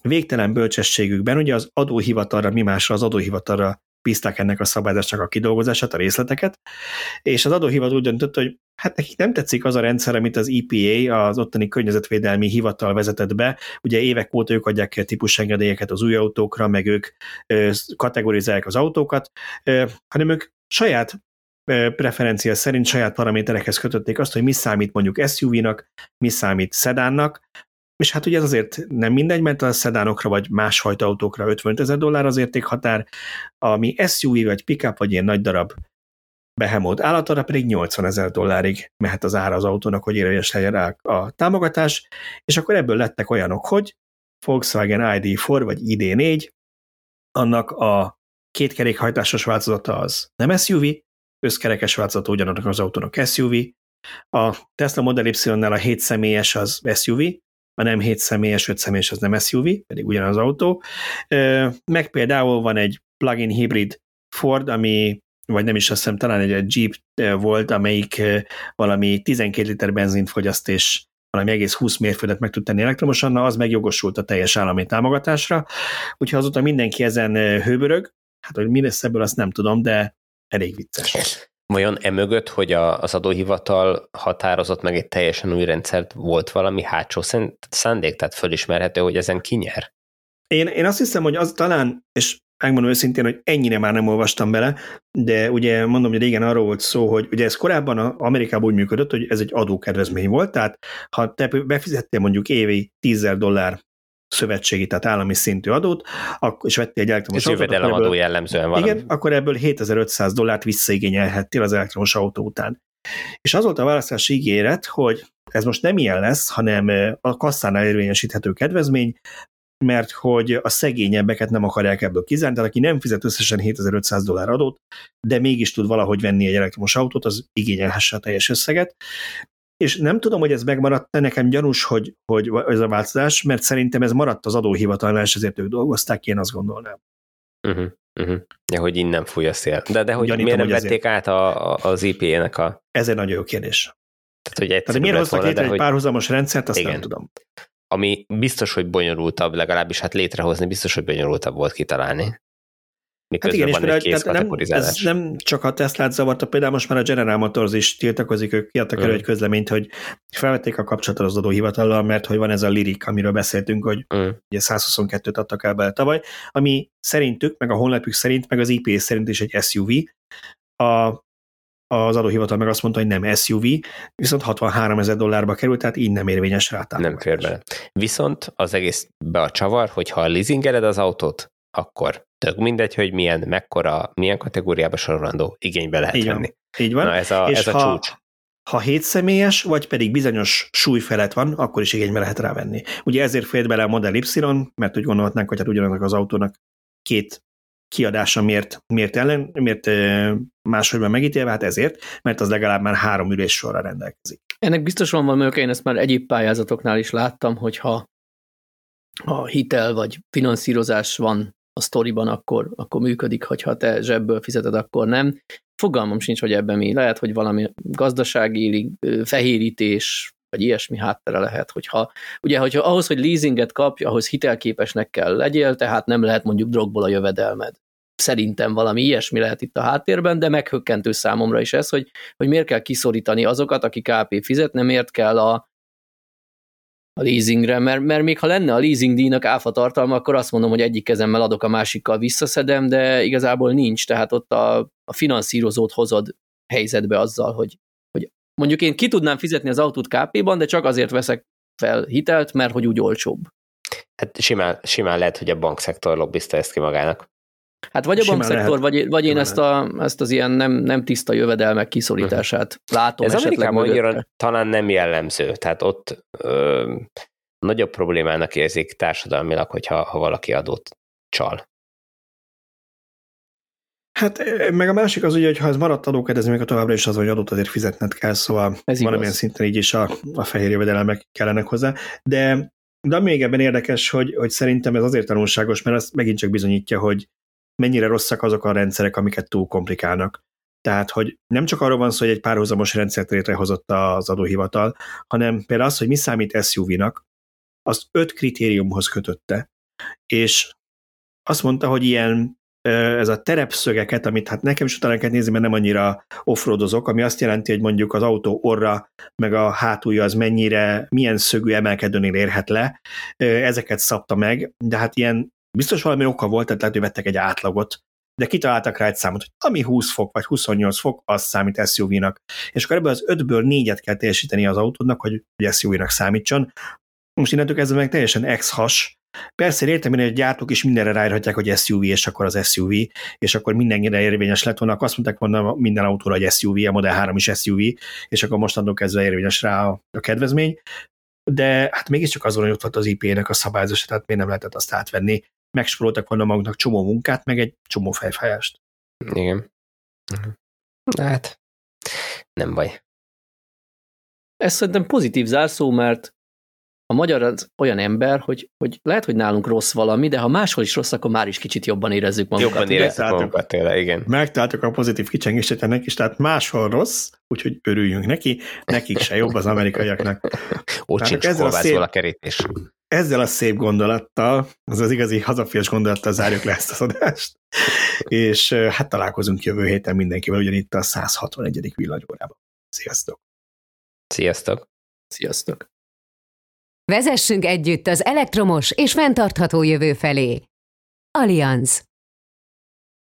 S1: Végtelen bölcsességükben ugye az adóhivatalra, mi másra az adóhivatalra bízták ennek a szabályzásnak a kidolgozását, a részleteket, és az adóhivatal úgy döntött, hogy hát nekik nem tetszik az a rendszer, amit az EPA, az ottani környezetvédelmi hivatal vezetett be, ugye évek óta ők adják ki a típusengedélyeket az új autókra, meg ők kategorizálják az autókat, hanem ők saját preferencia szerint saját paraméterekhez kötötték azt, hogy mi számít mondjuk SUV-nak, mi számít szedánnak, és hát ugye ez azért nem mindegy, mert a szedánokra vagy másfajta autókra 55 ezer dollár az értékhatár, ami SUV vagy pickup vagy ilyen nagy darab Behemoth állatára pedig 80 ezer dollárig mehet az ára az autónak, hogy érvényes legyen rá a támogatás, és akkor ebből lettek olyanok, hogy Volkswagen ID4 vagy ID4, annak a kétkerékhajtásos változata az nem SUV, összkerekes változata ugyanannak az autónak SUV, a Tesla Model Y-nál a 7 személyes az SUV, a nem 7 személyes, 5 személyes az nem SUV, pedig ugyanaz az autó. Meg például van egy plug-in hibrid Ford, ami vagy nem is azt hiszem, talán egy Jeep volt, amelyik valami 12 liter benzint fogyaszt, és valami egész 20 mérföldet meg tud tenni elektromosan, na az megjogosult a teljes állami támogatásra. Úgyhogy azóta mindenki ezen hőbörög, hát hogy mi lesz ebből, azt nem tudom, de elég vicces.
S2: Vajon emögött, hogy a, az adóhivatal határozott meg egy teljesen új rendszert, volt valami hátsó szándék, tehát fölismerhető, hogy ezen kinyer?
S1: Én, én azt hiszem, hogy az talán, és megmondom őszintén, hogy ennyire már nem olvastam bele, de ugye mondom, hogy régen arról volt szó, hogy ugye ez korábban Amerikában úgy működött, hogy ez egy adókedvezmény volt, tehát ha te befizettél mondjuk évi 10 dollár szövetségi, tehát állami szintű adót, és vettél egy elektromos
S2: Ez autót. Ez adó jellemzően valami.
S1: Igen, akkor ebből 7500 dollárt visszaigényelhettél az elektromos autó után. És az volt a választási ígéret, hogy ez most nem ilyen lesz, hanem a kasszánál érvényesíthető kedvezmény, mert hogy a szegényebbeket nem akarják ebből kizárni, tehát aki nem fizet összesen 7500 dollár adót, de mégis tud valahogy venni egy elektromos autót, az igényelhesse a teljes összeget. És nem tudom, hogy ez megmaradt, de nekem gyanús, hogy, hogy ez a változás, mert szerintem ez maradt az adóhivatalnál, és ezért ők dolgozták, én azt gondolnám.
S2: Uh-huh, uh-huh. Ja, hogy innen fúj a szél. De, de hogy Gyanítom, miért nem vették ezért... át a, a, az IP-nek a...
S1: Ez egy nagyon jó kérdés.
S2: Tehát, hogy
S1: Tehát miért hoztak létre egy hogy... párhuzamos rendszert, azt Igen. nem tudom
S2: ami biztos, hogy bonyolultabb, legalábbis hát létrehozni biztos, hogy bonyolultabb volt kitalálni.
S1: Miközben hát igen, van és egy kész nem, ez nem csak a Teslát zavarta, például most már a General Motors is tiltakozik, ők kiadtak mm. elő egy közleményt, hogy felvették a kapcsolatot az adóhivatallal, mert hogy van ez a lirik, amiről beszéltünk, hogy mm. ugye 122-t adtak el bele tavaly, ami szerintük, meg a honlapjuk szerint, meg az IPS szerint is egy SUV. A az adóhivatal meg azt mondta, hogy nem SUV, viszont 63 ezer dollárba került, tehát így nem érvényes rá
S2: Nem fér bele. Viszont az egész be a csavar, hogy ha leasingeled az autót, akkor tök mindegy, hogy milyen, mekkora, milyen kategóriába sorolandó, igénybe lehet
S1: így
S2: venni.
S1: Van. Így van.
S2: Na ez a, És ez a ha, csúcs.
S1: Ha 7 személyes, vagy pedig bizonyos súly felett van, akkor is igénybe lehet rávenni. Ugye ezért félt bele a Model Y, mert úgy gondolhatnánk, hogy hát ugyanannak az autónak két kiadása miért, miért, ellen, miért máshogy megítélve, hát ezért, mert az legalább már három ülés sorra rendelkezik.
S3: Ennek biztos van valami én ezt már egyéb pályázatoknál is láttam, hogyha ha hitel vagy finanszírozás van a sztoriban, akkor, akkor működik, hogyha te zsebből fizeted, akkor nem. Fogalmam sincs, hogy ebben mi. Lehet, hogy valami gazdasági fehérítés, vagy ilyesmi háttere lehet, hogyha, ugye, hogyha ahhoz, hogy leasinget kapj, ahhoz hitelképesnek kell legyél, tehát nem lehet mondjuk drogból a jövedelmed. Szerintem valami ilyesmi lehet itt a háttérben, de meghökkentő számomra is ez, hogy, hogy miért kell kiszorítani azokat, akik KP fizet, nem miért kell a, a leasingre, mert, mert még ha lenne a leasing díjnak áfa tartalma, akkor azt mondom, hogy egyik kezemmel adok, a másikkal visszaszedem, de igazából nincs, tehát ott a, a finanszírozót hozod helyzetbe azzal, hogy Mondjuk én ki tudnám fizetni az autót KP-ban, de csak azért veszek fel hitelt, mert hogy úgy olcsóbb.
S2: Hát simán, simán lehet, hogy a bankszektor lobbizta ezt ki magának.
S3: Hát vagy a simán bankszektor, lehet. vagy, vagy én ezt, a, ezt az ilyen nem, nem tiszta jövedelmek kiszorítását uh-huh. látom
S2: Ez Amerikában annyira talán nem jellemző, tehát ott ö, nagyobb problémának érzik társadalmilag, hogyha ha valaki adót csal.
S1: Hát meg a másik az ugye, hogy ha ez maradt adókedvezmény, akkor továbbra is az, hogy adót azért fizetned kell, szóval ez valamilyen szinten így is a, a fehér jövedelemek kellenek hozzá. De, de még ebben érdekes, hogy, hogy szerintem ez azért tanulságos, mert ez megint csak bizonyítja, hogy mennyire rosszak azok a rendszerek, amiket túl komplikálnak. Tehát, hogy nem csak arról van szó, hogy egy párhuzamos rendszert létrehozott az adóhivatal, hanem például az, hogy mi számít SUV-nak, azt öt kritériumhoz kötötte, és azt mondta, hogy ilyen ez a terepszögeket, amit hát nekem is utána kell nézni, mert nem annyira offroadozok, ami azt jelenti, hogy mondjuk az autó orra, meg a hátulja az mennyire, milyen szögű emelkedőnél érhet le, ezeket szabta meg, de hát ilyen biztos valami oka volt, tehát lehet, hogy vettek egy átlagot, de kitaláltak rá egy számot, hogy ami 20 fok vagy 28 fok, az számít SUV-nak. És akkor ebből az 5-ből 4-et kell teljesíteni az autódnak, hogy, hogy SUV-nak számítson. Most innentől kezdve meg teljesen ex-has. Persze értem én, hogy a gyártók is mindenre ráírhatják, hogy SUV, és akkor az SUV, és akkor mindenre érvényes lett volna, azt mondták volna minden autóra, hogy SUV, a Model 3 is SUV, és akkor mostantól kezdve érvényes rá a, a kedvezmény. De hát mégiscsak azon, hogy ott volt az IP-nek a szabályozása, tehát miért nem lehetett azt átvenni. Megspóroltak volna maguknak csomó munkát, meg egy csomó fejfájást.
S2: Igen. Hát, nem baj.
S3: Ez szerintem pozitív zárszó, mert a magyar az olyan ember, hogy, hogy lehet, hogy nálunk rossz valami, de ha máshol is rossz, akkor már is kicsit jobban érezzük magunkat.
S2: Jobban érezzük magunkat tényleg, igen.
S1: Megtaláltuk a pozitív kicsengését ennek is, tehát máshol rossz, úgyhogy örüljünk neki, nekik se jobb az amerikaiaknak.
S2: Ott sincs ezzel a, szép, a kerítés.
S1: Ezzel a szép gondolattal, az az igazi hazafias gondolattal zárjuk le ezt az adást, és hát találkozunk jövő héten mindenkivel ugyanitt a 161. villanyórában. Sziasztok!
S2: Sziasztok!
S3: Sziasztok!
S4: Vezessünk együtt az elektromos és fenntartható jövő felé. Allianz